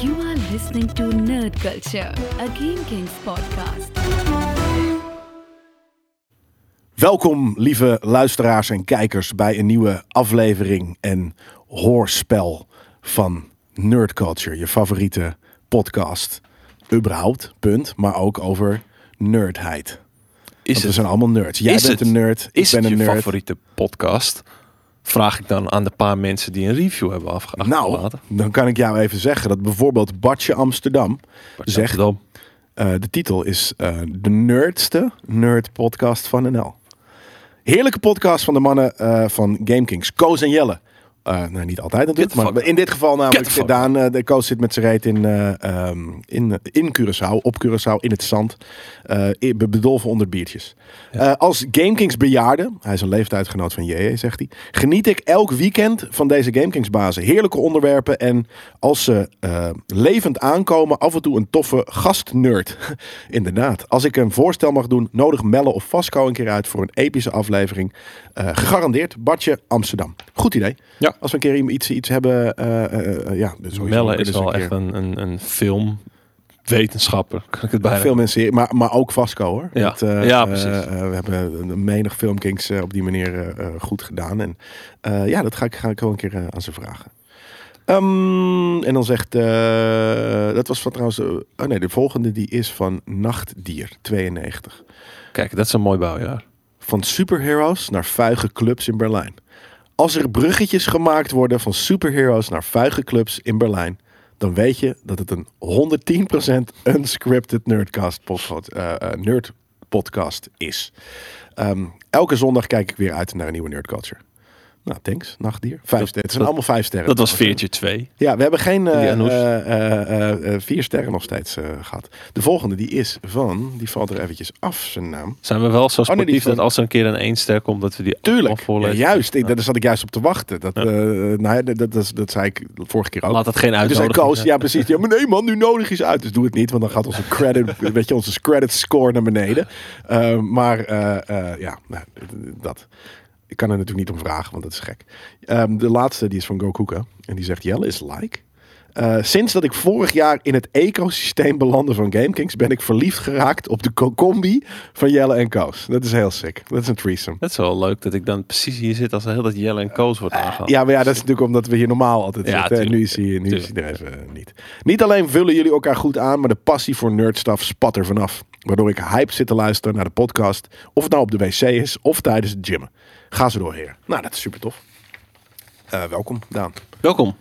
You are listening to Nerd Culture, a Game Kings podcast. Welkom, lieve luisteraars en kijkers, bij een nieuwe aflevering en hoorspel van Nerd Culture, je favoriete podcast. Überhaupt, punt, maar ook over nerdheid. Is Want we het, zijn allemaal nerds. Jij is bent het- een nerd, is ik ben het een je nerd. favoriete podcast? Vraag ik dan aan de paar mensen die een review hebben afge- Nou, dan kan ik jou even zeggen dat bijvoorbeeld Badje Amsterdam zegt... Dan. eh, de titel is eh, de nerdste nerd podcast van NL. Heerlijke podcast van de mannen eh, van GameKings. Koos en Jelle. Eh, nou, niet altijd natuurlijk, maar fuck in dit geval namelijk fuck Daan. eh, de Koos zit met zijn reet in, eh, ehm, in, in Curaçao, op Curaçao, in het zand. bedolven onder biertjes. Als GameKings bejaarde, hij is een leeftijdsgenoot van JJ, zegt hij. Geniet ik elk weekend van deze GameKings bazen. Heerlijke onderwerpen en als ze levend aankomen, af en toe een toffe gastnerd. Inderdaad. Als ik een voorstel mag doen, nodig Melle of Vasco een keer uit voor een epische aflevering. Gegarandeerd, Badje Amsterdam. Goed idee. Ja. Als we een keer iets, iets hebben, eh, ja. Melle is wel een echt een, een, een filmwetenschapper. Kan ik het bijna Veel mensen, maar, maar ook Vasco hoor. Ja. Ja, precies. we hebben menig filmkings op die manier goed gedaan. En ja, dat ga ik, ga ik wel een keer aan ze vragen. Ehm, en dan zegt, dat was van trouwens, oh nee, de volgende die is van Nachtdier 92. Kijk, dat is een mooi bouwjaar. Van superheroes naar vuige clubs in Berlijn. Als er bruggetjes gemaakt worden van superheroes naar vuige clubs in Berlijn, dan weet je dat het een 110% unscripted nerdcast podcast, eh, eh, nerd podcast is. Ehm, elke zondag kijk ik weer uit naar een nieuwe nerdculture. Nou, thanks, nachtdier. Vijf Dat- sterren. Het zijn allemaal vijf sterren. Dat was veertje 2. Ja, we hebben geen eh, eh, eh, vier sterren nog steeds eh, gehad. De volgende die is van, die valt er eventjes af, zijn naam. Zijn we wel zo Oh, nee, sportief dat als er een keer een 1 ster komt, dat we die Tuurlijk, allemaal ja, juist. Ik, daar zat ik juist op te wachten. Dat, nou ja, dat, dat, dat, dat zei ik vorige keer ook. Laat het geen Dus hij uitnodiging koos, ja precies. Ja, maar nee man, nu nodig is uit. Dus doe het niet, want dan gaat onze credit, weet je, onze credit score naar beneden. Maar ja, nou, dat. Ik kan er natuurlijk niet om vragen, want dat is gek. Ehm, de laatste, die is van Gokuka. En die zegt, Jelle is like. Eh, sinds dat ik vorig jaar in het ecosysteem belandde van GameKings, ben ik verliefd geraakt op de co- combi van Jelle en Koos. Dat is heel sick. Dat is een threesome. Dat is wel leuk dat ik dan precies hier zit als hele tijd Jelle en Koos wordt aangehaald. Ja, maar ja, dat is natuurlijk omdat we hier normaal altijd Ja, zitten. En nu is hij, nu is hij er even eh, niet. Niet alleen vullen jullie elkaar goed aan, maar de passie voor nerdstuff spat er vanaf. Waardoor ik hype zit te luisteren naar de podcast. Of het nou op de wc is, of tijdens het gymmen. Ga ze door, heer. Nou, dat is super tof. Eh, welkom, Daan. Welkom.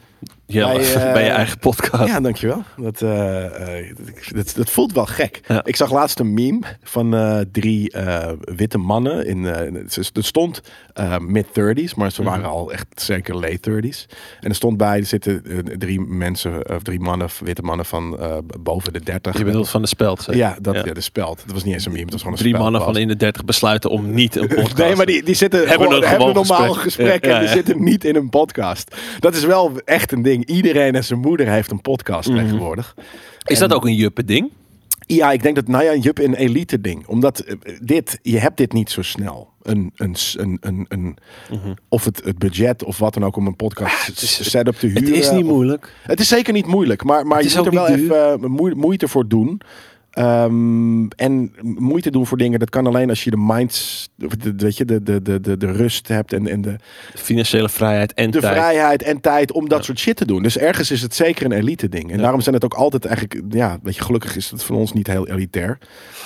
Jelle, Bij, eh, bij je eigen podcast. Ja, dankjewel. Dat, eh, eh, dat, dat, dat voelt wel gek. Ja. Ik zag laatst een meme van eh, drie eh, witte mannen. In, eh, er stond eh, mid-30s, maar ze waren al echt zeker late 30s. En er stond bij, er zitten eh, drie mensen, of drie mannen, witte mannen van eh, boven de 30. Je bedoelt van de speld. zeg. ja, dat, ja. de speld. Dat was niet eens een meme, het was gewoon een Drie mannen van in de 30 besluiten om niet een podcast Nee, maar die, die zitten Hebben hebben, een gewoon, hebben een gewoon normaal gesprek. Ja, en die ja. zitten niet in een podcast. Dat is wel echt een ding. Iedereen en zijn moeder heeft een podcast Mhm. tegenwoordig. Is dat ook een juppe ding? Ja, ik denk dat, nou ja, een jup een elite ding. Omdat eh, dit, je hebt dit niet zo snel. Een, een, een, een, een, Of het, het budget of wat dan ook om een podcast Mhm. het is- setup te huren. Het is niet of- moeilijk. Het is zeker niet moeilijk, maar, maar je moet er wel even eh, moe- moeite voor doen. Ehm, en moeite doen voor dingen, dat kan alleen als je de minds, de, weet je, de, de, de, de, de rust hebt en, en de, Financiële vrijheid en de tijd. vrijheid en tijd om dat soort shit te doen. Dus ergens is het zeker een elite ding. En Ja. daarom zijn het ook altijd eigenlijk, ja, weet je, gelukkig is het voor ons niet heel elitair.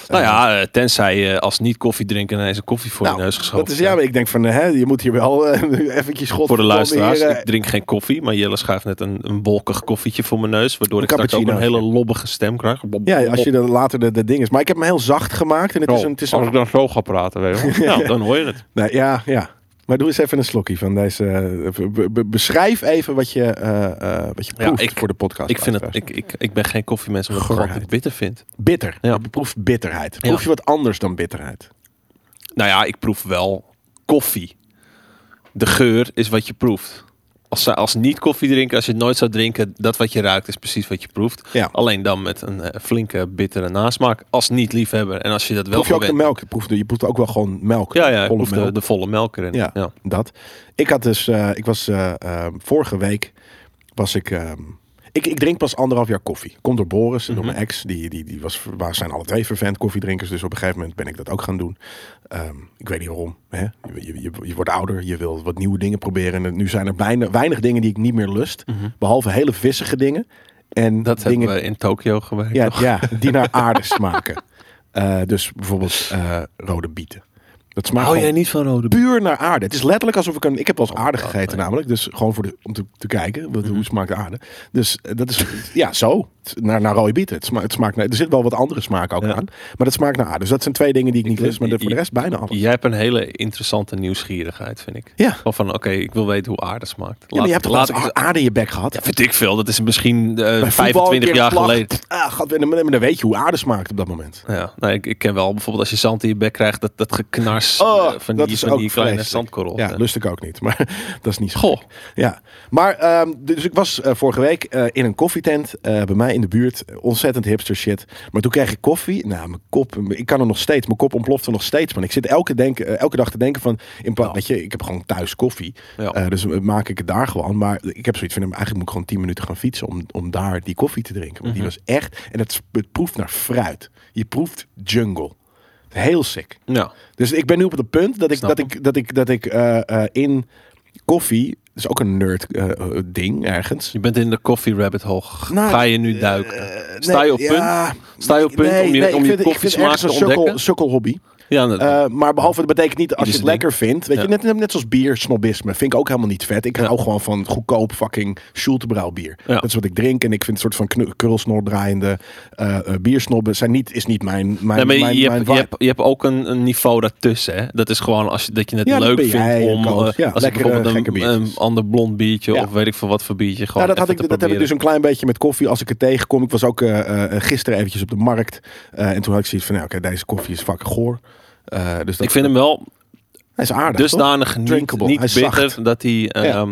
Nou ja, eh, tenzij je als niet koffie drinken ineens een koffie voor Nou, je neus geschoven Dat is ja, maar ik denk van, hè, je moet hier wel eh, eventjes god Voor de luisteraars, hier, eh, ik drink geen koffie, maar Jelle schuift net een, een wolkig koffietje voor mijn neus, waardoor ik straks ook een hele lobbige stem krijg. ja, als je dan later de, de ding is. Maar ik heb hem heel zacht gemaakt en het is een, het is Oh, als een, ik dan zo ga praten, weet je wel. ja, dan hoor je het. nee, ja, ja. Maar doe eens even een slokje van deze. eh, be- be- beschrijf even wat je, eh, eh, wat je Ja, proeft ik- voor de podcast. Ik, vind het, ik, ik, ik ben geen koffiemens, omdat ik het bitter vind. bitter. Ja. Je proeft bitterheid. Ja. Proef je wat anders dan bitterheid? Nou ja, ik proef wel koffie. De geur is wat je proeft. Als, als niet koffie drinken, als je het nooit zou drinken, dat wat je ruikt is precies wat je proeft. Ja. Alleen dan met een eh, flinke bittere nasmaak. Als niet liefhebber. En als je dat wel Proef je ook de melk? Je proeft, je proeft ook wel gewoon melk. Ja, ja, volle de, volle melk erin. Ja, Ja. dat. Ik had dus, eh, ik was eh, vorige week was ik. ehm, Ik, ik drink pas anderhalf jaar koffie. Komt door Boris, door Mhm. mijn ex. Die, die, die was, waar zijn alle twee vervent koffiedrinkers. Dus op een gegeven moment ben ik dat ook gaan doen. Ehm, ik weet niet waarom. Hè? Je, je, je, je wordt ouder, je wil wat nieuwe dingen proberen. En nu zijn er weinig, weinig dingen die ik niet meer lust. Behalve hele vissige dingen. En Mhm. Dat dingen hebben we in Tokio gewerkt. ja, ja, die naar aarde smaken. Eh, dus bijvoorbeeld eh, rode bieten. Dat smaakt Hou jij niet van rode puur naar aarde. Het is letterlijk alsof ik een... Ik heb wel eens aarde Oh, gegeten. Mhm. namelijk. Dus gewoon voor de, om te, te kijken. Wat, Hoe smaakt de aarde? Dus eh, dat is... Ja, zo. Naar, naar rode bieten. Het smaakt, het smaakt naar, er zit wel wat andere smaak ook Ja. aan. Maar het smaakt naar aarde. Dus dat zijn twee dingen die ik niet lust. Maar de- voor de rest bijna alles. Jij hebt een hele interessante nieuwsgierigheid, vind ik. Ja. Of van, oké, ik wil weten hoe aarde smaakt. Ja, maar je hebt toch laat aarde in je bek gehad? Ja, vind ik veel. Dat is misschien eh, Bij voetbal een 25 keer jaar geleden. Ah, dan, dan weet je hoe aarde smaakt op dat moment. Ja, nou, ik, ik ken wel bijvoorbeeld als je zand in je bek krijgt, dat, dat geknars Oh, eh, van dat die, van die kleine vreselijk. zandkorrels. Ja, lust ik ook niet. Maar dat is niet zo. Goh, Ja, maar ehm, dus ik was eh, vorige week eh, in een koffietent eh, bij mij in de buurt. Ontzettend hipster shit. Maar toen kreeg ik koffie. Nou, mijn kop, ik kan er nog steeds. Mijn kop ontplofte nog steeds. Man. Ik zit elke, denken, eh, elke dag te denken van, in plaats, Ja. weet je, ik heb gewoon thuis koffie. Ja. Eh, dus maak ik het daar gewoon. Maar ik heb zoiets van, eigenlijk moet ik gewoon 10 minuten gaan fietsen om, om daar die koffie te drinken. Want die Mhm. was echt, en het, het proeft naar fruit. Je proeft jungle. Heel sick. ja. Dus ik ben nu op het punt dat ik, Snap dat ik, dat ik, dat ik eh, in koffie, is ook een nerd eh, ding ergens. Je bent in de coffee rabbit hole. Nou, Ga je nu duiken? Eh, Sta je nee, op punt? ja, Sta je op punt nee, om je, nee, om je vind, te een sukkel, ontdekken? sukkelhobby. Ja, dat, Eh, maar behalve dat betekent niet als je het lekker vindt. Weet je, Ja. net, net, net zoals bier, snobisme. Vind ik ook helemaal niet vet. Ik Ja. hou gewoon van goedkoop fucking Schultebrouw bier. Dat is wat ik drink. En ik vind een soort van krulsnor draaiende eh eh, biersnobben zijn niet, is niet mijn, mijn, Nee, mijn, je, mijn hebt, je, hebt, je hebt ook een, een niveau daartussen. Hè? Dat is gewoon als je, dat je het leuk vindt jij, om. Als ik lekkere, bijvoorbeeld gekke een, een ander blond biertje of weet ik veel wat voor biertje. Gewoon Nou, dat, had ik, dat heb ik dus een klein beetje met koffie als ik het tegenkom. Ik was ook gisteren eventjes op de markt. en toen had ik zoiets van, nou, oké, deze koffie is fucking goor. Eh, dus dat, Ik vind hem wel hij is aardig, toch? dusdanig niet, Drinkable. Hij niet is bitter zacht. dat hij, eh, Ja. ehm,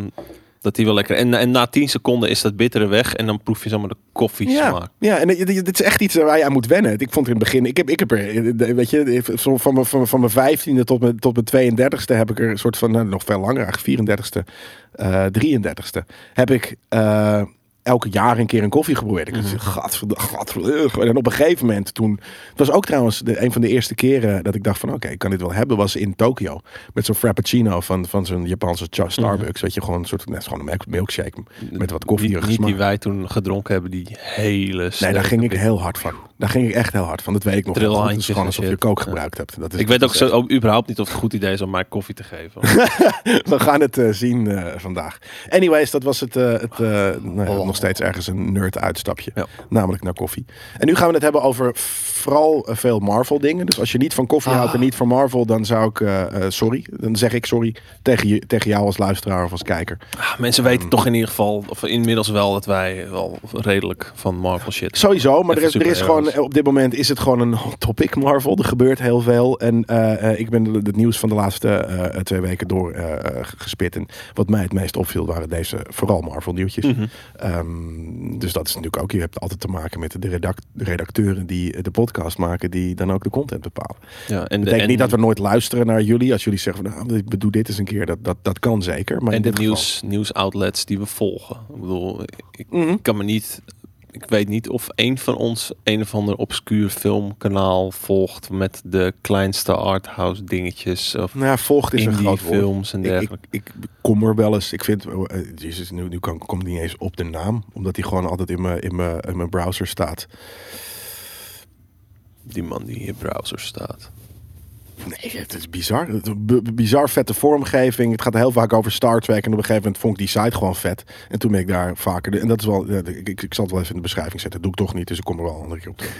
dat hij wel lekker en, en na 10 seconden is dat bittere weg en dan proef je zomaar de koffie Ja, smaak. ja, en dit, is echt iets waar je aan moet wennen. Ik vond in het begin, ik heb, ik heb er, eh, weet je, van, van, mijn- van, van mijn vijftiende tot mijn, tot mijn 32ste heb ik er een soort van, nou, nog veel langer, eigenlijk 34ste, eh 33ste, heb ik eh, elke jaar een keer een koffie geprobeerd. Ik dacht, gadverd- En op een gegeven moment toen, het was ook trouwens de, een van de eerste keren dat ik dacht van, oké, ik kan dit wel hebben, was in Tokio. Met zo'n frappuccino van, van zo'n Japanse Cha- Starbucks. Weet je, gewoon een soort, net gewoon een milk- milkshake met wat koffie Niet, niet die wij toen gedronken hebben, die hele Nee, daar ging ik heel hard van. Daar ging ik echt heel hard van. Dat weet ik nog. Het is gewoon alsof je kook Ja. gebruikt hebt. Dat is, Ik weet ook dat zo, ook überhaupt niet of het een goed idee is om mij koffie te geven. We gaan het eh, zien eh, vandaag. Anyways, dat was het, eh, het nou ja, Oh. nog steeds ergens een nerd uitstapje. Ja. Namelijk naar koffie. En nu gaan we het hebben over vooral eh, veel Marvel dingen. Dus als je niet van koffie Ah. houdt en niet van Marvel, dan zou ik, eh, eh, sorry. Dan zeg ik sorry tegen, je, tegen jou als luisteraar of als kijker. Ah, Mensen weten toch in ieder geval, of inmiddels wel, dat wij wel redelijk van Marvel shit. Sowieso, maar er is, er is gewoon, op dit moment is het gewoon een hot topic Marvel. Er gebeurt heel veel. En eh, eh, ik ben de- het nieuws van de laatste eh, twee weken door eh, gespit. En wat mij het meest opviel waren deze vooral Marvel nieuwtjes. Mhm. Ehm, dus dat is natuurlijk ook, je hebt altijd te maken met de redact- de redacteuren die de podcast maken, die dan ook de content bepalen. Ja, en Dat de, betekent en, niet dat we nooit luisteren naar jullie. Als jullie zeggen, van, nou, ik doe dit eens een keer, dat, dat, dat kan zeker. Maar en in de dit geval- nieuws, nieuwsoutlets die we volgen. Ik bedoel, ik Mhm. kan me niet. Ik weet niet of een van ons een of ander obscuur filmkanaal volgt met de kleinste arthouse dingetjes of Nou ja, volgt is een groot woord. films en Ik, ik, dergelijke. ik kom er wel eens. Ik vind, eh, Jezus, nu, nu kan, komt niet eens op de naam, omdat hij gewoon altijd in mijn, in mijn, in mijn browser staat. Die man die in je browser staat. Nee, het is bizar. Bizar vette vormgeving. Het gaat heel vaak over Star Trek. En op een gegeven moment vond ik die site gewoon vet. En toen ben ik daar vaker. En dat is wel. Ik, ik, ik zal het wel even in de beschrijving zetten. Dat doe ik toch niet, dus ik kom er wel een andere keer op terug.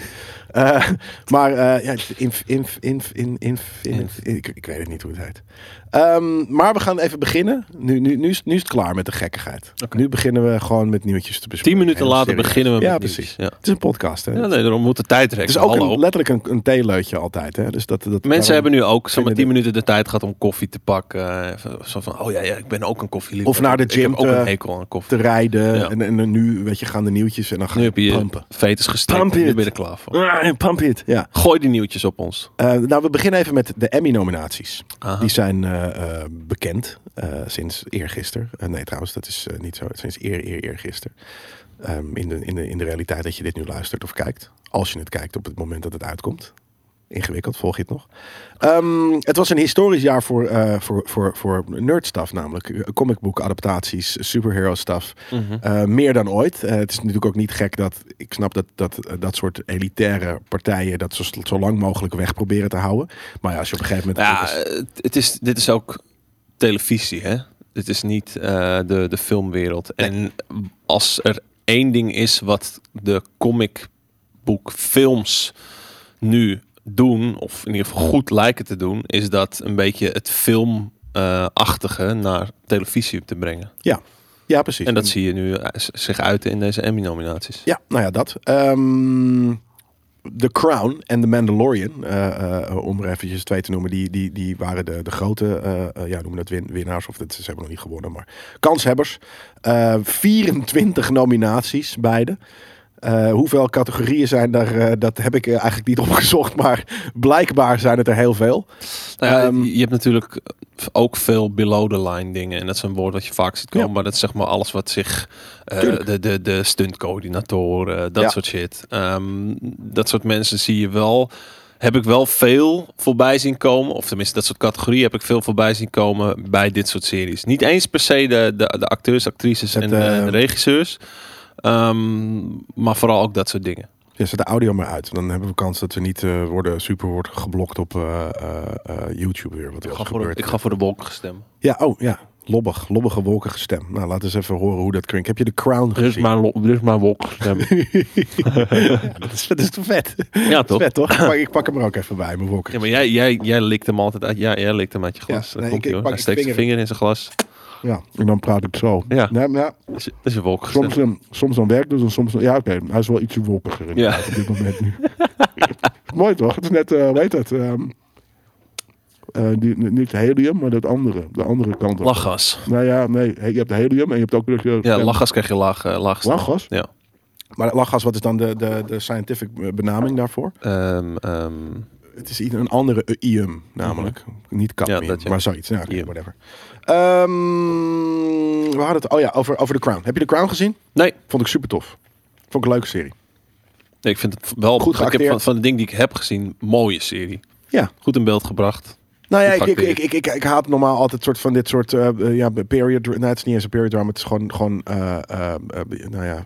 Eh, maar eh, ja, inf, inf, inf, in, inf, inf- ik, ik weet het niet hoe het heet. Ehm, maar we gaan even beginnen. Nu, nu, nu, is, nu is het klaar met de gekkigheid. Nu beginnen we gewoon met nieuwtjes te bespreken. Tien minuten later serieus. beginnen we Ja, met precies. nieuws. Ja. Het is een podcast, hè? ja, nee, daarom moet de tijd rekken. het is ook een, letterlijk een, een theeleutje altijd, hè? Dus dat, dat, Mensen hebben nu ook zomaar vinden 10 de- minuten de tijd gehad om koffie te pakken. Eh, Zo van, oh ja, ja, ik ben ook een koffieliefhebber. Of naar de Ik gym heb ook te- een hekel aan koffie. te rijden. Ja. En, en nu, weet je, gaan de nieuwtjes en dan gaan Nu heb je je pumpen. fetus gestrekt nu ben je er klaar voor. Ah, Pump it, ja. Gooi die nieuwtjes op ons. Eh, nou, we beginnen even met de Emmy-nominaties. Die zijn eh, eh, bekend sinds eergisteren. Nee, trouwens, dat is niet zo. Sinds eer, eer, eergisteren. Ehm, in, de, in, de, in de realiteit dat je dit nu luistert of kijkt. Als je het kijkt op het moment dat het uitkomt. Ingewikkeld, volg je het nog? Ehm, het was een historisch jaar voor, eh, voor, voor, voor nerdstuff namelijk. Comicboek adaptaties, superhero stuff. Eh, meer dan ooit. Eh, het is natuurlijk ook niet gek dat ik snap dat dat, eh, dat soort elitaire partijen dat zo, zo lang mogelijk weg proberen te houden. Maar ja, als je op een gegeven moment. Ja, het, het is, dit is ook televisie, hè? Dit is niet eh, de, de filmwereld. En als er één ding is wat de comicboekfilms nu doen, of in ieder geval goed lijken te doen, is dat een beetje het filmachtige naar televisie te brengen. ja, precies. En dat zie je nu eh, zich uiten in deze Emmy-nominaties. Ja, nou ja, dat. Ehm The Crown en The Mandalorian, eh, eh, om er eventjes twee te noemen, die, die, die waren de, de grote, eh, ja, noemen dat win, winnaars, of dat, ze hebben nog niet gewonnen, maar kanshebbers. Eh 24 nominaties, beide. Eh, hoeveel categorieën zijn er? eh, dat heb ik eh, eigenlijk niet opgezocht, maar blijkbaar zijn het er heel veel. Nou ja, Ehm, je hebt natuurlijk ook veel below the line dingen. En dat is een woord wat je vaak ziet komen. Ja. Maar dat is zeg maar alles wat zich... de, de, de stuntcoördinatoren, dat Ja. soort shit. Ehm, dat soort mensen zie je wel... Heb ik wel veel voorbij zien komen. Of tenminste, dat soort categorieën heb ik veel voorbij zien komen bij dit soort series. Niet eens per se de, de, de acteurs, actrices en, eh, eh, de regisseurs. Ehm, maar vooral ook dat soort dingen. Ja, zet de audio maar uit. Dan hebben we kans dat we niet eh, worden super worden geblokt op eh, eh, eh, YouTube weer. Wat er Ik ga, voor de, gebeurt. ik ga voor de wolken stemmen. Ja, oh ja. Lobbig, lobbige wolkige stem. Nou, laten we eens even horen hoe dat klinkt. Heb je de Crown Dit is gezien? mijn, dit is mijn wolken stemmen. dat, is, dat is te vet. ja, Dat is toch? vet, toch? Ik pak, ik pak hem er ook even bij, mijn wolken. Ja, maar jij, jij, jij likt hem altijd uit. Ja, jij likt hem uit je glas. Ja, Dat nee, komt ik- ik hoor. pak Hij ik steekt zijn vinger- vinger in zijn glas. Ja, en dan praat ik zo. Ja. Nee, maar ja, Dat is, dat is een wolk soms, soms dan werkt het en soms dan... Ja, oké. hij is wel ietsje wolkiger Ja. op dit moment nu. Mooi toch? Het is net, eh weet het, ehm, eh, die, niet helium, maar dat andere. De andere kant. op. Lachgas. Nou ja, nee. Je hebt helium en je hebt ook... dat je- Ja, lachgas krijg je laag, eh, laag. Lachgas? Ja. Maar lachgas, wat is dan de, de, de scientific benaming daarvoor? Ehm, ehm, Het is een andere ium, namelijk. Niet cadmium, Ja, dat ja. maar zoiets. Ja, whatever. Ehm, we hadden het, oh ja, over, over The Crown. Heb je The Crown gezien? nee. Vond ik super tof. Vond ik een leuke serie. nee, ik vind het wel... Goed ik heb van, van de dingen die ik heb gezien, mooie serie. Ja. Goed in beeld gebracht. Nou ja, ik, ik, ik, ik, ik, ik haat normaal altijd soort van dit soort eh, ja, period... Nee, het is niet eens een period drama. Het is gewoon, gewoon eh, nou ja...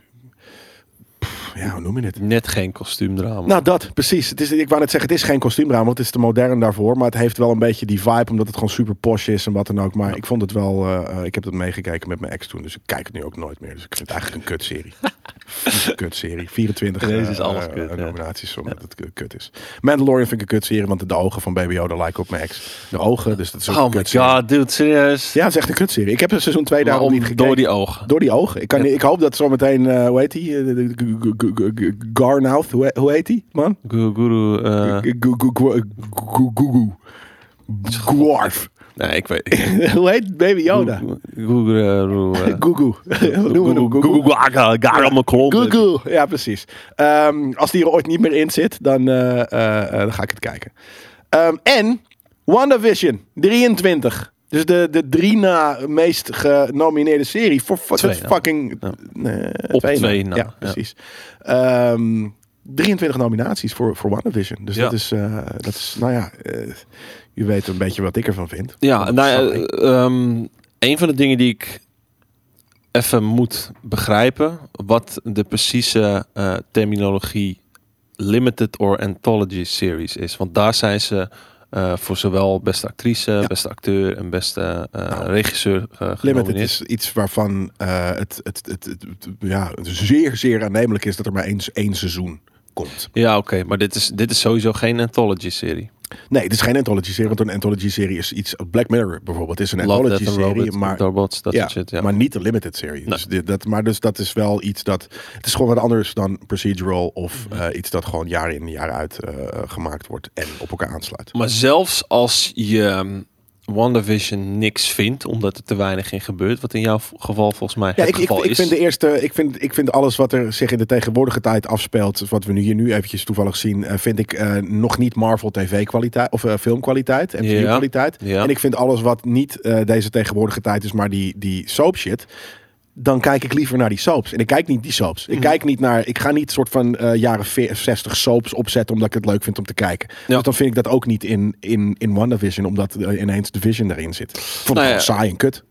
Pff, ja, hoe noem je dit? Net geen kostuumdrama. Nou, dat, precies. Het is, ik wou net zeggen, het is geen kostuumdrama, want het is te modern daarvoor. Maar het heeft wel een beetje die vibe, omdat het gewoon super posh is en wat dan ook. Maar ik vond het wel, eh, eh, ik heb het meegekeken met mijn ex toen, dus ik kijk het nu ook nooit meer. Dus ik vind het eigenlijk een kutserie. een kutserie. 24 Deze eh, is alles eh, kut, eh, ja. nominaties, omdat het kut is. Mandalorian vind ik een kutserie, want de ogen van Baby Yoda lijken op mijn ex. De ogen, dus dat is ook oh een my kutserie. god, dude, serieus? Ja, het is echt een kutserie. Ik heb het seizoen 2 daarom niet gekeken. Door die ogen. Door die ogen. Ik, kan, Ja. ik hoop dat zometeen, eh hoe heet die? Garnouth, hoe, heet die, man? Guru, guru eh, Gu- gu- gu- gu- Gugu. Gwarf. nee, ik weet Hoe heet Baby Yoda? Guru, gaga, mijn klont. Gugu. Ja, precies. Ehm, als die er ooit niet meer in zit, dan, eh, eh, eh, dan ga ik het kijken. Ehm, en WandaVision, 23. Dus de, de drie na meest genomineerde serie. Voor Twee fucking... Ja. Nee, Op twee na. twee na, Ja, precies. Ehm, 23 nominaties voor, voor WandaVision. Dus Ja. dat, is, eh, dat is, nou ja... eh, je weet een beetje wat ik ervan vind. Ja, nou ja, ehm, een van de dingen die ik even moet begrijpen, wat de precieze eh, terminologie limited or anthology series is. Want daar zijn ze eh, voor zowel beste actrice, beste acteur en beste eh, Nou, regisseur uh, Limited genomineerd. is iets waarvan eh, het, het, het, het, ja, zeer, zeer aannemelijk is dat er maar één, één seizoen komt. Ja, oké, maar dit is, dit is sowieso geen anthology serie. Nee, het is geen anthology-serie, want een anthology-serie is iets... Black Mirror bijvoorbeeld is een anthology-serie, maar, Robots, dat ja, soort shit. Ja. maar niet de limited serie. Dus, dat, maar dus dat is wel iets dat... Het is gewoon wat anders dan procedural of Mhm. eh, iets dat gewoon jaar in jaar uit eh, gemaakt wordt en op elkaar aansluit. Maar zelfs als je um, WandaVision niks vindt, omdat er te weinig in gebeurt, wat in jouw geval volgens mij Ja, het ik, ik, geval ik is. vind de eerste, ik vind, ik vind alles wat er zich in de tegenwoordige tijd afspeelt, wat we nu hier nu eventjes toevallig zien, eh, vind ik eh, nog niet Marvel TV kwaliteit of eh, filmkwaliteit en Ja. kwaliteit. Ja. En ik vind alles wat niet deze tegenwoordige tijd is, maar die, die soap shit, dan kijk ik liever naar die soaps. En ik kijk niet die soaps. Mhm. Ik kijk niet naar. Ik ga niet soort van eh, jaren ve- 60 soaps opzetten omdat ik het leuk vind om te kijken. Ja. Dus dan vind ik dat ook niet in, in, in WandaVision, omdat ineens de Vision erin zit. Vond het Nou ja. gewoon saai en kut.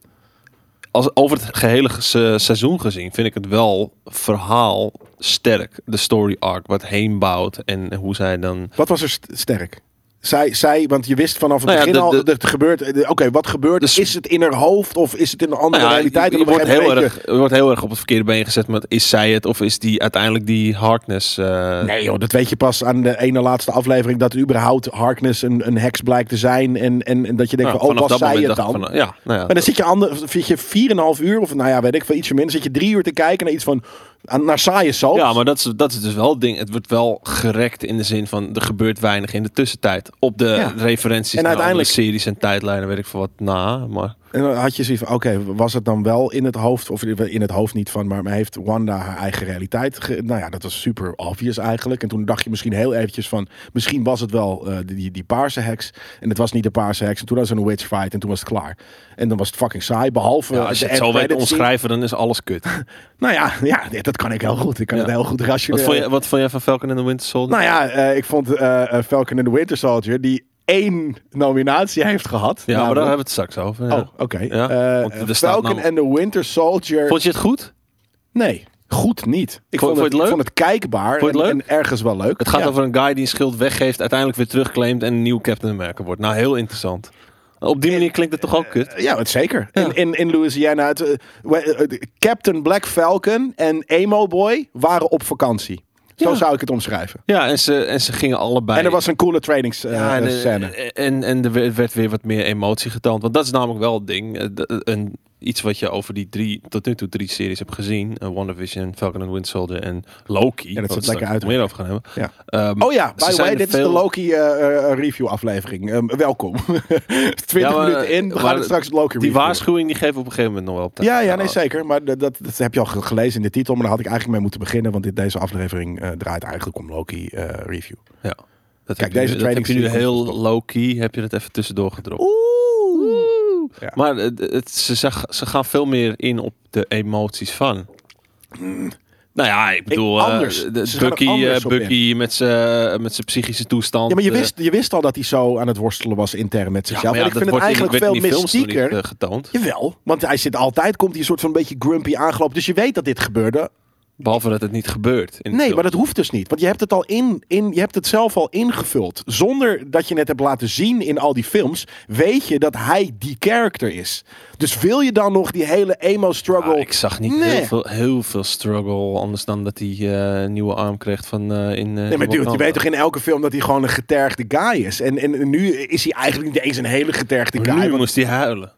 Als, over het gehele se- seizoen gezien vind ik het wel verhaal sterk. De story arc, wat heen bouwt en hoe zij dan... Wat was er st- sterk? Zij, zij, want je wist vanaf het Nou ja, begin de- al dat het gebeurt. de- Oké, wat gebeurt? Dus- is het in haar hoofd of is het in een andere Nou ja, realiteit? je, wordt, heel erg, je wordt heel erg op het verkeerde been gezet met is zij het of is die uiteindelijk die Harkness... eh, Nee joh, dat weet je pas aan de ene laatste aflevering dat überhaupt Harkness een, een heks blijkt te zijn. En, en, en dat je denkt, nou, van, oh, was zij het dan? van, ja, nou ja, Maar dan zit je, ander, vind je 4,5 uur, of nou ja, weet ik veel, ietsje minder. Zit je drie uur te kijken naar iets van, naar saaie soaps. Ja, maar dat is, dat is dus wel het ding. Het wordt wel gerekt in de zin van er gebeurt weinig in de tussentijd. Op de Ja. referenties En uiteindelijk- series en tijdlijnen, weet ik veel wat na. Maar En dan had je zoiets van, oké, was het dan wel in het hoofd, of in het hoofd niet van, maar heeft Wanda haar eigen realiteit? ge- nou ja, dat was super obvious eigenlijk. En toen dacht je misschien heel eventjes van, misschien was het wel eh, die, die paarse heks. En het was niet de paarse heks. En toen was er een witch fight en toen was het klaar. En dan was het fucking saai, behalve ja, als je het zo weet omschrijven, dan is alles kut. Nou ja, ja, dat kan ik heel goed. Ik kan Ja. het heel goed Wat rationeel. vond, je, wat vond jij van Falcon and the Winter Soldier? Nou ja, eh, ik vond eh, Falcon and the Winter Soldier, die één nominatie heeft gehad. ja, maar daar hebben we het straks over. ja. Oh, oké. Ja, Eh, Falcon nou- and the Winter Soldier. Vond je het goed? Nee, goed niet. Ik Vond- het, het leuk? ik vond het kijkbaar Vond het en, leuk? en ergens wel leuk. Het gaat Ja. over een guy die een schild weggeeft, uiteindelijk weer terugclaimt en een nieuw Captain America wordt. Nou, heel interessant. Op die manier klinkt het toch ook kut? Ja, het zeker. Ja. In, in, in Louisiana. Het, eh, eh, Captain Black Falcon en Emo Boy waren op vakantie. Zo Ja. zou ik het omschrijven. Ja, en ze, en ze gingen allebei. En er was een coole trainingsscène. Ja, en, scène. en, en er werd- weer wat meer emotie getoond. Want dat is namelijk wel het ding. Eh, Een, iets wat je over die drie, tot nu toe drie series hebt gezien. Uh, WandaVision, Falcon and Winter Soldier en Loki. Ja, dat zit lekker uit. meer over gaan hebben. Ja. Ehm, Oh ja, by the zijn way, dit is de Loki eh, eh, review aflevering. Ehm, welkom. 20 Ja, maar, minuten in, we gaan het straks Loki Die reviewen. waarschuwing die geven we op een gegeven moment nog wel op tijd. Ja, ja, nee, Nou, zeker. Maar dat, dat, dat heb je al ge- gelezen in de titel. Maar daar had ik eigenlijk mee moeten beginnen. Want dit, deze aflevering eh, draait eigenlijk om Loki eh, review. Ja. Dat Kijk, heb je deze dat heb je nu heel low-key, heb je dat even tussendoor gedropt. Oeh. Ja. Maar het, het- ze, ze gaan veel meer in op de emoties van. Nou ja, ik bedoel, eh, anders. de- Ze gaan er Bucky, anders eh, Bucky met zijn psychische toestand. Ja, maar je eh, wist, je wist al dat hij zo aan het worstelen was intern met zichzelf. ja, ik vind het in- eigenlijk veel niet, mystieker. getoond. Jawel, want hij zit altijd, komt hij een soort van een beetje grumpy aangelopen. Dus je weet dat dit gebeurde. Behalve dat het niet gebeurt. In Nee, film. maar dat hoeft dus niet. Want je hebt het al in, in, je hebt het zelf al ingevuld. Zonder dat je het hebt laten zien in al die films, weet je dat hij die character is. Dus wil je dan nog die hele emo struggle? Ah, ik zag niet Nee. heel, veel, heel veel struggle, anders dan dat hij eh, een nieuwe arm kreeg van eh, in. eh, Nee, maar dude, je weet toch in elke film dat hij gewoon een getergde guy is. En, en nu is hij eigenlijk niet eens een hele getergde Maar guy. nu want- moest hij huilen.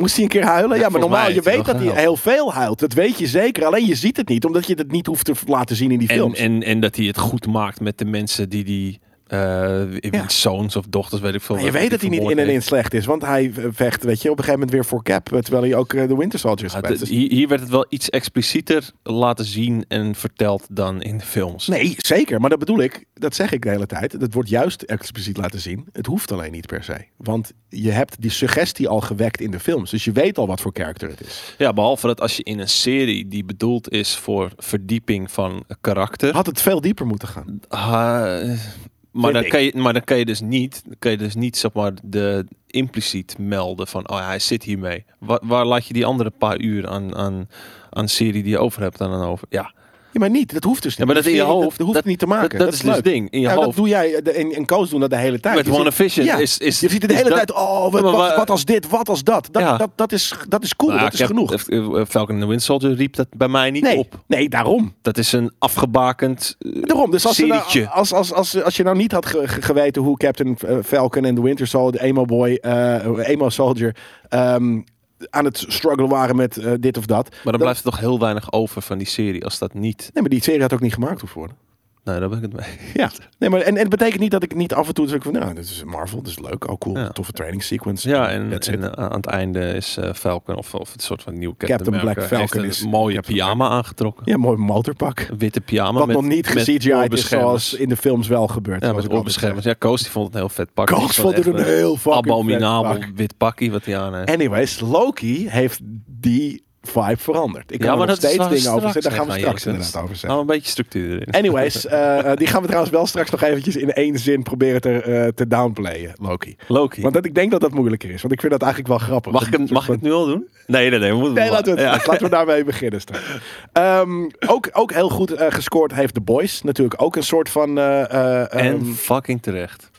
Moest hij een keer huilen? Ja, maar normaal, je weet dat hij heel veel huilt. Dat weet je zeker. Alleen je ziet het niet, omdat je het niet hoeft te laten zien in die En, films. en, en dat hij het goed maakt met de mensen die die Ja. zoons of dochters, weet ik veel. Maar je weet dat hij niet in en in slecht is. Want hij vecht, weet je, op een gegeven moment weer voor Cap. Terwijl hij ook eh, de Winter Soldier geweest. de- Dus- hier, hier werd het wel iets explicieter laten zien en verteld dan in de films. Nee, zeker. Maar dat bedoel ik. Dat zeg ik de hele tijd. Dat wordt juist expliciet laten zien. Het hoeft alleen niet per se. Want je hebt die suggestie al gewekt in de films. Dus je weet al wat voor karakter het is. Ja, behalve dat als je in een serie die bedoeld is voor verdieping van karakter. Had het veel dieper moeten gaan. Ah, maar, dan ik. kan je, maar dan kan je dus niet, kan je dus niet zeg maar, de impliciet melden van oh, hij zit hiermee. Waar, waar laat je die andere paar uur aan, aan, aan serie die je over hebt dan over? Ja, Ja, maar niet. Dat hoeft dus niet. Ja, maar dat in je hoofd, Dat, hoeft dat- niet te maken. dat, dat, is dus het ding. In je Ja, dat hoofd. doe jij eh, de- in, in Koos doen dat de hele tijd. Met Je ziet- WandaVision ja, is, is... Je ziet het de hele tijd. Oh, wat, als dit, wat als dat. Dat, Ja. dat, dat, is, dat is cool. Nou dat is heb- genoeg. eh, Falcon and the Winter Soldier riep dat bij mij niet Nee, op. nee, daarom. Dat is een afgebakend eh, Daarom, dus als, nou- als, als, als, als je nou niet had ge- ge- geweten hoe Captain eh, Falcon en de Winter Soldier, Emo Boy, eh, Emo Soldier ehm, aan het struggelen waren met eh, dit of dat. Maar dan blijft er toch heel weinig over van die serie als dat niet... Nee, maar die serie had ook niet gemaakt hoeven worden. Nou, daar ben ik het mee. Ja. Nee, maar en, en het betekent niet dat ik niet af en toe zeg van, nou, dit is Marvel, dit is leuk, oh cool, Ja. toffe training sequence. Ja, en, eh, aan het einde is eh, Falcon, of, of het soort van nieuw Captain, Captain Black Falcon heeft is- een mooie Captain pyjama aangetrokken. Ja, mooi motorpak. Een witte pyjama Wat met, nog niet met CGI'd is zoals in de films wel gebeurt. Ja, met oorbeschermers. Ja, Koos die vond het een heel vet pak. Koos vond het een heel fucking Abominabel pak. wit pakkie wat hij aan heeft. Anyways, Loki heeft die vibe verandert. Ik kan Ja, er nog steeds dingen over zeggen. Daar gaan we straks inderdaad over zeggen. Nou, een beetje structuur erin. Anyways, eh, eh, die gaan we trouwens wel straks nog eventjes in één zin proberen te, eh, te downplayen, Loki. Loki. Want dat, ik denk dat dat moeilijker is. Want ik vind dat eigenlijk wel grappig. Mag ik, het, mag ik het nu al doen? Nee, nee, nee. We moeten Nee, laten we, het, ja. laten we daarmee beginnen straks. Ehm, ook, ook heel goed gescoord heeft The Boys. Natuurlijk ook een soort van... eh, eh, En ehm, fucking terecht.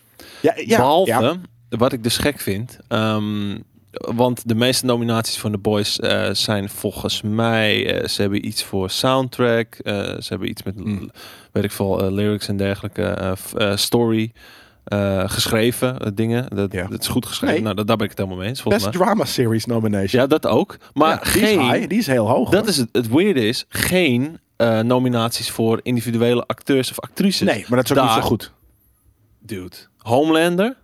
ja, ja, Behalve, wat ik dus gek vind. ehm, want de meeste nominaties van The Boys eh, zijn volgens mij... eh, ze hebben iets voor soundtrack. eh, ze hebben iets met, Mm. weet ik veel, lyrics en dergelijke. story. geschreven dingen. Dat, Ja. dat is goed geschreven. Nee. Nou, dat, daar ben ik het helemaal mee eens. Best mij. Drama Series nomination. Ja, dat ook. Maar Ja, die, is geen... high, die is heel hoog. Dat hoor. is het, het weirde is, geen nominaties voor individuele acteurs of actrices. Nee, maar dat is ook niet zo goed. Dude. Homelander,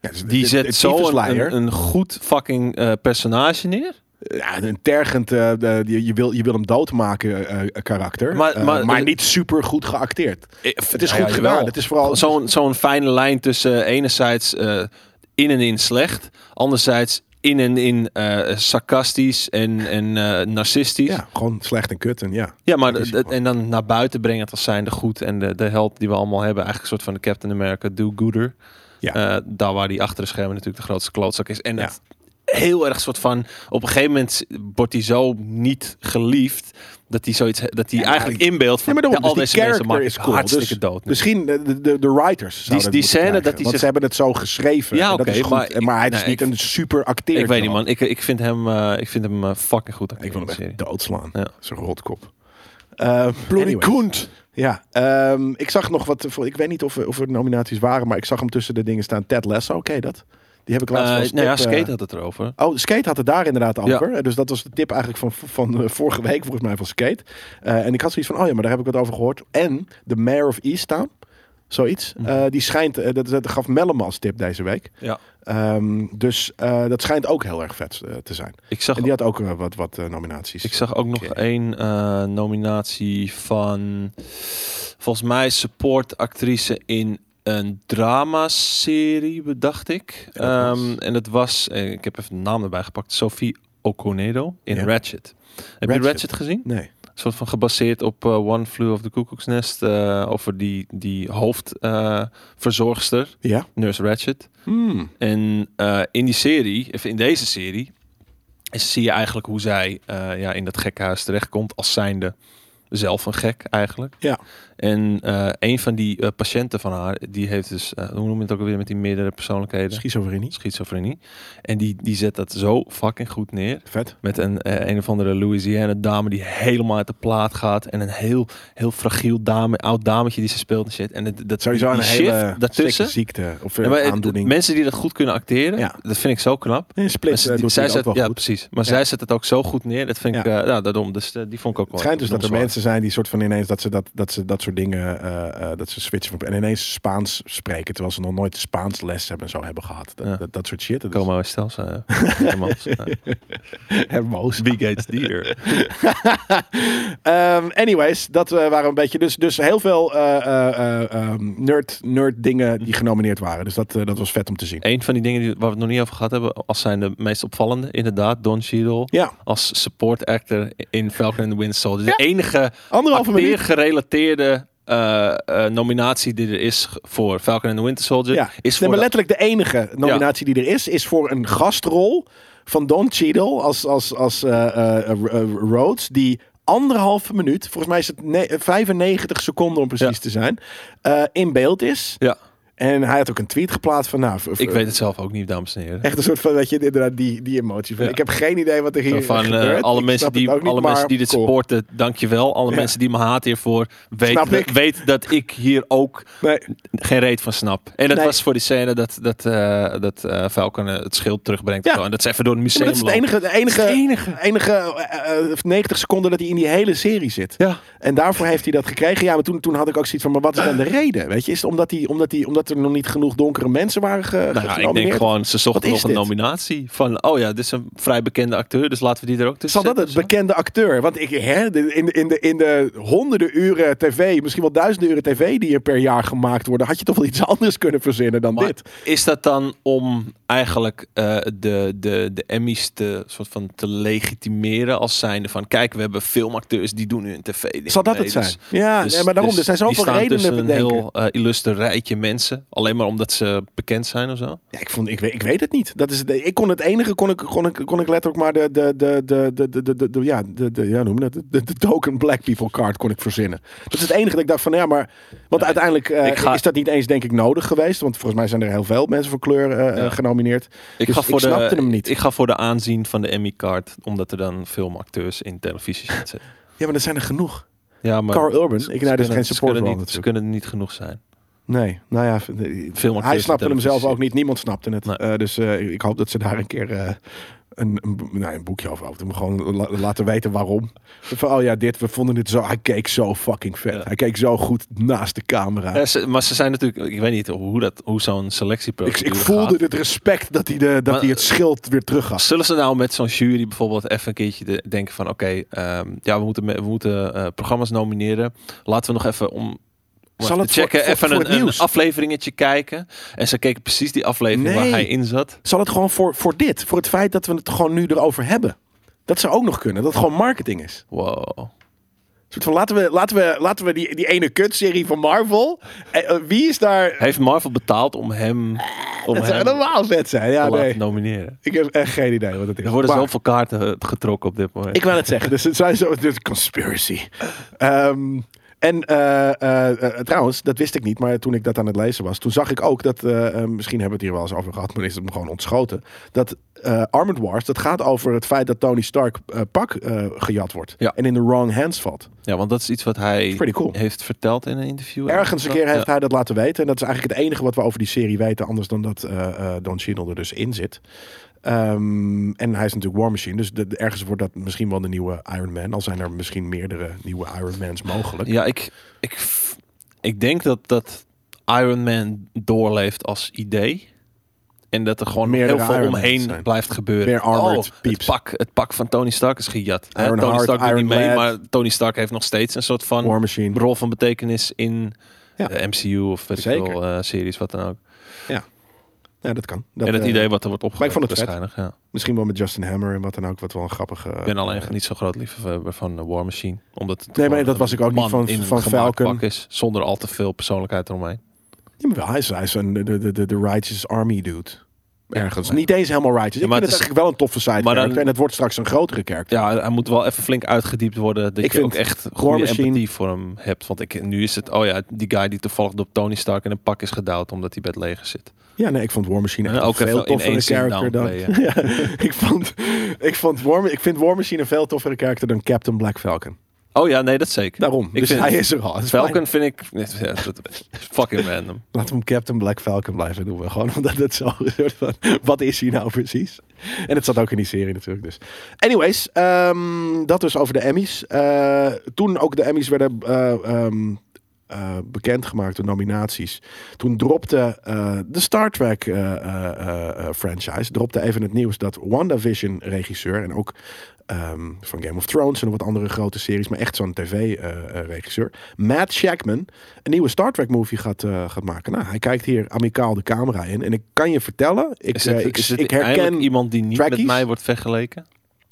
Ja, dus die zet zo een, goed fucking eh, personage neer. ja, een tergend, eh, de, je, je, wil, je wil hem doodmaken eh, karakter. Maar- Maar, niet super goed geacteerd. Het is goed ja, gedaan. Het is vooral... Zo'n zo'n fijne lijn tussen enerzijds in en in slecht, anderzijds in en in sarcastisch en, en narcistisch. ja, gewoon slecht en kut. En ja. Ja, maar en dan naar buiten brengen het als zijnde goed en de, de held die we allemaal hebben, eigenlijk een soort van de Captain America do-gooder. Ja. Eh, daar waar die achter de schermen natuurlijk de grootste klootzak is. En Ja. het heel erg soort van, op een gegeven moment wordt hij zo niet geliefd, dat hij zoiets, dat hij Ja, eigenlijk inbeeldt van Ja, maar daarom, al dus die deze mensen maken is cool. hartstikke Dus dood. Misschien de, de, de, de writers die moeten scène krijgen, dat Want zich- ze hebben het zo geschreven. Ja, oké, goed. maar maar hij is nee, niet ik- een super acteur. ik weet niet man, ik, ik vind hem, eh, ik vind hem eh, fucking goed Ik wil hem de doodslaan. Ja. Zo'n rotkop. Uh, anyways. Ja, ehm, ik zag nog wat. Ik weet niet of, er- of er nominaties waren, maar ik zag hem tussen de dingen staan. Ted Lasso, oké dat? Die heb ik laatst als nou ja, tip, eh, Skate had het erover. Oh, Skate had het daar inderdaad over. Eh, Dus dat was de tip eigenlijk van, van vorige week, volgens mij, van Skate. En ik had zoiets van, oh ja, maar daar heb ik wat over gehoord. En de Mayor of Easttown, zoiets. Mhm. eh, die schijnt, eh, dat, dat gaf Mellem als tip deze week. Ja. Ehm, dus eh, dat schijnt ook heel erg vet te zijn. Ik zag En die had ook wat, wat nominaties. Ik zag ook nog Oké. één nominatie van volgens mij support actrice in een dramaserie, bedacht ik. En dat was? Ehm, en dat was, ik heb even de naam erbij gepakt, Sophie Okonedo in Ja. Ratchet. Heb Ratchet. je Ratchet gezien? Nee. Soort van gebaseerd op eh, One Flew of the Cuckoo's Nest, eh, over die, die hoofdverzorgster, Ja? Nurse Ratchet. Hmm. En eh, in die serie, of in deze serie, zie je eigenlijk hoe zij eh, ja, in dat gekkenhuis terechtkomt als zijnde zelf een gek eigenlijk. Ja. En eh, een van die eh, patiënten van haar, die heeft dus, eh, hoe noem je het ook alweer met die meerdere persoonlijkheden? Schizofrenie. Schizofrenie. En die, die zet dat zo fucking goed neer. Vet. Met een, een of andere Louisiana dame die helemaal uit de plaat gaat. En een heel, heel fragiel dame, oud dametje die ze speelt en shit. En het, dat, Sowieso een shift hele daartussen. ziekte of Ja, maar aandoening. mensen die dat goed kunnen acteren, Ja. dat vind ik zo knap. In Split Maar zij zet, ja, goed. precies. Maar Ja. zij zet het ook zo goed neer. Dat vind ik, Ja. ja, daarom. Dus die vond ik ook wel. Het schijnt dus dat er mensen zijn die soort van ineens dat ze dat, dat, ze dat soort dingen, eh, eh, dat ze switchen en ineens Spaans spreken, terwijl ze nog nooit Spaans les hebben en zo hebben gehad. Dat, Ja. dat, dat soort shit. Dat is- Como estás? eh, Hermans? Hermoos. Wie gates dier? Ehm, anyways, dat waren een beetje. Dus, dus heel veel eh, eh, eh, ehm, nerd, nerd dingen die genomineerd waren. Dus dat, dat was vet om te zien. Een van die dingen die, waar we het nog niet over gehad hebben, als zijn de meest opvallende, inderdaad, Don Cheadle. Ja, Als support actor in Falcon and the Winter Soldier. De enige anderhalve minuut. acteergerelateerde eh, nominatie die er is voor Falcon and the Winter Soldier. Ja, is nee, voor maar letterlijk de enige nominatie die er is, is voor een gastrol van Don Cheadle als, als, als eh, Rhodes, die anderhalve minuut, volgens mij is het ne- 95 seconden om precies Ja. te zijn, in beeld is. Ja, En hij had ook een tweet geplaatst van, nou, ik weet het zelf ook niet, dames en heren. Echt een soort van, weet je, inderdaad die, die emotie van, Ja. ik heb geen idee wat er hier van eh, alle Ik mensen die, niet, alle mensen die dit cool. supporten, dankjewel. Alle Ja. mensen die me haten hiervoor, weet, dat, weet dat ik hier ook Nee, geen reet van snap. En dat Nee. was voor die scène dat, dat, eh dat eh Falcon het schild terugbrengt. Ja. En dat ze even door het Ja, museum dat is het enige, de enige, Dat is het enige. enige eh, eh, 90 seconden dat hij in die hele serie zit. Ja. En daarvoor heeft hij dat gekregen. Ja, maar toen, toen had ik ook zoiets van, maar wat is dan de reden? Weet je, is het omdat hij, omdat hij, omdat er nog niet genoeg donkere mensen waren ge, Nou ja, ik denk gewoon, ze zochten nog een dit? nominatie. Van, oh ja, dit is een vrij bekende acteur, dus laten we die er ook tussen Zal dat het bekende acteur? Want ik, hè, in, de, in, de, in de honderden uren tv, misschien wel duizenden uren tv die er per jaar gemaakt worden, had je toch wel iets anders kunnen verzinnen dan Maar dit? is dat dan om eigenlijk eh, de, de, de Emmys te, soort van te legitimeren als zijnde van kijk, we hebben filmacteurs die doen nu een tv. Zal dat Nee, het zijn? dus- ja, dus- nee, maar daarom, dus er zijn zoveel redenen te een heel illustre rijtje mensen, Alleen maar omdat ze bekend zijn of zo? Ja, ik, vond, ik, weet, ik weet het niet. Dat is ik kon het enige, kon ik, kon ik, kon ik letterlijk maar de, de, de, de, de, de, de, ja, de, de, ja, noem dat, de, token black people card kon ik verzinnen. Dat is het enige dat ik dacht van, ja, maar, want uiteindelijk is dat niet eens denk ik nodig geweest. Want volgens mij zijn er heel veel mensen voor kleur genomineerd. Ik, ga voor ik snapte de, hem niet. Ik ga voor de aanzien van de Emmy card, omdat er dan filmacteurs in televisie zitten. ja, maar er zijn er genoeg. Ja, maar Carl Urban, ik nou, er geen support ze kunnen, ze kunnen niet genoeg zijn. Nee, nou ja, Filmacteurs hij snapte hem zelf ook niet. Niemand snapte het. Nee. Eh, dus eh, ik hoop dat ze daar een keer eh, een, een, nou, een boekje over houden. Gewoon la- laten weten waarom. Van, oh ja, dit, we vonden dit zo... Hij keek zo fucking vet. Ja. Hij keek zo goed naast de camera. Ja, ze- maar ze zijn natuurlijk, ik weet niet hoe, dat, hoe zo'n ik, selectieprocedure ik voelde gaat. het respect dat hij, de, dat Maar- hij het schild weer terug gaf. Zullen ze nou met zo'n jury bijvoorbeeld even een keertje de- denken van oké, ehm, ja, we moeten, we moeten programma's nomineren. Laten we nog even om Zal even het checken, voor- even voor een, afleveringetje kijken. En ze keken precies die aflevering waar hij in zat. Zal het gewoon voor, voor dit? Voor het feit dat we het gewoon nu erover hebben? Dat zou ook nog kunnen. Dat het gewoon marketing is. Wow. Soort van, laten we, laten we, laten we die, die ene kutserie van Marvel... eh, eh, wie is daar... Heeft Marvel betaald om hem, om Dat zou hem normaal vet zijn. Ja, te laten nee. nomineren? Ik heb echt geen idee wat het is. Er worden Maar- zoveel kaarten eh, getrokken op dit moment. Ik wil het zeggen. Dus het zijn zo. Dus conspiracy. Ehm, en eh, eh, eh, trouwens, dat wist ik niet. Maar toen ik dat aan het lezen was, toen zag ik ook dat. misschien hebben we het hier wel eens over gehad, maar is het me gewoon ontschoten. Dat Armored Wars, dat gaat over het feit dat Tony Stark pak gejat wordt. Ja. En in de wrong hands valt. Ja, want dat is iets wat hij cool. heeft verteld in een interview. Ergens een keer heeft Ja. hij dat laten weten. En dat is eigenlijk het enige wat we over die serie weten. Anders dan dat Don Cheadle er dus in zit. Ehm, en hij is natuurlijk War Machine. Dus de, de- ergens wordt dat misschien wel de nieuwe Iron Man. Al zijn er misschien meerdere nieuwe Iron Mans mogelijk. Ja, ik, ik, ik denk dat, dat Iron Man doorleeft als idee. En dat er gewoon Meerdere heel veel Iron omheen zijn. blijft gebeuren. Meer armored het peeps. pak, het pak van Tony Stark is gejat. Iron Tony Heart, Stark doet niet mee, Lad. maar Tony Stark heeft nog steeds een soort van War Machine. rol van betekenis in Ja. de MCU of weet ik Zeker. veel, eh, series, wat dan ook. Ja, dat kan. Dat, en het eh, idee wat er wordt maar ik vond het vet. Ja. Misschien wel met Justin Hammer en wat dan ook. Wat wel een grappige... Ik ben alleen niet zo groot liefhebber van eh, War Machine. Omdat het Nee, maar dat was ik ook niet van- in van Falcon. is, zonder al te veel persoonlijkheid eromheen. Ja, maar hij is, hij is een de, de, de, de Righteous Army dude. Ergens. Ja. Niet eens helemaal righteous. Ja, ik vind het is- eigenlijk wel een toffe side Maar dan-. En het wordt straks een grotere kerk. Ja, hij moet wel even flink uitgediept worden. Dat Ik je ook vind echt War goede Machine- empathie voor hem hebt. Want ik, nu is het, oh ja, die guy die toevallig door Tony Stark in een pak is gedouwd omdat hij bij het leger zit. Ja, nee, ik vond War Machine echt Ja, een ook veel toffere character dan... ik, vond, ik, vond War, ik vind War Machine een veel toffere character dan Captain Black Falcon. Oh ja, nee, dat zeker. Daarom. Ik dus vind- hij is er al. Falcon vind ik ja, fucking random. Laten we hem Captain Black Falcon blijven noemen. Gewoon omdat het zo een soort van... Wat is hij nou precies? En het zat ook in die serie natuurlijk. Dus. Anyways, ehm, dat dus over de Emmys. Eh, toen ook de Emmys werden eh, ehm, eh, bekendgemaakt, de nominaties. Toen dropte de Star Trek franchise... dropte even het nieuws dat WandaVision regisseur... en ook ehm, van Game of Thrones en nog wat andere grote series... maar echt zo'n tv-regisseur... Matt Shackman een nieuwe Star Trek movie gaat, eh, gaat maken. Nou, hij kijkt hier amicaal de camera in. En ik kan je vertellen, ik, Is het, eh, ik, is het ik eindelijk herken... iemand die niet met mij wordt vergeleken?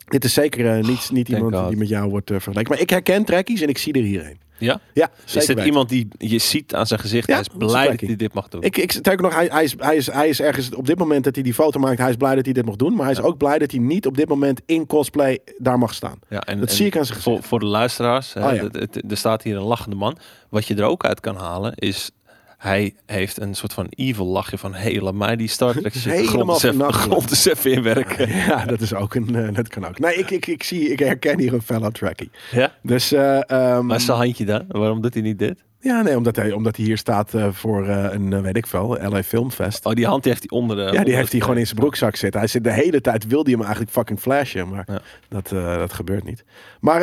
Dit is zeker eh, niet, niet Thank iemand God. die met jou wordt vergeleken. Maar ik herken trekkies en ik zie er hierheen. Ja? Ja, Is weten. iemand die je ziet aan zijn gezicht? Ja, hij is blij dat hij dit mag doen. Ik, ik sterker nog, hij, hij, is, hij, is, hij is ergens op dit moment dat hij die foto maakt. Hij is blij dat hij dit mag doen. Maar hij is Ja. ook blij dat hij niet op dit moment in cosplay daar mag staan. ja, en, Dat en zie ik aan zijn voor, gezicht. voor de luisteraars, Oh ja. er staat hier een lachende man. Wat je er ook uit kan halen is... Hij heeft een soort van evil lachje van... Laat mij die Star Trek shit de Helemaal grond eens even- vannacht, de grond eens even inwerken. Ja, dat is ook een. eh, dat kan ook. Nee, ik, ik, ik zie, ik herken hier een fellow trackie. Ja? Dus. eh, ehm, Maar is zijn handje daar? Waarom doet hij niet dit? Ja, nee, omdat hij, omdat hij hier staat eh, voor eh, een, eh, weet ik veel, LA Filmfest. Oh, die hand die heeft hij onder de... ja, die onder heeft hij gewoon in zijn broekzak zitten. Hij zit de hele tijd, wilde hij hem eigenlijk fucking flashen, maar Ja. dat, dat gebeurt niet. Maar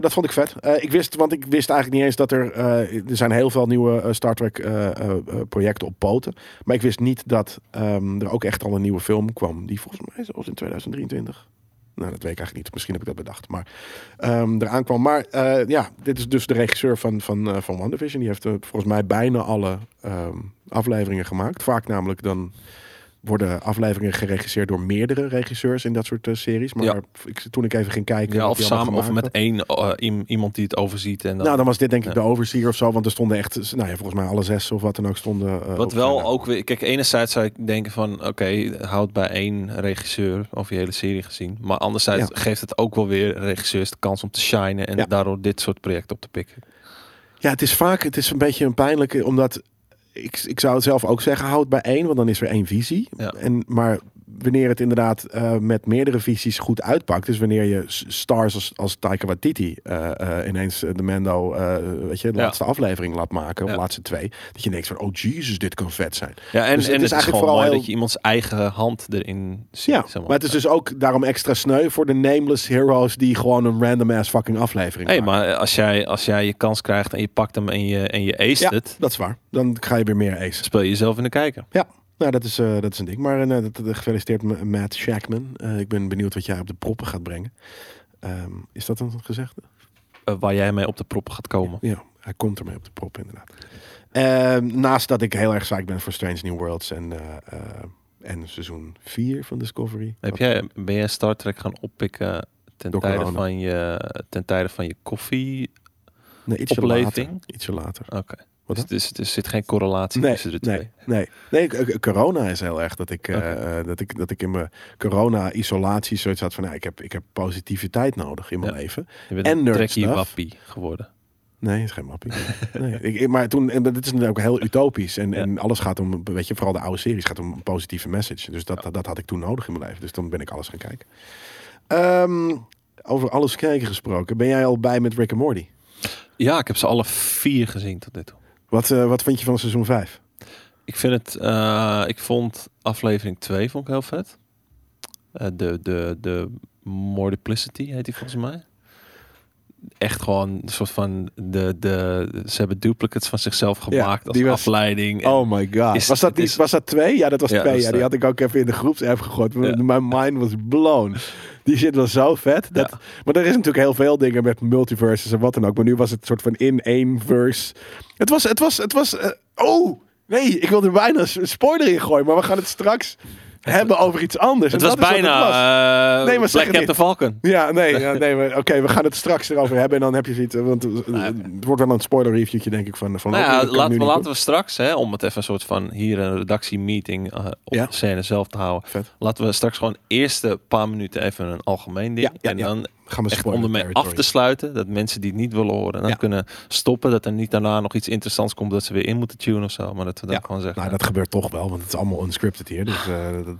dat vond ik vet. Ik wist, want ik wist eigenlijk niet eens dat er, er zijn heel veel nieuwe Star Trek projecten op poten. Maar ik wist niet dat ehm, er ook echt al een nieuwe film kwam, die volgens mij zelfs in 2023. Nou, dat weet ik eigenlijk niet. Misschien heb ik dat bedacht. Maar ehm eraan kwam. Maar eh, ja, dit is dus de regisseur van, van, eh, van WandaVision. Die heeft eh, volgens mij bijna alle ehm, afleveringen gemaakt. Vaak namelijk dan worden afleveringen geregisseerd door meerdere regisseurs in dat soort eh, series. Maar Ja. ik, toen ik even ging kijken... Ja, of samen of met één eh, iem- iemand die het overziet. En dan, Nou, dan was dit denk ik Ja. de overseer of zo. Want er stonden echt, nou ja, volgens mij alle zes of wat dan ook stonden. eh, Wat wel ook weer... Kijk, enerzijds zou ik denken van... Oké, houd bij één regisseur over je hele serie gezien. Maar anderzijds geeft het ook wel weer regisseurs de kans om te shinen. En daardoor dit soort projecten op te pikken. Ja, het is vaak, het is een beetje een pijnlijke, omdat ik, ik zou het zelf ook zeggen, houd bij één, want dan is er één visie. Ja. En, maar wanneer het inderdaad eh, met meerdere visies goed uitpakt, dus wanneer je stars als, als Taika Waititi eh, ineens de Mando, eh, weet je, de Ja. laatste aflevering laat maken, of de laatste twee, dat je denkt van, oh Jesus, dit kan vet zijn. Ja, en, Dus het en is het is, eigenlijk vooral mooi heel- dat je iemands eigen hand erin ziet. Ja, zeg maar het is maar. dus ook daarom extra sneu voor de nameless heroes die gewoon een random ass fucking aflevering Hey, maken. maar als jij, als jij je kans krijgt en je pakt hem en je, en je aced Ja, het, dat is waar. Dan ga je weer meer ace. speel je jezelf in de kijker. Ja, nou, dat, is, eh, dat is een ding. Maar eh, dat, dat- gefeliciteerd Matt Shackman. Eh, ik ben benieuwd wat jij op de proppen gaat brengen. Ehm, is dat een gezegde? Eh, waar jij mee op de proppen gaat komen. Ja, hij komt ermee op de proppen inderdaad. Ehm, naast dat ik heel erg psyched ben voor Strange New Worlds en, eh, eh, en seizoen 4 van Discovery. Heb jij, ben jij Star Trek gaan oppikken ten Door tijde, corona. van je, ten tijde van je koffie? Nee, ietsje opleving? later. Ietsje later. Oké. Wat Dus, dus er zit geen correlatie Nee, tussen de twee. nee, nee. nee, corona is heel erg dat ik, eh, eh, dat ik, dat ik in mijn corona-isolatie zoiets had van, nou, ik, heb, ik heb positiviteit nodig in mijn Ja. leven. Je bent En een wappie geworden. Nee, is geen mappie. Nee. Ik, maar toen, en dat is natuurlijk ook heel utopisch. En, Ja. en alles gaat om, weet je, vooral de oude series gaat om een positieve message. Dus dat, dat had ik toen nodig in mijn leven. Dus dan ben ik alles gaan kijken. Ehm, over alles kijken gesproken. Ben jij al bij met Rick en Morty? Ja, ik heb ze alle vier gezien tot nu toe. Wat, eh, wat vind je van seizoen 5? Ik vind het, eh, ik vond aflevering 2 vond ik heel vet. Eh, de, de, de Multiplicity heet die volgens mij. Echt gewoon een soort van de, de, ze hebben duplicates van zichzelf gemaakt als die was- afleiding. Oh my god. Is- was, dat niet, is- was dat twee? Ja, dat was Ja, twee. dat Ja, die had ik ook even in de groepsapp gegooid. Ja. Mijn mind was blown. Die shit was zo vet. Dat, Ja. Maar er is natuurlijk heel veel dingen met multiverses en wat dan ook. Maar nu was het soort van in één verse. Het was, het was, het was... eh, oh, nee, ik wilde er bijna een spoiler in gooien. Maar we gaan het straks hebben over iets anders. het was dat bijna het was. eh Nee, maar Black Falcon. Ja, nee, ja, nee oké, we gaan het straks erover hebben. En dan heb je zoiets, eh, want eh, het wordt wel een spoiler reviewtje, denk ik, van, van Nou ja, laten, we, laten we straks, hè, om het even een soort van hier een redactiemeeting eh op Ja. de scène zelf te houden. Vet. Laten we straks gewoon eerste paar minuten even een algemeen ding. Ja, en dan gaan we echt om ermee af te sluiten. Dat mensen die het niet willen horen, dan Ja. kunnen stoppen. Dat er niet daarna nog iets interessants komt dat ze weer in moeten tunen of zo. Maar dat we dan Ja. gewoon zeggen. Nou, dat gebeurt toch wel, want het is allemaal unscripted hier. Dus eh,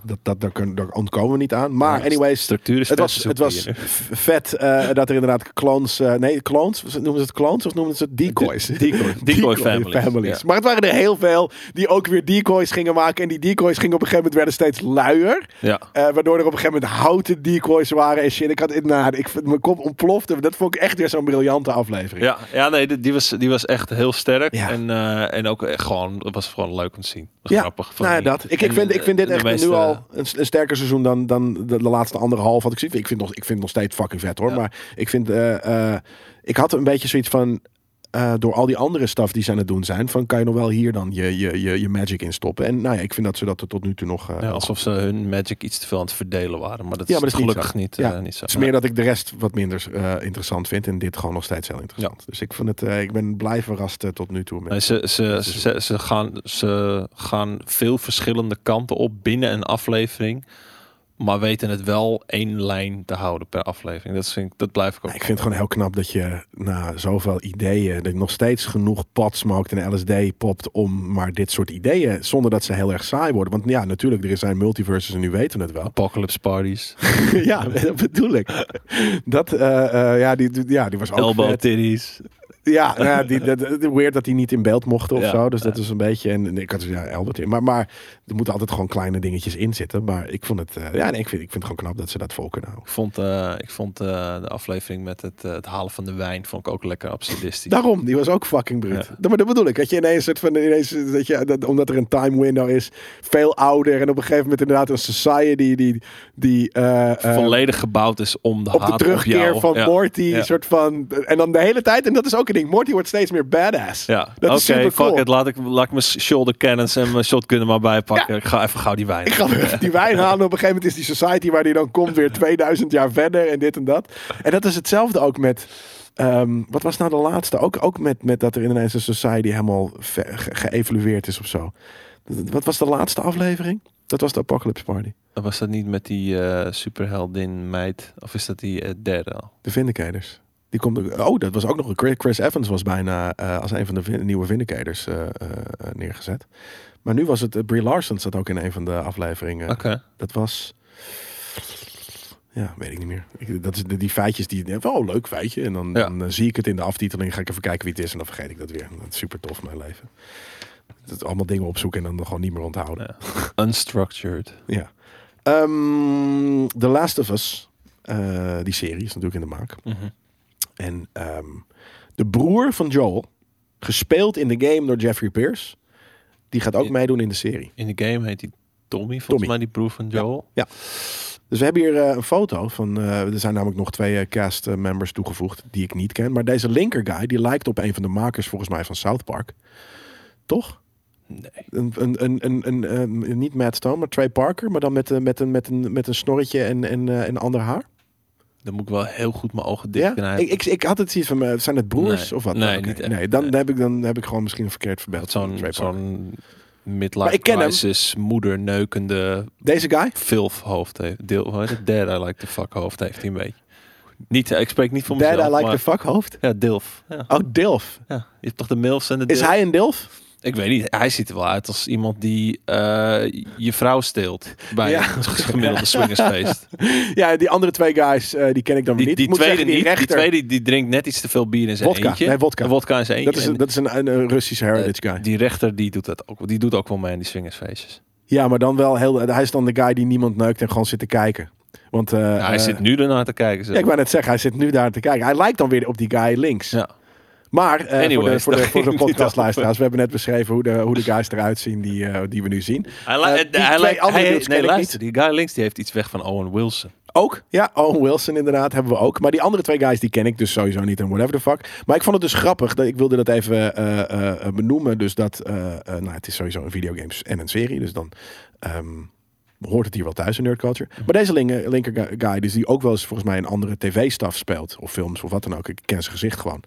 dat, dat, daar, kun- daar ontkomen we niet aan. Maar Ja, anyways, structuur is het was, vet, het was vet eh, dat er inderdaad clones... eh, nee, clones? Noemen ze het clones of noemen ze het decoys? De- decoy- decoy families, ja. Maar het waren er heel veel die ook weer decoys gingen maken. En die decoys gingen op een gegeven moment werden steeds luier. Ja. Waardoor er op een gegeven moment houten decoys waren en shit. Ik had nou, ik mijn kop ontplofte. Dat vond ik echt weer zo'n briljante aflevering. Ja, ja, nee, die, die was, die was echt heel sterk. Ja. En, eh, en ook echt gewoon, het was gewoon leuk om te zien. Was Ja, grappig. Nou ja, dat. Ik, ik, vind, ik vind dit echt meeste- nu al een, een sterker seizoen dan, dan de, de laatste anderhalf had ik gezien. Ik vind, nog, ik vind het nog steeds fucking vet hoor. Ja. Maar ik vind, eh, eh, ik had een beetje zoiets van, eh, door al die andere stuff die ze aan het doen zijn, van kan je nog wel hier dan je, je, je, je magic in stoppen. En nou ja, ik vind dat ze dat er tot nu toe nog... eh, Ja, alsof ze hun magic iets te veel aan het verdelen waren. Maar dat is, Ja, maar dat is niet gelukkig niet, Ja, eh, niet zo. Het is meer dat ik de rest wat minder interessant vind. En dit gewoon nog steeds heel interessant. Dus ik, vond het, ik ben blij verrast tot nu toe. Met, Nee, ze, ze, ze, ze, gaan, ze gaan veel verschillende kanten op binnen een aflevering. Maar weten het wel één lijn te houden per aflevering. Dat, vind ik, dat blijf ik ook. ik vind het gewoon heel knap dat je na zoveel ideeën, dat je nog steeds genoeg pot smoked en LSD popt om maar dit soort ideeën, zonder dat ze heel erg saai worden. Want ja, natuurlijk, er zijn multiverses en nu weten we het wel. Apocalypse parties, ja, dat bedoel ik. Dat, eh, eh, ja, die, die- ja, die was ook elbow vet. titties. Ja, nou ja die, dat, weird dat hij niet in beeld mocht of Ja, zo. Dus dat is een beetje. En, ik had ja, Albert in. Maar, maar er moeten altijd gewoon kleine dingetjes in zitten. Maar ik vond het. eh, ja, nee, ik vind, ik vind het gewoon knap dat ze dat vol kunnen houden. Ik vond, eh, ik vond eh, de aflevering met het, het halen van de wijn vond ik ook lekker absurdistisch. Daarom, die was ook fucking bruut. Ja. Dat, maar dat bedoel ik. Dat je ineens soort van ineens, dat je, dat, omdat er een time window is, veel ouder en op een gegeven moment inderdaad een society die, die eh, Volledig gebouwd is om de op de terugkeer jou. van ja. Morty, soort van en dan de hele tijd en dat is ook ding. Morty wordt steeds meer badass. Ja, Dat oké, is super fuck cool. it. Laat ik, laat ik mijn shoulder cannons en mijn shotgun er maar bij pakken. Ik ga even gauw die wijn. Ik ga even die wijn halen. Op een gegeven moment is die society waar die dan komt weer 2000 jaar verder en dit en dat. En dat is hetzelfde ook met. ehm, wat was nou de laatste? Ook, ook met, met dat er ineens een society helemaal ve- ge- geëvalueerd is of zo. Wat was de laatste aflevering? Dat was de Apocalypse Party. Was dat niet met die eh, superheldin meid? Of is dat die eh, derde al? De Vindicators. Die komt, oh, dat was ook nog. Chris- Chris Evans was bijna eh, als een van de vin- nieuwe Vindicators eh, neergezet. Maar nu was het. Brie Larson zat ook in een van de afleveringen. Oké. Dat was. Ja, weet ik niet meer. Ik, dat is de, die feitjes die. Oh, leuk feitje. En dan, Ja. dan zie ik het in de aftiteling. Ga ik even kijken wie het is. En dan vergeet ik dat weer. Dat is super tof, mijn leven. Dat allemaal dingen opzoeken en dan gewoon niet meer onthouden. Ja. Unstructured. Ja. Ehm, The Last of Us. die serie is natuurlijk in de maak. Mhm. En ehm, de broer van Joel, gespeeld in de game door Jeffrey Pierce, die gaat ook Ja. meedoen in de serie. In de game heet die Tommy, volgens Tommy. mij die broer van Joel. Dus we hebben hier eh, een foto van. eh, er zijn namelijk nog twee eh, cast members toegevoegd die ik niet ken. Maar deze linker guy, die lijkt op een van de makers volgens mij van South Park. Toch? Nee. Een, een, een, een, een, niet Matt Stone, maar Trey Parker. Maar dan met, een met, een, met, een, met een snorretje en, en, en ander haar. Dan moet ik wel heel goed mijn ogen dicht Ja? Ik, ik, ik had het zoiets van, eh, zijn het broers Nee. of wat? Nee, niet echt. Nee, dan, Nee. Heb ik, dan heb ik gewoon misschien een verkeerd van zo'n zo'n midlife crisis, moeder neukende Deze guy? filf hoofd heeft. Deel? Dad I like the fuck hoofd heeft hij een beetje. Niet, ik spreek niet voor Dad, mezelf, I like maar- the fuck hoofd. Ja, Dilf. Ja. Oh, Dilf. ja. Je hebt toch de milfs en de Is Dilf? hij een Dilf? Ik weet niet. Hij ziet er wel uit als iemand die eh, je vrouw steelt bij Ja. een gemiddelde swingersfeest. Ja, die andere twee guys, eh, die ken ik dan Die, niet. die moet tweede zeggen, niet. Die rechter, tweede die drinkt net iets te veel bier in zijn Wodka. eentje. Nee, wodka. Een wodka in zijn eentje. Dat is, een, En, dat is een, een, een Russische heritage eh, guy. Die rechter die doet dat ook. Die doet ook wel mee aan die swingersfeestjes. Ja, maar dan wel heel... Hij is dan de guy die niemand neukt en gewoon zit te kijken. Want Ja, hij zit nu ernaar te kijken. zo. Ja, ik wou net zeggen, hij zit nu daar te kijken. Hij lijkt dan weer op die guy links. Ja. Maar eh, voor de, voor de, voor podcastluisteraars, we hebben net beschreven hoe de, hoe de guys eruit zien die, eh, die we nu zien. Hij, lijkt- andere hij- dudes nee, ken ik luister, die guy links die heeft iets weg van Owen Wilson. Ook, ja, Owen Wilson inderdaad hebben we ook. Maar die andere twee guys die ken ik dus sowieso niet en whatever the fuck. Maar ik vond het dus grappig, dat, ik wilde dat even eh, eh, eh, benoemen. Dus dat, eh, eh, nou het is sowieso een videogames en een serie. Dus dan ehm, hoort het hier wel thuis in Nerd Culture. Maar deze linker, linker gu- guy, dus die ook wel eens volgens mij een andere tv-staf speelt. Of films of wat dan ook. Ik ken zijn gezicht gewoon.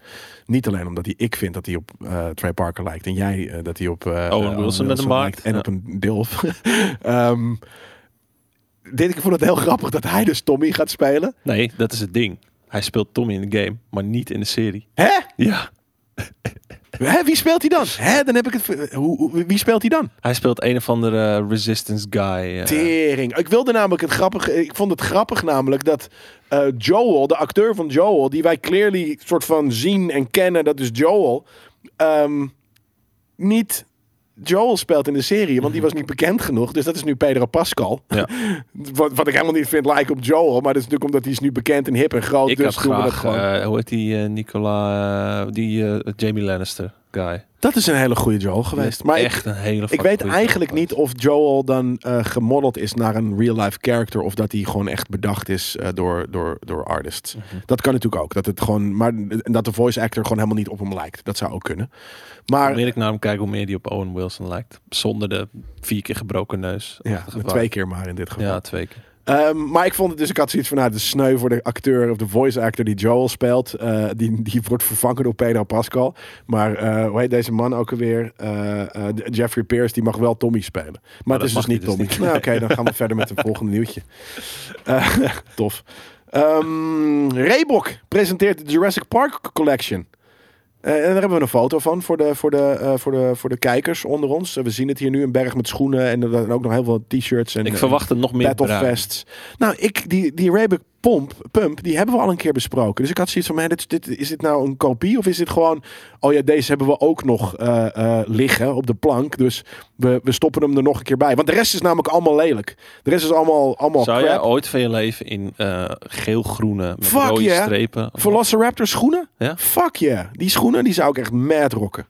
Niet alleen omdat hij, ik vind dat hij op eh, Trey Parker lijkt. En jij eh, dat hij op eh, Owen Wilson met een baard. lijkt. En Ja. op een dilf. Ehm, dit, ik vond het heel grappig dat hij dus Tommy gaat spelen. Nee, dat is het ding. Hij speelt Tommy in de game, maar niet in de serie. Hè? Ja. Hè? Wie speelt hij dan? Hè? Dan heb ik het. Hoe, hoe- wie speelt hij dan? Hij speelt een of andere resistance guy. eh. Tering. Ik wilde namelijk het grappig. Ik vond het grappig namelijk dat eh, Joel, de acteur van Joel, die wij clearly soort van zien en kennen, dat is Joel, ehm, niet Joel speelt in de serie, want die was niet bekend genoeg. Dus dat is nu Pedro Pascal. Ja. Wat, wat ik helemaal niet vind lijken op Joel, maar dat is natuurlijk omdat hij is nu bekend en hip en groot. ik dus had doen we dat graag, gewoon. eh, hoe heet die eh, Nicola, eh, die Jamie Lannister guy. Dat is een hele goede Joel geweest. Maar ik, echt een hele Ik weet eigenlijk niet of Joel dan eh gemodeld is naar een real-life character. Of dat hij gewoon echt bedacht is eh, door, door, door artists. Mhm. Dat kan natuurlijk ook. Dat het gewoon, maar en dat de voice actor gewoon helemaal niet op hem lijkt. Dat zou ook kunnen. Maar Hoe meer ik naar hem kijk, hoe meer die op Owen Wilson lijkt. Zonder de vier keer gebroken neus. ja, twee keer maar in dit geval. Ja, twee keer. Ehm, maar ik vond het dus, ik had zoiets van, nou, de sneu voor de acteur of de voice actor die Joel speelt. eh, die, die wordt vervangen door Pedro Pascal. Maar eh, hoe heet deze man ook alweer? Eh, Jeffrey Pierce, die mag wel Tommy spelen. Maar, het is dus niet dus Tommy. Nou, Oké, dan gaan we verder met het volgende nieuwtje. Tof. Ehm Reebok presenteert de Jurassic Park Collection. Eh, en daar hebben we een foto van voor de, voor de, eh, voor de, voor de kijkers onder ons. Eh, we zien het hier nu, een berg met schoenen en, en ook nog heel veel t-shirts. En, Ik eh, verwacht er nog meer bruin. Battlefests. Nou, ik, die, die Reebok pomp, pump, die hebben we al een keer besproken. Dus ik had zoiets van, man, dit, dit, is dit nou een kopie? Of is dit gewoon, oh ja, deze hebben we ook nog eh, eh, liggen op de plank. Dus we, we stoppen hem er nog een keer bij. Want de rest is namelijk allemaal lelijk. De rest is allemaal, allemaal Zou crap. jij ooit van je leven in eh, geel-groene met Fuck rode yeah. strepen? Velociraptor schoenen? Ja? Fuck yeah. Die schoenen die zou ik echt mad rocken.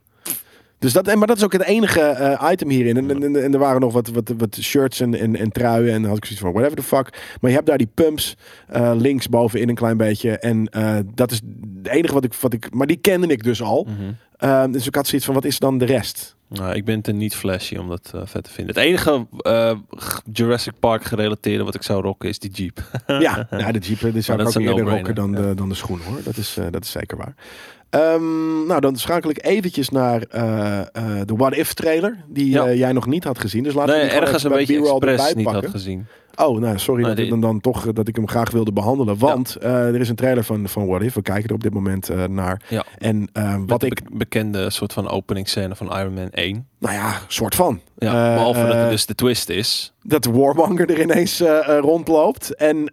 Dus dat, en- maar dat is ook het enige eh, item hierin. En, en, en- en er waren nog wat, wat, wat shirts en, en, en truien. En dan had ik zoiets van, whatever the fuck. Maar je hebt daar die pumps eh, links bovenin een klein beetje. En eh, dat is het enige wat ik, wat ik... Maar die kende ik dus al. Mhm. Eh, dus ik had zoiets van, wat is dan de rest? Nou, ik ben te niet flashy om dat vet te vinden. Het enige Jurassic Park gerelateerde wat ik zou rocken is die Jeep. ja, nou, de Jeep die zou ik ook eerder no-brainer, rocken dan, ja. de, dan de schoenen hoor. Dat is, dat is zeker waar. Ehm, nou, dan schakel ik eventjes naar eh, eh, de What If trailer. Die Ja. eh, jij nog niet had gezien. Dus laten we nee, ergens een bij beetje B-roll expres erbij niet had gezien. Oh, nou sorry dat ik dan, dan toch eh, dat ik hem graag wilde behandelen. Want eh, er is een trailer van, van What If. We kijken er op dit moment eh, naar. Ja. En Wat ik, be- bekende soort van openingsscène van Iron Man 1. nou ja, soort van. Ja, Eh, behalve dat het dus de twist is. dat de Warmonger er ineens rondloopt. En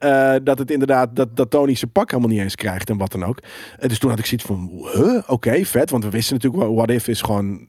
dat het inderdaad, dat, dat Tony zijn pak helemaal niet eens krijgt en wat dan ook. Dus toen had ik zoiets van, huh? oké, vet. Want we wisten natuurlijk, wel, What If is gewoon,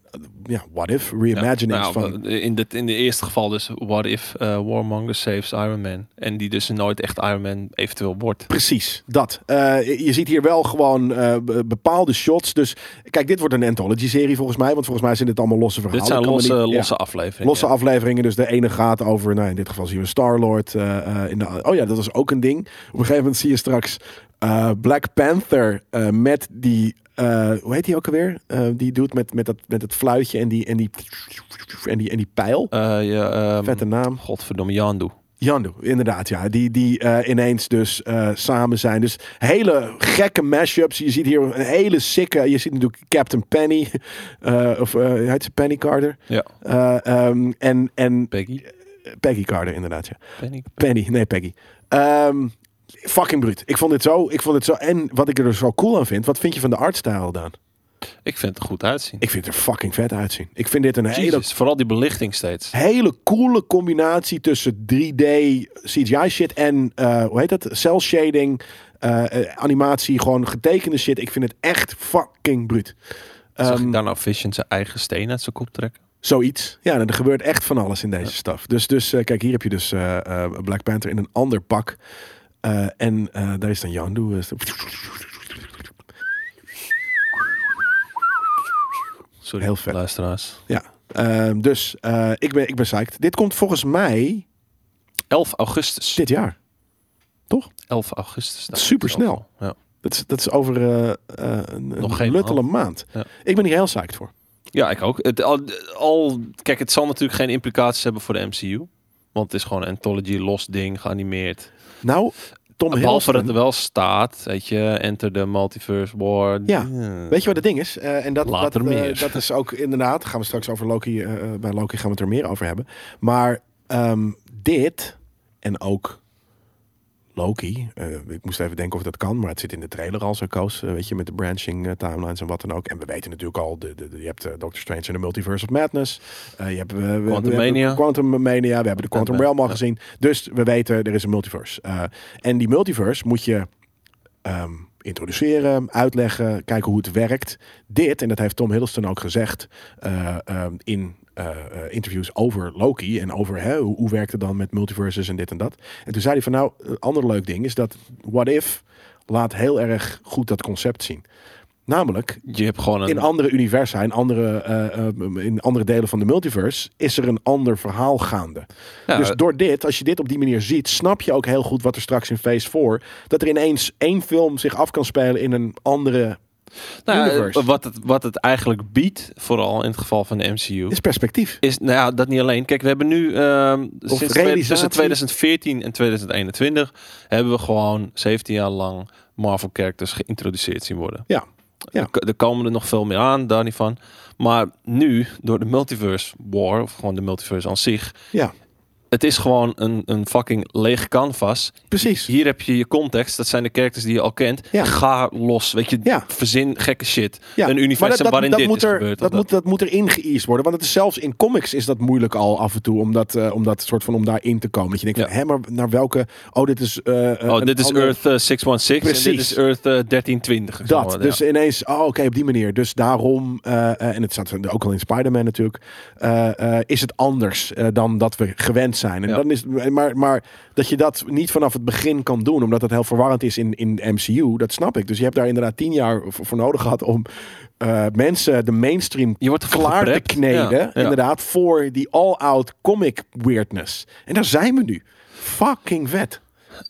ja, What If, reimaginings Ja, van... nou, in, dit, in de eerste geval dus what if eh, Warmonger saves Iron Man. En die dus nooit echt Iron Man eventueel wordt. Precies, dat. Eh, je ziet hier wel gewoon eh, be- bepaalde shots. Dus kijk, dit wordt een anthology-serie volgens mij. Want volgens mij zijn dit allemaal losse verhalen. Dit zijn losse, ja. losse afleveringen. Losse afleveringen, dus de ene gaat over, nou in dit geval zien we Star-Lord. eh, eh, in de, oh ja, dat is ook een ding. Op een gegeven moment zie je straks eh, Black Panther eh, met die, eh, hoe heet die ook alweer? Die doet met, met, dat, met het fluitje en die, en die, en die, en die pijl. Ja, ehm, Vette naam. Godverdomme, Yandu. Yandu, inderdaad, ja. Die, die ineens dus samen zijn. Dus hele gekke mashups. Je ziet hier een hele sikke... Je ziet natuurlijk Captain Penny. eh, of heet ze? Penny Carter. Ja, Eh, ehm, en, en Peggy. Peggy Carter, inderdaad, ja. Penny. Penny, nee, Peggy. Ehm, fucking bruut. Ik vond dit zo, ik vond dit zo. En wat ik er dus zo cool aan vind, wat vind je van de artstyle dan? Ik vind het er goed uitzien. Ik vind het er fucking vet uitzien. Ik vind dit een hele, vooral die belichting steeds. hele coole combinatie tussen 3D CGI shit en, eh, hoe heet dat? Cell shading, eh, eh, animatie, gewoon getekende shit. Ik vind het echt fucking bruut. Zag Ehm, ik daar nou Vision zijn eigen steen uit zijn kop trekken? Zoiets. Ja, er gebeurt echt van alles in deze staf. Dus, dus kijk, hier heb je dus Black Panther in een ander pak. Eh, en eh, daar is dan eh, Sorry, Heel vet. luisteraars. Ja. Ehm, dus eh, ik, ben, ik ben psyched. Dit komt volgens mij 11 augustus. dit jaar. 11 augustus. Dat is supersnel. Ja. Dat is, dat is over een, Nog een geen luttele maand. Ja. Ik ben hier heel psyched voor. ja, ik ook. Het, al, al, kijk, het zal natuurlijk geen implicaties hebben voor de MCU. Want het is gewoon een anthology, los ding, geanimeerd. Nou, Tom Behalve dat er wel staat, weet je, enter the multiverse war. Ja. Weet je wat het ding is? Eh, en dat, Later dat, eh, meer. dat is ook inderdaad, gaan we straks over Loki, eh, bij Loki gaan we het er meer over hebben. Maar ehm, dit en ook Loki, eh, ik moest even denken of dat kan, maar het zit in de trailer al zo koos, eh, weet je, met de branching eh, timelines en wat dan ook. En we weten natuurlijk al, de, de, de- je hebt Doctor Strange in the Multiverse of Madness, je hebt Quantum Mania. Quantum Mania, we hebben de Quantum Realm al gezien, dus we weten er is een multiverse. En die multiverse moet je ehm, introduceren, uitleggen, kijken hoe het werkt. Dit, en dat heeft Tom Hiddleston ook gezegd eh, ehm, in eh, eh, interviews over Loki en over hè, hoe, hoe werkt het dan met multiverses en dit en dat. En toen zei hij van nou, een ander leuk ding is dat What If laat heel erg goed dat concept zien. Namelijk, Je hebt gewoon een... in andere universa, in andere, eh, in andere delen van de multiverse, is er een ander verhaal gaande. Ja, dus door dit, als je dit op die manier ziet, snap je ook heel goed wat er straks in Phase 4, dat er ineens één film zich af kan spelen in een andere nou, wat, het, wat het eigenlijk biedt, vooral in het geval van de MCU, is perspectief. is, nou ja, dat niet alleen. Kijk, we hebben nu ehm, sinds tussen 2014 en 2021 hebben we gewoon 17 jaar lang Marvel characters geïntroduceerd zien worden. Ja. Ja. Er, er komen er nog veel meer aan, daar niet van. Maar nu, door de multiverse war, of gewoon de multiverse aan zich, Ja. Het is gewoon een, een fucking leeg canvas. Precies. Hier heb je je context. Dat zijn de characters die je al kent. Ja. Ga los. Weet je, Ja. verzin gekke shit. Ja, Een universum waarin dit moet is er, gebeurd. Dat moet, dat moet er ingeëased worden. Want het is zelfs in comics is dat moeilijk al af en toe. Om dat, eh, om dat soort van om daarin te komen. Dat je denkt, Ja. van, maar naar welke... Oh, dit is... eh, eh, Oh, dit is Earth eh, 616 en dit Precies. is Earth eh, 1320. of zo, Dat, dus ineens, oh oké, op die manier. Dus daarom, en het staat ook al in Spider-Man natuurlijk, is het anders dan dat we gewend zijn. En Ja. dan is, maar, maar dat je dat niet vanaf het begin kan doen, omdat het heel verwarrend is in, in MCU, dat snap ik. Dus je hebt daar inderdaad tien jaar voor, nodig gehad om eh, mensen de mainstream Je wordt klaar te kneden, Ja, ja. inderdaad, voor die all-out comic weirdness. En daar zijn we nu. Fucking vet.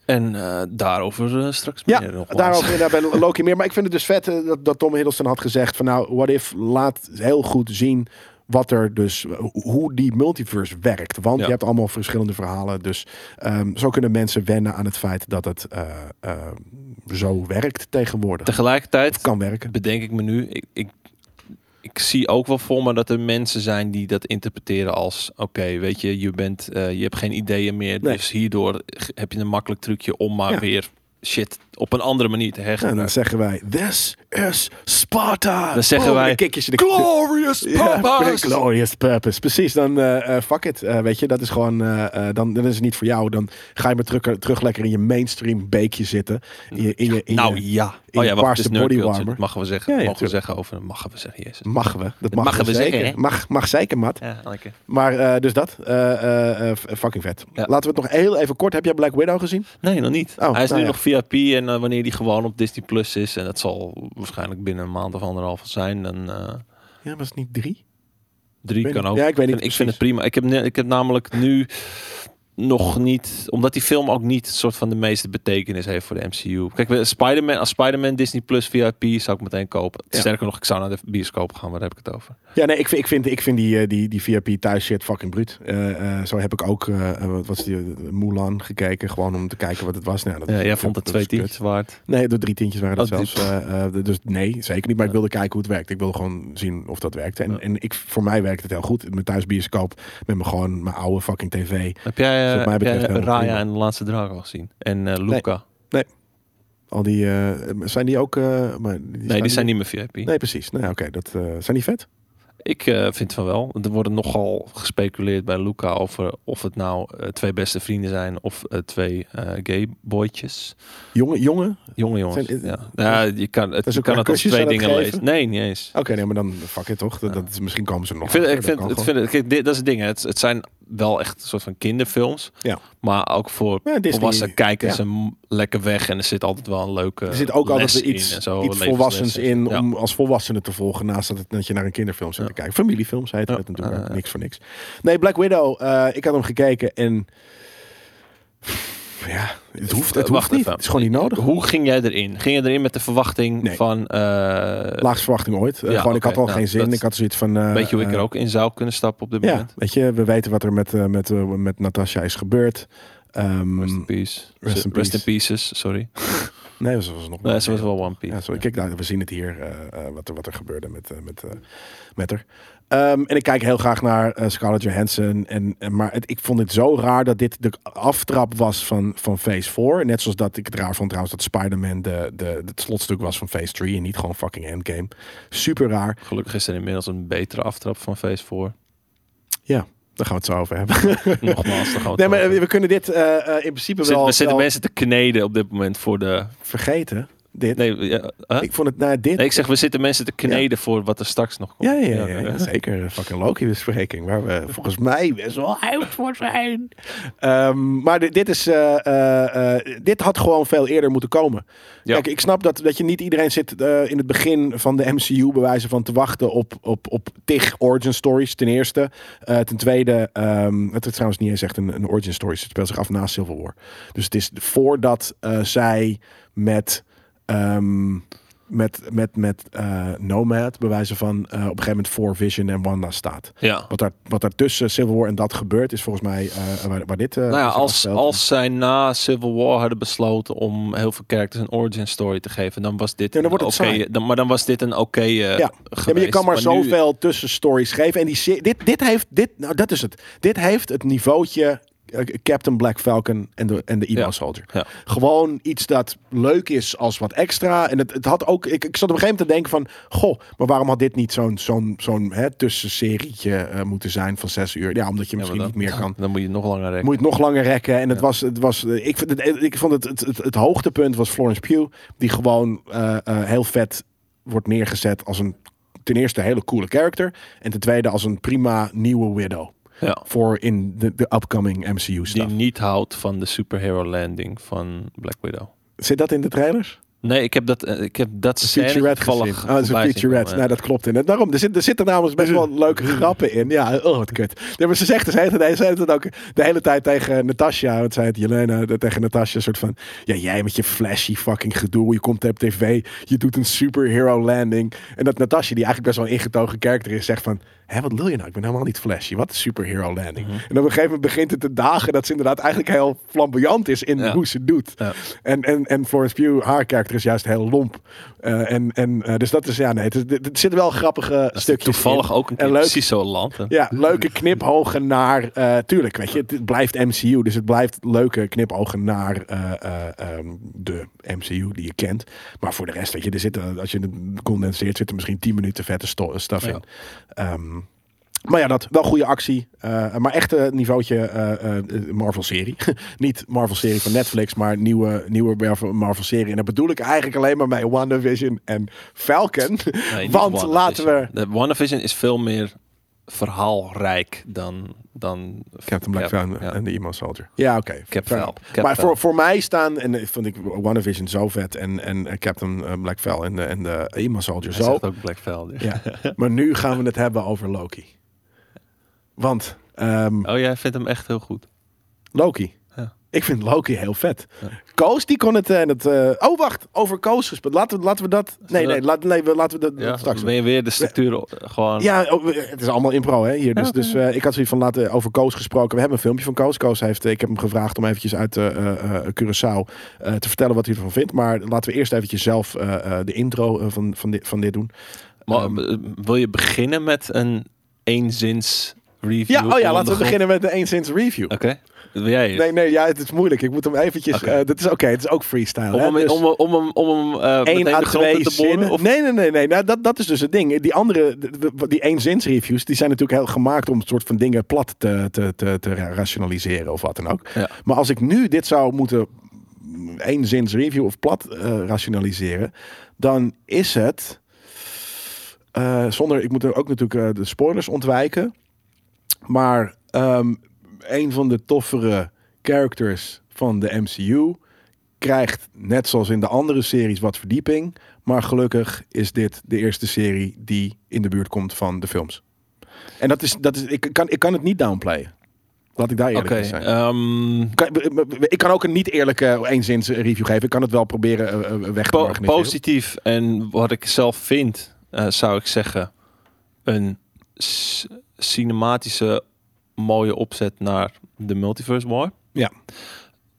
En eh, daarover eh, straks Ja, meer. nogmaals. daarover inderdaad bij Loki meer. Maar ik vind het dus vet dat, dat Tom Hiddleston had gezegd van nou, what if laat heel goed zien wat er dus, hoe die multiverse werkt. Want Ja. je hebt allemaal verschillende verhalen. Dus ehm, zo kunnen mensen wennen aan het feit dat het eh, eh, zo werkt tegenwoordig. Tegelijkertijd kan werken. bedenk ik me nu, ik, ik, ik zie ook wel voor me dat er mensen zijn die dat interpreteren als: oké, weet je, je, bent, eh, je hebt geen ideeën meer, Nee. dus hierdoor heb je een makkelijk trucje om maar Ja. weer shit op een andere manier te En dan zeggen wij, this is Sparta. Dan zeggen Boom, wij, de Glorious Ja, purpose! glorious purpose. Precies, dan eh, eh, fuck it. Eh, weet je, dat is gewoon, dan, dan is het niet voor jou. Dan ga je maar terug, terug lekker in je mainstream beekje zitten. In je, in je, in nou je- ja. in Oh je ja, paarse bodywarmer. Dat mogen we zeggen. Ja, ja, mogen we zeggen over, mogen we zeggen, jezus. Maggen we. Dat mag Maggen we zeker. zeggen, mag, mag zeker, Matt. Ja, lekker. Maar dus dat. fucking vet. Laten we het nog heel even kort. Heb jij Black Widow gezien? Nee, nog niet. Oh, Hij is nou nu nog VIP en eh, wanneer die gewoon op Disney Plus is, en dat zal waarschijnlijk binnen een maand of anderhalf zijn, dan eh, Ja, was het niet drie? drie kan ook. Ja, ik weet niet En ik vind het prima. Ik heb, ik heb namelijk nu nog niet, omdat die film ook niet soort van de meeste betekenis heeft voor de MCU. Kijk, Spider-Man, als Spider-Man Disney Plus VIP zou ik meteen kopen. Ja. Sterker nog, ik zou naar de bioscoop gaan, waar heb ik het over? Ja, nee, ik vind, ik vind, ik vind die, eh, die, die VIP thuis shit fucking bruut. Eh, eh, zo heb ik ook, eh, wat was die, Mulan gekeken. Gewoon om te kijken wat het was. Nou, dat, Ja, jij vond het twee tientjes waard. Nee, de drie tientjes waren dat Oh, zelfs. dus nee, zeker niet. Maar ik wilde kijken hoe het werkt. Ik wilde gewoon zien of dat werkte. En, Ja. en ik, voor mij werkt het heel goed. Mijn thuisbioscoop met mijn gewoon mijn oude fucking tv. Heb jij, Mij betreft helemaal Raya prima. en de Laatste al gezien? En eh Luca? Al die, zijn die ook... maar die nee, die zijn niet meer VIP. Nee, precies. Nee, oké. dat zijn die vet? Ik vind van wel. Er wordt nogal gespeculeerd bij Luca over of het nou twee beste vrienden zijn of twee gay boytjes. Jongen, jongen? Jonge jongens. Zijn- ja. ja, je kan het, je kan het als twee het dingen lezen. Nee, niet eens. Oké, nee, maar dan fuck it toch? Dat, dat is, misschien komen ze nog Ik vind, ik vind, het, vind, kijk, dit, dat is het ding. Het, het zijn wel echt een soort van kinderfilms. Ja. Maar ook voor Ja, volwassen kijkers ja. een lekker weg. En er zit altijd wel een leuke Er zit ook altijd iets, in zo, iets volwassens in om als volwassene te volgen. Naast dat, het, dat je naar een kinderfilm zit te kijken. Familiefilms heet het natuurlijk. Ja. niks voor niks. Nee, Black Widow. eh, ik had hem gekeken en... Ja, het hoeft, het hoeft niet. even. Het is gewoon niet nodig. Hoe ging jij erin? Ging je erin met de verwachting Nee. van... eh, Laagste verwachting ooit. Eh, Ja, gewoon, ik had al Nou, geen zin. Ik had zoiets van... eh, weet je hoe ik er ook in zou kunnen stappen op dit Ja, moment? weet je, we weten wat er met, met, met Natasha is gebeurd. Ehm, Rest in peace. Rest in Rest peace. in pieces, sorry. nee, ze was nog Nee, ze was wel One Piece. Ja, sorry. Kijk, nou, we zien het hier, wat, er, wat er gebeurde met, eh, met, met haar. Ehm, en ik kijk heel graag naar eh, Scarlett Johansson. En, en, maar het, ik vond het zo raar dat dit de aftrap was van, van Phase 4. Net zoals dat ik het raar vond trouwens dat Spider-Man de, de, het slotstuk was van Phase 3. En niet gewoon fucking Endgame. Super raar. Gelukkig is er inmiddels een betere aftrap van Phase 4. Daar gaan we het zo over hebben. Nogmaals, daar gaan we nee, maar over. we kunnen dit eh, eh, in principe We zitten, wel, we zitten wel mensen te kneden op dit moment voor de... vergeten. Dit. Nee, ja, huh? Ik vond het, nou, dit nee, ik zeg, we zitten mensen te kneden voor wat er straks nog komt. Ja, ja, ja, ja, zeker. Een Fucking Loki-bespreking, waar we volgens mij best wel oud voor zijn. Ehm, maar dit, dit, is, eh, eh, eh, dit had gewoon veel eerder moeten komen. Kijk, ik snap dat, dat je niet iedereen zit in het begin van de MCU bewijzen van te wachten op, op, op tig origin stories, ten eerste. Ten tweede, ehm, het is trouwens niet eens echt een, een origin story. Het speelt zich af na Civil War. Dus het is voordat zij met... ehm, met, met, met eh, Nomad bewijzen van eh, op een gegeven moment voor Vision en Wanda staat. Ja. Wat daar, wat daar tussen Civil War en dat gebeurt, is volgens mij eh, waar, waar dit. Nou ja, als, als zij na Civil War hadden besloten om heel veel characters een origin story te geven, dan was dit Ja, dan wordt het dan, maar dan was dit een oké ja. ja, maar je kan maar, nu- zoveel tussenstories geven. En die, dit, dit heeft, dit, nou dat is het. Dit heeft het niveautje Captain Black Falcon en de, en de Emo Ja. Soldier. Ja. Gewoon iets dat leuk is als wat extra. En het, het had ook, ik, ik zat op een gegeven moment te denken van, goh, maar waarom had dit niet zo'n zo'n zo'n tussenserietje eh, moeten zijn van zes uur? Ja, omdat je Ja, misschien niet meer kan. Dan moet je nog langer rekken. Moet je nog langer rekken. En het was, het was eh, ik, het, ik vond het, het, het, het hoogtepunt was Florence Pugh, die gewoon eh, eh, heel vet wordt neergezet als een ten eerste hele coole character. En ten tweede als een prima nieuwe widow. Ja. Voor in de, de upcoming MCU Die stuff. niet houdt van de superhero landing van Black Widow. Zit dat in de trailers? Nee, ik heb dat, eh, ik heb dat scène gezien. toevallig Oh, dat is een featurette. komen, Nou, dat klopt in. Daarom, er, zit, er zitten namelijk best wel leuke grappen in. Ja, oh, wat kut. Maar ze zegt, ze heeft het ook de hele tijd tegen Natasha. Want zij het Jelena de- tegen Natasha. Een soort van, ja, jij met je flashy fucking gedoe. Je komt op tv, je doet een superhero landing. En dat Natasha, die eigenlijk best wel een ingetogen karakter is, zegt van, hé, wat wil je nou? Ik ben helemaal niet flashy. Wat is superhero landing? Mhm. En op een gegeven moment begint het te dagen dat ze inderdaad eigenlijk heel flamboyant is in Ja. hoe ze doet. Ja. En, en, en Florence Pugh, haar karakter is juist heel lomp. Eh, en, en, eh, dus dat is, ja, nee, het, er zitten wel grappige stukjes toevallig in. ook een En leuk- precies zo land. hè. Ja, leuke knipogen naar, eh, tuurlijk, weet je, het blijft MCU, dus het blijft leuke knipogen naar eh, eh, ehm, de MCU die je kent. Maar voor de rest, weet je, er zitten, als je het condenseert, zit er misschien 10 minuten vette stuff Ja. in. Ehm, maar ja, dat wel goede actie. eh, maar echt een niveautje eh, eh, Marvel-serie. Niet Marvel-serie van Netflix, maar nieuwe, nieuwe Marvel- Marvel-serie. En dat bedoel ik eigenlijk alleen maar bij WandaVision en Falcon. Nee, Want laten we... De WandaVision is veel meer verhaalrijk dan... dan Captain Black ja. en de Emo Soldier. Ja, oké. Cap. Cap maar voor, voor mij staan, en ik vond ik WandaVision zo vet en, en eh, Captain eh, Black Falcon en de, en de Emo Soldier Hij zo. zegt ook Black Val. dus. Ja. maar nu gaan we het hebben over Loki. Want ehm, Oh, jij vindt hem echt heel goed. Loki. Ja. Ik vind Loki heel vet. Ja. Koos, die kon het... eh, en het eh, oh, wacht. Over Koos gespeeld. Laten we, laten we dat... Nee, nee, laat, nee laten we dat Ja, straks ben je weer de structuur eh, gewoon... Ja, oh, het is allemaal impro hè, hier. Dus, dus eh, ik had zoiets van laten over Koos gesproken. We hebben een filmpje van Koos. Koos heeft, eh, ik heb hem gevraagd om eventjes uit eh eh, eh, Curaçao eh, te vertellen wat hij ervan vindt. Maar laten we eerst eventjes zelf eh, eh, de intro eh, van, van, dit, van dit doen. Maar, Ehm, eh, wil je beginnen met een eenzins review? Ja, oh ja, laten we beginnen met de eenzinns review. Oké, jij? Nee, nee, ja, het is moeilijk. Ik moet hem eventjes... Oké. eh, dat is oké, het is ook freestyle. Om hem, Dus- om, hem- om om à grond in twee te boren? Of? Nee, nee, nee, nee. Nou, dat, dat is dus het ding. Die andere, de- de- die eenzinsreviews, die zijn natuurlijk heel gemaakt om een soort van dingen plat te, te, te, te rationaliseren of wat dan ook. Ja. Maar als ik nu dit zou moeten eenzinsreview of plat eh, rationaliseren, dan is het eh, zonder, ik moet er ook natuurlijk de spoilers ontwijken, maar ehm, een van de toffere characters van de MCU krijgt net zoals in de andere series wat verdieping, maar gelukkig is dit de eerste serie die in de buurt komt van de films. En dat is, dat is ik, kan, ik kan het niet downplayen. Laat ik daar eerlijk in zijn. Kan- ik kan ook een niet eerlijke eenzins review geven. Ik kan het wel proberen eh, eh, weg te po- positief en wat ik zelf vind, eh, zou ik zeggen, een cinematische mooie opzet naar de Multiverse War. Ja.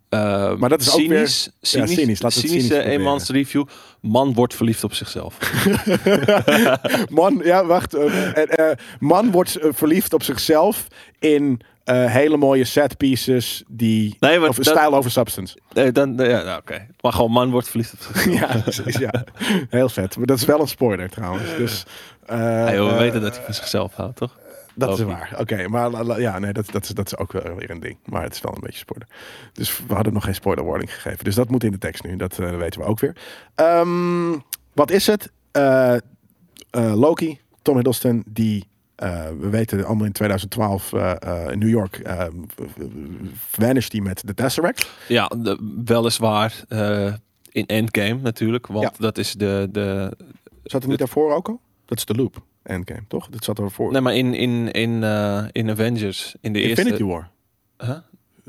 Eh, Maar dat is ook cynisch, cynisch, cynisch. Cynisch cynische proberen. eenmans review. Man wordt verliefd op zichzelf. Man, ja, wacht. eh, eh, man wordt verliefd op zichzelf in hele mooie set pieces die. Nee, maar of dat- style over substance. Nee, dan, ja, nou, oké. Maar gewoon man wordt verliefd op zichzelf. ja, precies, ja, heel vet. Maar dat is wel een spoiler trouwens. Dus, joh, we weten dat hij van zichzelf houdt, toch? Dat is waar. Oké, maar la- la- ja, nee, dat, dat, is, dat is ook wel weer een ding. Maar het is wel een beetje spoiler. Dus we hadden nog geen spoiler warning gegeven. Dus dat moet in de tekst nu. Dat eh, weten we ook weer. Ehm, wat is het? Eh, eh, Loki, Tom Hiddleston, die eh, we weten allemaal in 2012 eh, eh, in New York eh, vanished die met de Tesseract. Ja, de, weliswaar eh, in Endgame natuurlijk. Want Ja. dat is de... de Zat er niet daarvoor ook al? Dat is de loop. Endgame, toch? Dat zat ervoor. nee, maar in, in, in, eh, in Avengers, in de Infinity eerste... War Huh?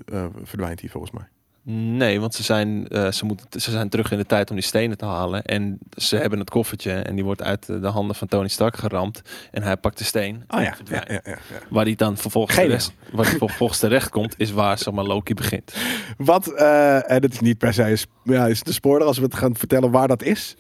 eh, verdwijnt hij volgens mij. Nee, want ze zijn, eh, ze, moeten, ze zijn terug in de tijd om die stenen te halen. En ze hebben het koffertje en die wordt uit de handen van Tony Stark geramd. En hij pakt de steen. En ja, ja, ja, ja. Waar hij dan vervolgens, terecht, waar hij vervolgens terecht komt, is waar zeg maar, Loki begint. Wat, en het is niet per se, ja, is een spoiler als we het gaan vertellen waar dat is?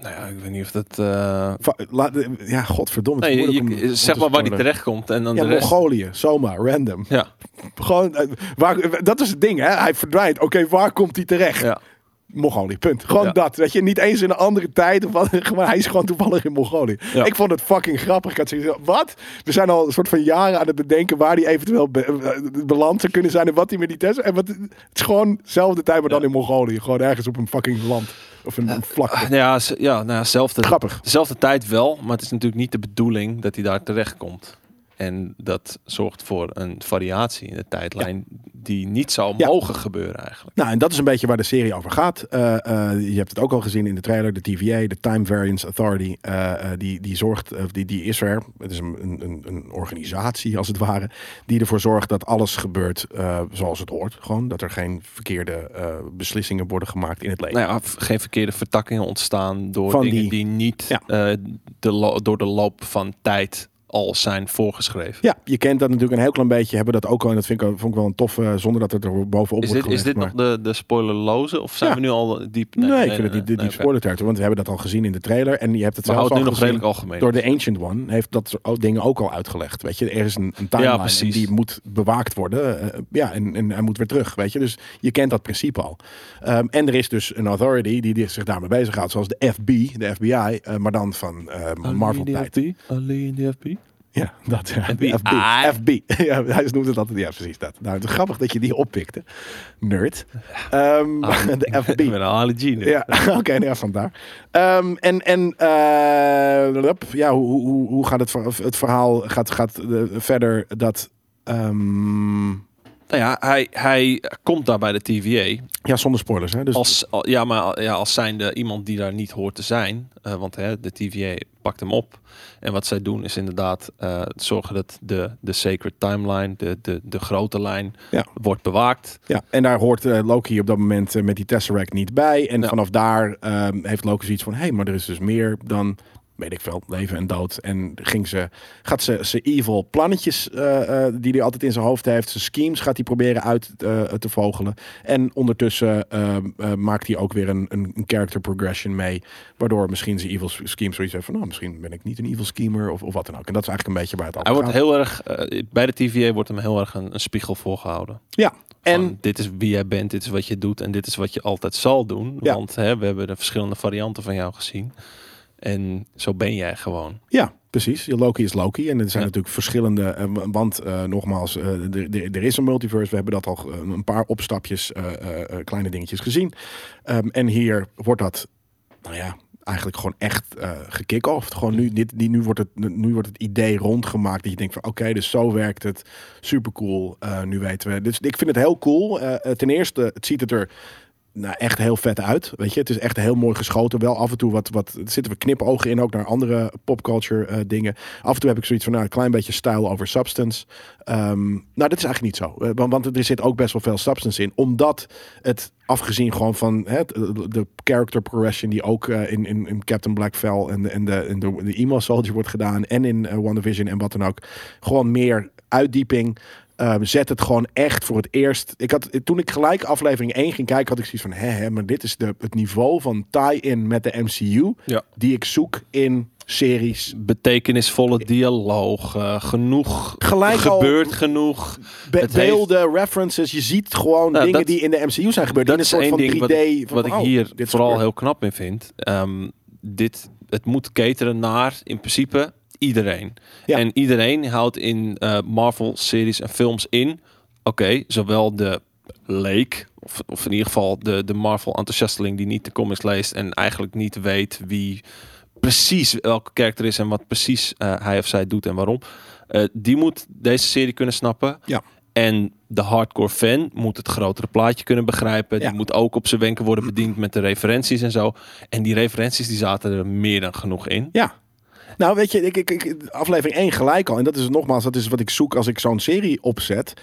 Nou ja, ik weet niet of dat... eh, laat- ja, godverdomme. nee, je, om- om zeg maar waar die terecht komt en dan Ja, de rest... Mongolië, zomaar, random. Ja, Gewoon, eh, waar, dat is het ding, hè? Hij verdwijnt. Oké, waar komt hij terecht? ja. Mongolië, punt. Gewoon Ja. dat. Weet je, niet eens in een andere tijd. Of wat, maar hij is gewoon toevallig in Mongolië. Ja. Ik vond het fucking grappig. Ik had zoiets wat? We zijn al een soort van jaren aan het bedenken waar hij eventueel be- eh, beland zou kunnen zijn. En wat hij met die test. En wat, het is gewoon dezelfde tijd, maar dan in Mongolië. Gewoon ergens op een fucking land. Of een, een vlakte. Ah, Ja, ja nou ja, zelfde, Grappig. dezelfde tijd wel, maar het is natuurlijk niet de bedoeling dat hij daar terecht komt. En dat zorgt voor een variatie in de tijdlijn die niet zou Ja. mogen gebeuren eigenlijk. Nou, en dat is een beetje waar de serie over gaat. Eh, eh, je hebt het ook al gezien in de trailer. De TVA, de Time Variance Authority, eh, die, die zorgt, die, die is er. Het is een, een, een organisatie als het ware, die ervoor zorgt dat alles gebeurt zoals het hoort. Gewoon dat er geen verkeerde beslissingen worden gemaakt in het leven. Nou ja, geen verkeerde vertakkingen ontstaan door Van dingen die- die, niet Ja. de lo- door de loop van tijd al zijn voorgeschreven. Ja, je kent dat natuurlijk een heel klein beetje. Hebben dat ook al. En dat vind ik, vond ik wel een tof, eh, zonder dat het er bovenop Is wordt dit, is dit maar- nog de, de spoilerloze of zijn Ja. we nu al diep? Nee, ik vind het niet, niet nee, spoiler want we hebben dat al gezien in de trailer. En je hebt het Maar zelf houdt al nu nog redelijk algemeen. door de Ancient One heeft dat soort ook dingen ook al uitgelegd. Weet je, er is een, een timeline die moet bewaakt worden. Eh, ja, en, en hij moet weer terug. Weet je, dus je kent dat principe al. Ehm, en er is dus een authority die, die zich daarmee bezighoudt, zoals de FB, de FBI, eh, maar dan van eh, Marvel tijd. Alleen die FB? Ja, dat ja, FBI. FB. FB. ja, hij noemt het altijd. Ja, precies dat. Nou, het is grappig dat je die oppikte, nerd. Ehm, de FB. Ik ben een nu. Ja, oké, nou ja, vandaar. Ehm, en en hup, ja, hoe, hoe, hoe gaat het, het verhaal gaat, gaat eh, verder dat... ehm, Nou ja, hij, hij komt daar bij de TVA ja, zonder spoilers, hè? Dus, als, al- ja, maar ja, als zijnde iemand die daar niet hoort te zijn. Eh, want hè, de TVA pakt hem op. En wat zij doen is inderdaad eh, zorgen dat de, de sacred timeline, de, de, de grote lijn, Ja. wordt bewaakt. ja, en daar hoort eh, Loki op dat moment met die Tesseract niet bij. En Ja. vanaf daar ehm, heeft Loki zoiets van... hé, hey, maar er is dus meer dan... weet ik veel, leven en dood. En ging ze, gaat ze, ze evil plannetjes eh, eh, die hij altijd in zijn hoofd heeft, zijn schemes gaat hij proberen uit eh, te vogelen. En ondertussen eh, eh, maakt hij ook weer een, een, character progression mee, waardoor misschien zijn evil schemes zoiets heeft van, nou, misschien ben ik niet een evil schemer of, of wat dan ook. En dat is eigenlijk een beetje waar het over Hij wordt gaat. heel erg, bij de TVA wordt hem heel erg een, een spiegel voorgehouden. Ja, En en dit is wie jij bent, dit is wat je doet en dit is wat je altijd zal doen. Ja. Want hè, we hebben de verschillende varianten van jou gezien. En zo ben jij gewoon. Ja, precies. Loki is Loki. En er zijn Ja. natuurlijk verschillende. eh, want eh, nogmaals, eh, er- is een multiverse. We hebben dat al een paar opstapjes, kleine dingetjes gezien. Ehm, en hier wordt dat, nou ja, eigenlijk gewoon echt eh gekick-offed. Gewoon nu, dit, die, nu, wordt het, nu wordt het idee rondgemaakt dat je denkt van oké, dus zo werkt het. Super cool. Eh, nu weten we. Dus ik vind het heel cool. Ten eerste, het ziet het er nou, echt heel vet uit. Weet je, het is echt heel mooi geschoten. Wel af en toe wat, wat zitten we knipogen in ook naar andere popculture eh, dingen. Af en toe heb ik zoiets van nou, een klein beetje style over substance. Ehm, nou, dit is eigenlijk niet zo. Eh, want, er zit ook best wel veel substance in. Omdat het afgezien gewoon van hè, de, character progression die ook eh, in, in, in Captain Black Fell en de, en de, de, Emo Soldier wordt gedaan. En in uh, WandaVision en wat dan ook. Gewoon meer uitdieping. Um, zet het gewoon echt voor het eerst. Ik had, toen ik gelijk aflevering 1 ging kijken, had ik zoiets van: hè, hè maar dit is de, het niveau van tie-in met de MCU. Ja. Die ik zoek in series. Betekenisvolle dialoog, uh, genoeg. Gelijk gebeurt al, genoeg. Be Het beelden, heeft... references. Je ziet gewoon nou, dingen dat, die in de MCU zijn gebeurd. Dat in een is soort één van ding 3D. wat, ik, van, wat ik oh, hier vooral heel knap in vind. Um, dit, het moet cateren naar in principe iedereen. Ja. En iedereen houdt in uh, Marvel-series en films in. Oké, okay, zowel de leek, of, of in ieder geval de, de Marvel-enthousiasteling die niet de comics leest en eigenlijk niet weet wie precies welke karakter is en wat precies uh, hij of zij doet en waarom. Uh, die moet deze serie kunnen snappen. Ja. En de hardcore fan moet het grotere plaatje kunnen begrijpen. Ja. Die moet ook op zijn wenken worden bediend met de referenties en zo. En die referenties die zaten er meer dan genoeg in. Ja. Nou, weet je, ik, ik, ik, aflevering 1 gelijk al. En dat is nogmaals, dat is wat ik zoek als ik zo'n serie opzet.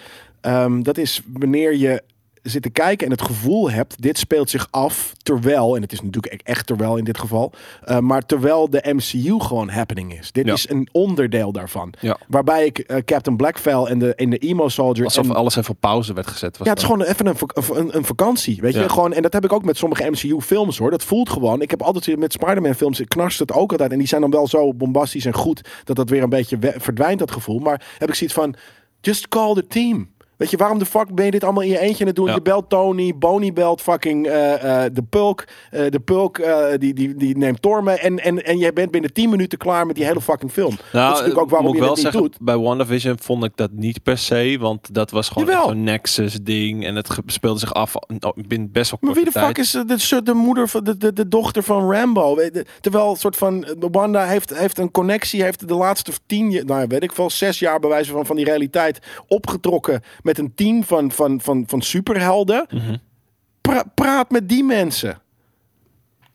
Um, dat is wanneer je zit te kijken en het gevoel hebt, dit speelt zich af terwijl, en het is natuurlijk e- echt terwijl in dit geval, eh, maar terwijl de MCU gewoon happening is. Dit Ja. is een onderdeel daarvan. Ja. Waarbij ik eh, Captain Blackfell en de, in de Emo Soldier... Alsof en- alles even op pauze werd gezet. Was ja, het is gewoon even een, een, een vakantie. Weet je, gewoon. En dat heb ik ook met sommige MCU-films hoor. Dat voelt gewoon. Ik heb altijd met Spider-Man-films knarst het ook altijd. En die zijn dan wel zo bombastisch en goed dat dat weer een beetje verdwijnt, dat gevoel. Maar heb ik zoiets van: just call the team. Weet je, waarom de fuck ben je dit allemaal in je eentje aan het doen? Ja. Je belt Tony, Boney belt fucking eh, eh, de Pulk. Eh, de Pulk die, die, die neemt Thor mee. En, en, en jij bent binnen 10 minuten klaar met die hele fucking film. dat is natuurlijk ook waarom moet je wel niet zeggen, doet. bij WandaVision vond ik dat niet per se, want dat was gewoon zo'n Nexus ding en het speelde zich af oh, binnen best wel Maar wie de fuck tijd. is de, de moeder van de, de, de dochter van Rambo? Terwijl een soort van Wanda heeft, heeft een connectie, heeft de laatste tien jaar, nou weet ik veel, zes jaar bij wijze van, van die realiteit opgetrokken met een team van, van, van, van superhelden. Mhm. Pra- praat met die mensen.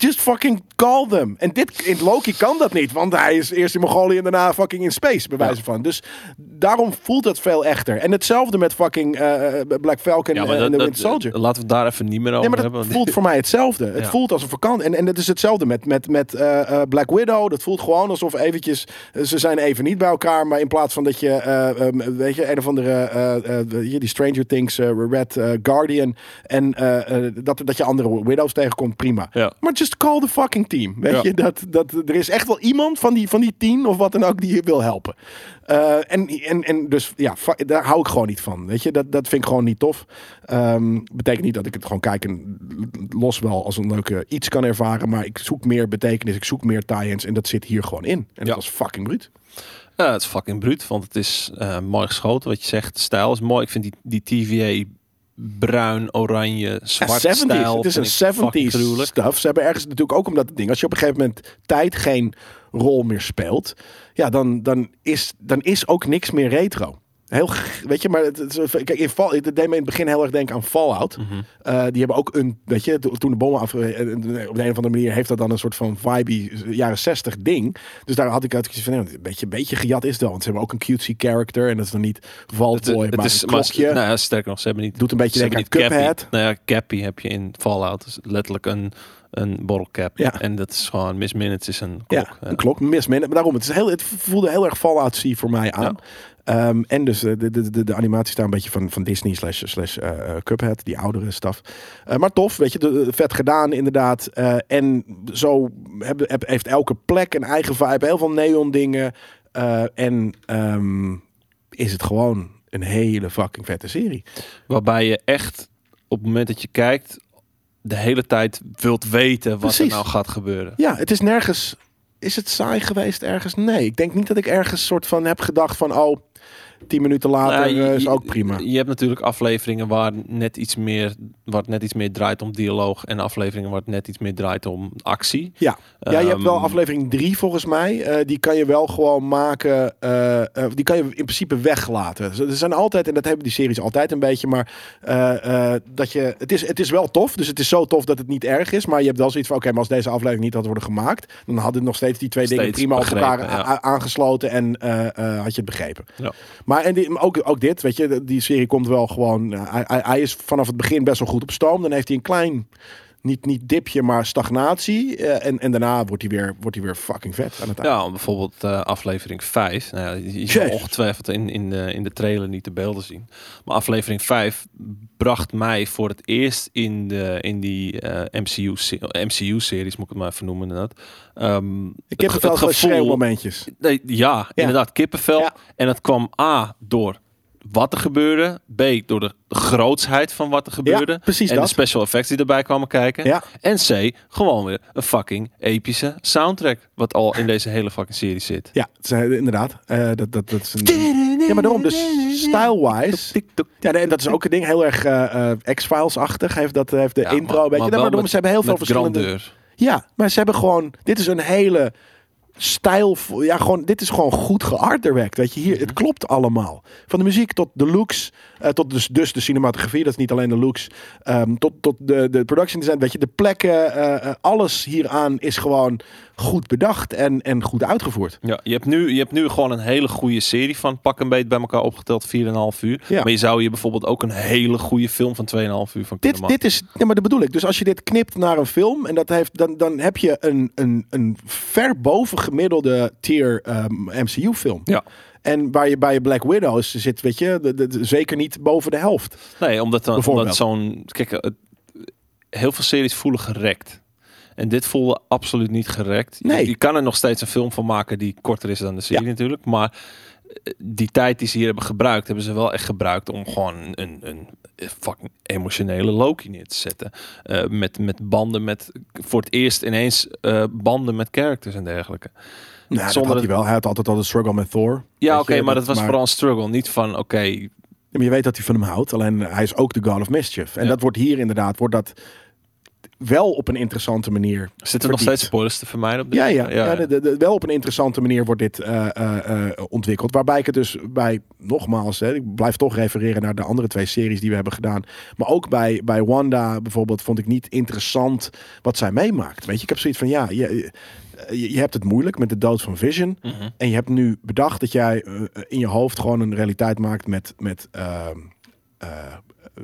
Just fucking call them. En dit in Loki kan dat niet, want hij is eerst in Mongolië en daarna fucking in space, bij wijze van. Dus daarom voelt het veel echter. En hetzelfde met fucking eh, eh, Black Falcon Ja, eh, en dat, de dat- Winter Soldier. laten we daar even niet meer over Nee, maar dat hebben. voelt voor mij hetzelfde. Het Ja. voelt als een vakantie. En, en het is hetzelfde met, met, met eh, eh, Black Widow. Dat voelt gewoon alsof eventjes... eh, ze zijn even niet bij elkaar. Maar in plaats van dat je... eh, ehm, weet je, een of andere... eh, eh, die Stranger Things, eh, Red eh, Guardian. En eh, eh, dat, dat je andere Widows tegenkomt, prima. Ja. Maar just call the fucking team. Weet Ja. je, dat, dat, er is echt wel iemand van die, van die tien of wat dan ook die je wil helpen. Eh, en, en, en dus ja, daar hou ik gewoon niet van. Weet je, dat, dat vind ik gewoon niet tof. Ehm, betekent niet dat ik het gewoon kijken los wel als een leuke iets kan ervaren. Maar ik zoek meer betekenis, ik zoek meer tie-ins. En dat zit hier gewoon in. En Ja. dat was fucking bruut. Ja, het is fucking bruut, want het is eh, mooi geschoten. Wat je zegt, de stijl is mooi. Ik vind die, die TVA bruin, oranje, zwart Ja, 70s. stijl. Het is een ik fucking 70s gruwelijk. stuff. Ze hebben ergens natuurlijk ook omdat het ding, als je op een gegeven moment tijd geen rol meer speelt, ja, dan, dan, is, dan is ook niks meer retro. Heel, weet je, maar het, het, kijk, in Fall, het deed me in het begin heel erg denken aan Fallout. Eh, die hebben ook een, weet je, to- toen de bommen af, eh, op de een of andere manier heeft dat dan een soort van vibe jaren 60 ding. Dus daar had ik uit van, nee, een beetje, een beetje gejat is wel, want ze hebben ook een cutesy character en dat is dan niet Valtboy, Het, maar het is een klokje. Maar, nou ja, sterker nog, ze hebben niet. Doet een beetje denken aan niet Cuphead. Cappy. Nou ja, Cappy heb je in Fallout. Dus letterlijk een, een borrelcap. Ja. En dat is gewoon, Miss Minutes is een klok. Ja, een klok, mismin. Maar daarom, het, is heel, het voelde heel erg Fallout C voor mij aan. Ehm, en dus eh, de, de, de, de animatie staat een beetje van, van Disney slash, slash eh, eh, Cuphead, die oudere staf. Maar tof, weet je, de, vet gedaan inderdaad. En zo heb, heb- heeft elke plek een eigen vibe, heel veel neon dingen. En ehm, is het gewoon een hele fucking vette serie. Waarbij je echt op het moment dat je kijkt, de hele tijd wilt weten wat Precies. er nou gaat gebeuren. Ja, het is nergens. Is het saai geweest ergens? Nee. Ik denk niet dat ik ergens soort van heb gedacht van oh, tien minuten later Nou, je- eh, is ook prima. Je hebt natuurlijk afleveringen waar net iets meer, waar net iets meer draait om dialoog en afleveringen waar het net iets meer draait om actie. Ja, ja je hebt wel Ehm, aflevering drie volgens mij. Eh, die kan je wel gewoon maken. eh, die kan je in principe weglaten. Dus Er zijn altijd, en dat hebben die series altijd een beetje, maar dat je, het, is, het is wel tof. Dus het is zo tof dat het niet erg is. Maar je hebt wel zoiets van: oké, maar als deze aflevering niet had worden gemaakt, dan hadden nog steeds die twee dingen prima op elkaar ja. aangesloten en had je het begrepen. Ja. Maar en die, ook, ook dit, weet je, die serie komt wel gewoon. eh, hij- hij is vanaf het begin best wel goed op stoom. Dan heeft hij een klein, niet, niet dipje, maar stagnatie. Eh, en, en daarna wordt hij, weer, wordt hij weer fucking vet aan het eind. Ja, bijvoorbeeld eh, aflevering 5. Nou, ja, je zal ongetwijfeld in, in, de, in de trailer niet de beelden zien. Maar aflevering 5 bracht mij voor het eerst in, de, in die eh, MCU, se- MCU-series, moet ik het maar even noemen. Inderdaad. Ik heb het het wel ge- schreeuwmomentjes. Nee, ja, inderdaad, kippenvel. Ja. En dat kwam A door wat er gebeurde. B door de grootsheid van wat er gebeurde. precies en dat. de special effects die erbij kwamen kijken. Ja. En C, gewoon weer een fucking epische soundtrack. Wat al in deze hele fucking serie zit. Ja, eh, inderdaad. Eh, dat, dat, dat is een... Ja, maar daarom, dus style-wise... Ja, en dat is ook een ding heel erg eh, X-Files-achtig. Heeft, dat, heeft de Ja, intro maar- een beetje... maar daarom, ze hebben heel veel verschillende... grandeur. Ja, maar ze hebben gewoon... Dit is een hele stijl, ja, gewoon, dit is gewoon goed geartwerkt. Weet je, hier, Mhm. het klopt allemaal. Van de muziek tot de looks, eh, tot dus, dus de cinematografie, dat is niet alleen de looks, ehm, tot, tot de, de production design, weet je, de plekken, eh, eh, alles hieraan is gewoon goed bedacht en, en goed uitgevoerd. Ja, je hebt, nu, je hebt nu gewoon een hele goede serie van pak een beet bij elkaar opgeteld 4,5 uur. Ja. Maar je zou je bijvoorbeeld ook een hele goede film van 2,5 uur van kunnen Dit, maken. dit is, nee, maar dat bedoel ik. Dus als je dit knipt naar een film en dat heeft, dan, dan heb je een, een, een ver boven gemiddelde tier ehm, MCU-film. Ja. En waar je bij je Black Widows zit, weet je, de, de- de- zeker niet boven de helft. Nee, omdat, dan, omdat zo'n... Kijk, het, heel veel series voelen gerekt. En dit voelde absoluut niet gerekt. Je- Nee. Je, kan er nog steeds een film van maken die korter is dan de serie Ja. natuurlijk. Maar eh, die tijd die ze hier hebben gebruikt, hebben ze wel echt gebruikt om gewoon een, een fucking emotionele Loki neer te zetten. Eh, met, met banden met, voor het eerst ineens eh, banden met characters en dergelijke. Nou, dat Zonder had hij wel. Hij had altijd al een struggle met Thor. Ja, oké, maar dat was maar- vooral een struggle. Niet van, oké, maar je weet dat hij van hem houdt. Alleen hij is ook de God of Mischief. En Ja. dat wordt hier inderdaad, wordt dat wel op een interessante manier zitten er nog steeds spoilers te vermijden op dit? Ja, ja, ja. ja. de- de- de- wel op een interessante manier wordt dit eh, eh, eh, ontwikkeld. Waarbij ik het dus bij, nogmaals, hè, ik blijf toch refereren naar de andere twee series die we hebben gedaan. Maar ook bij, bij Wanda bijvoorbeeld vond ik niet interessant wat zij meemaakt. Weet je, ik heb zoiets van, ja, je, je, hebt het moeilijk met de dood van Vision. Mhm. En je hebt nu bedacht dat jij in je hoofd gewoon een realiteit maakt met... met ehm, eh,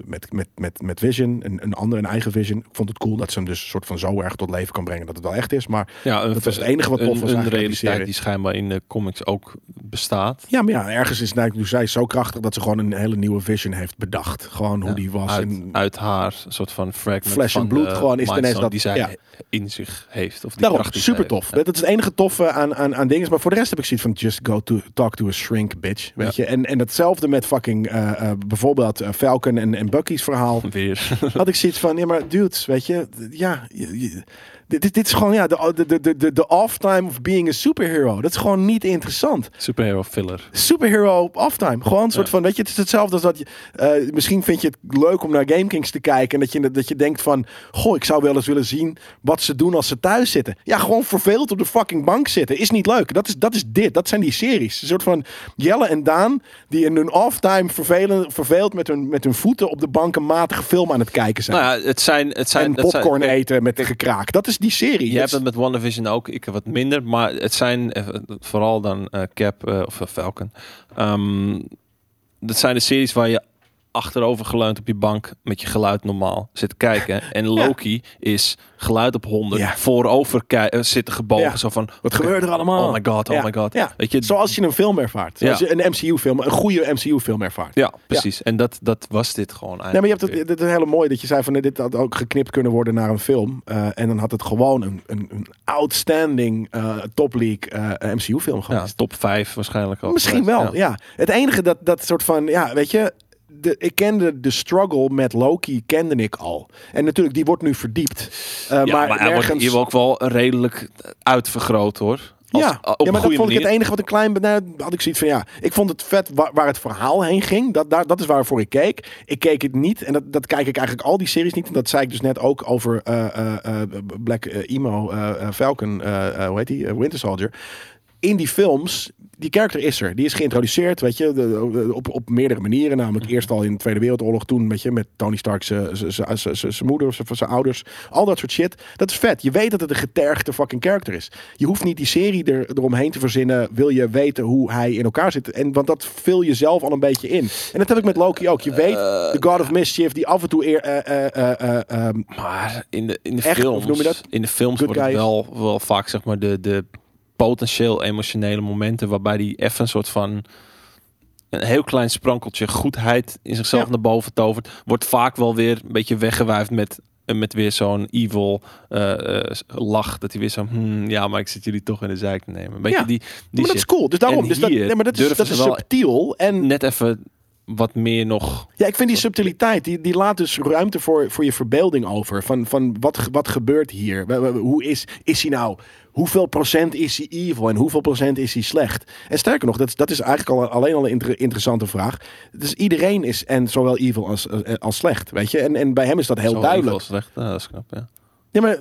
met, met, met, met Vision, een, een andere, een eigen Vision. Ik vond het cool dat ze hem dus een soort van zo erg tot leven kan brengen dat het wel echt is. Maar Ja, Dat was het enige wat tof een, was Een realiteit die schijnbaar in de comics ook bestaat. Ja, maar ja, ergens is nou, nu zij zo krachtig dat ze gewoon een hele nieuwe vision heeft bedacht. Gewoon hoe Ja, die was. Uit, haar een soort van fragment Flesh and blood gewoon is ineens dat- die zij ja. in zich heeft. Of die daarom, kracht die zij super tof. Ja. Dat is het enige toffe aan, aan, aan dingen. Maar voor de rest heb ik zoiets van just go to talk to a shrink, bitch. Weet je? En, en hetzelfde met fucking eh, eh, bijvoorbeeld eh, Falcon en, en Bucky's verhaal. Weer. Had ik zoiets van, ja maar dudes, weet je, ja, je- je- dit, dit, dit is gewoon ja, de, de, de, de, de off-time of being a superhero. Dat is gewoon niet interessant. Superhero filler. superhero off-time. Gewoon een soort Ja. van, weet je, het is hetzelfde als dat je, eh, misschien vind je het leuk om naar GameKings te kijken en dat je, dat je denkt van, goh, ik zou wel eens willen zien wat ze doen als ze thuis zitten. Ja, gewoon verveeld op de fucking bank zitten is niet leuk. Dat is, dat is dit, dat zijn die series. Een soort van Jelle en Daan die in hun off-time vervelen, verveeld met hun, met hun voeten op de bank een matige film aan het kijken zijn. Nou ja, het zijn... Het zijn en zijn- popcorn eten met gekraak. Dat is die serie. Je Dat hebt het met WandaVision ook, ik wat minder. Maar het zijn eh, vooral dan eh, Cap eh, of Falcon. Ehm, dat zijn de series waar je achterover geleund op je bank met je geluid normaal zit kijken. En Loki is geluid op 100, Ja. voorover eh, zitten gebogen. Ja. Zo van, Wat gebeurt er allemaal? Oh my god, oh my god. Ja. Weet je, Zoals je een film ervaart. Zoals je een MCU-film, een goede MCU-film ervaart. ja, precies. En dat, dat was dit gewoon Nee, maar je eigenlijk. hebt het, het is hele mooi dat je zei van dit had ook geknipt kunnen worden naar een film. Eh, en dan had het gewoon een, een, een outstanding eh, top league MCU-film geweest. top 5 waarschijnlijk ook. Misschien wel, ja. Het enige dat, dat soort van, ja, weet je, de, ik kende de struggle met Loki, kende ik al. En natuurlijk, die wordt nu verdiept. Eh, Ja, maar maar, hij wordt hier ook wel redelijk uitvergroot hoor. Als, ja, op ja, maar dat vond ik het enige wat een klein... Nou, had ik zoiets van, ja, ik vond het vet waar, waar het verhaal heen ging. Dat, daar, dat is waarvoor ik keek. Ik keek het niet. En dat, dat kijk ik eigenlijk al die series niet. En dat zei ik dus net ook over eh, eh, Black Emo, Falcon, hoe heet die? Winter Soldier. In die films, die karakter is er. Die is geïntroduceerd, weet je, de- de- op, op meerdere manieren. Namelijk eerst al in de Tweede Wereldoorlog, toen weet je, met Tony Stark, zijn moeder, zijn ouders. Al dat soort shit. Dat is vet. Je weet dat het een getergde fucking karakter is. Je hoeft niet die serie er, eromheen te verzinnen. Wil je weten hoe hij in elkaar zit. En, want dat vul je zelf al een beetje in. En dat heb ik met Loki ook. Je weet, de God of Mischief, die af en toe eer, eh, eh, eh, eh, ehm, Maar in de, in de Echt, films, of noem je dat? In de films wordt wel, wel vaak zeg maar de, de potentieel emotionele momenten waarbij die even een soort van een heel klein sprankeltje goedheid in zichzelf Ja. naar boven tovert, wordt vaak wel weer een beetje weggewuifd met eh, met weer zo'n evil eh, lach dat hij weer zo hmm, ja maar ik zit jullie toch in de zijk te nemen beetje Ja. die, die maar dat shit. is cool. Dus daarom, dus dat, nee, maar dat is, dat is subtiel. En net even wat meer nog Ja, ik vind die subtiliteit, die, die laat dus ruimte voor, voor je verbeelding over. Van, van wat, wat gebeurt hier? Hoe is, is hij nou? Hoeveel procent is hij evil en hoeveel procent is hij slecht? En sterker nog, dat, is- dat is eigenlijk al, alleen al een inter- interessante vraag. Dus iedereen is en zowel evil als, als, als slecht, weet je? En, en bij hem is dat heel zo duidelijk. evil slecht. Dat is knap ja Ja, maar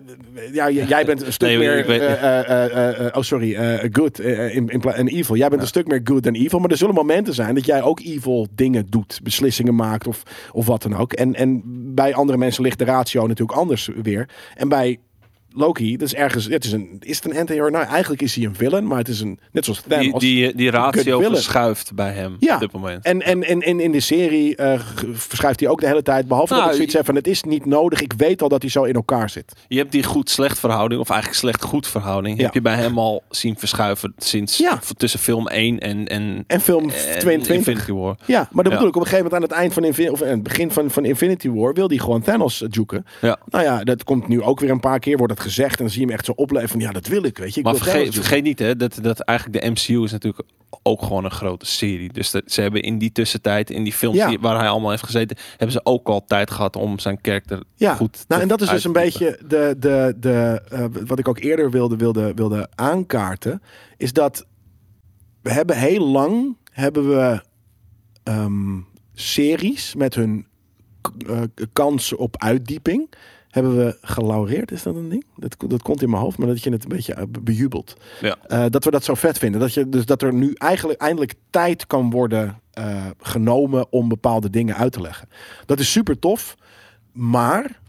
ja, jij bent een stuk Nee, meer. weet- eh, eh, eh, oh, sorry. good in, en evil. Jij bent een stuk meer good dan evil. Maar er zullen momenten zijn dat jij ook evil dingen doet. Beslissingen maakt of, of wat dan ook. En, en bij andere mensen ligt de ratio natuurlijk anders weer. En bij Loki, dat is ergens. Het is, een, is het een anti-hero? Nou, eigenlijk is hij een villain. Maar het is een. Net zoals Die, Thanos. die, die ratio verschuift bij hem Ja. op dit moment. En, en, en, en in de serie eh, verschuift hij ook de hele tijd. Behalve Nou, dat ik zoiets heb van het is niet nodig. Ik weet al dat hij zo in elkaar zit. Je hebt die goed-slecht verhouding, of eigenlijk slecht-goed verhouding, Ja. heb je bij hem al zien verschuiven sinds Ja. tussen film 1 en, en, En film en 22. Infinity War. Ja, maar dat bedoel ik. Op een gegeven moment aan het eind van Infin- of aan het begin van, van Infinity War wil hij gewoon Thanos eh, juken. Ja. Nou ja, dat komt nu ook weer een paar keer, wordt dat gezegd. En dan zie je hem echt zo opleven van ja, dat wil ik, weet je. Ik Maar wil vergeet, vergeet niet hè, dat, dat eigenlijk de MCU is natuurlijk ook gewoon een grote serie. Dus dat, ze hebben in die tussentijd, in die films Ja. die, waar hij allemaal heeft gezeten, hebben ze ook al tijd gehad om zijn karakter Ja, goed nou te- en dat is dus een beetje de, de, de, eh, wat ik ook eerder wilde, wilde, wilde aankaarten. Is dat we hebben heel lang hebben we ehm, series met hun k- eh, kans op uitdieping. Hebben we gelaureerd, is dat een ding? Dat, dat komt in mijn hoofd, maar dat je het een beetje eh, be- bejubelt. Ja. Eh, dat we dat zo vet vinden. Dat, je, dus dat er nu eigenlijk eindelijk tijd kan worden eh, genomen om bepaalde dingen uit te leggen. Dat is super tof. Maar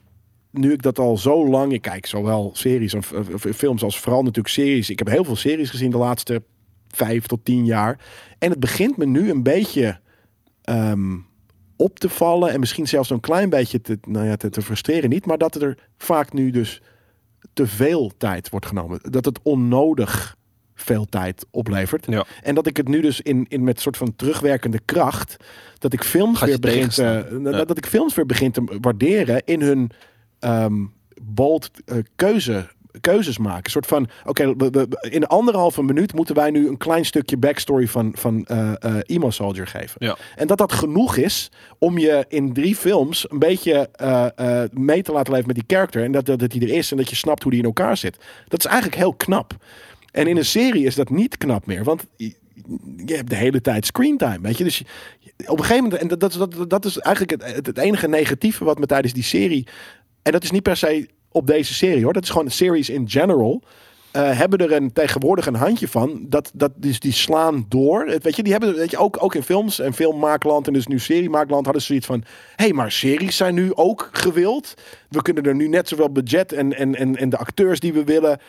nu ik dat al zo lang, ik kijk zowel series of films als vooral natuurlijk series. Ik heb heel veel series gezien de laatste vijf tot tien jaar. En het begint me nu een beetje ehm, op te vallen. En misschien zelfs een klein beetje te, nou ja, te, te frustreren. Niet, maar dat er vaak nu dus te veel tijd wordt genomen. Dat het onnodig veel tijd oplevert. Ja. En dat ik het nu dus in, in met soort van terugwerkende kracht. Dat ik films weer begin te, tegenstaan. dat, Ja. dat ik films weer begin te waarderen in hun ehm, bold eh, keuze, keuzes maken. Een soort van, oké, we- in anderhalve minuut moeten wij nu een klein stukje backstory van, van eh, Emo Soldier geven. Ja. En dat dat genoeg is om je in drie films een beetje eh, mee te laten leven met die character. En dat, dat, dat hij er is en dat je snapt hoe die in elkaar zit. Dat is eigenlijk heel knap. En in een serie is dat niet knap meer. Want je, hebt de hele tijd screentime. Weet je? Dus je- op een gegeven moment, en dat, dat, dat, dat is eigenlijk het, het, het enige negatieve wat me tijdens die serie. En dat is niet per se op deze serie hoor. Dat is gewoon series in general. eh, hebben er een, tegenwoordig een handje van. Dat, dat dus die slaan door. Het, weet je, die hebben weet je, ook, ook in films en filmmaakland en dus nu seriemaakland hadden ze zoiets van. Hé, hey, maar series zijn nu ook gewild. We kunnen er nu net zoveel budget en, en, en, en de acteurs die we willen.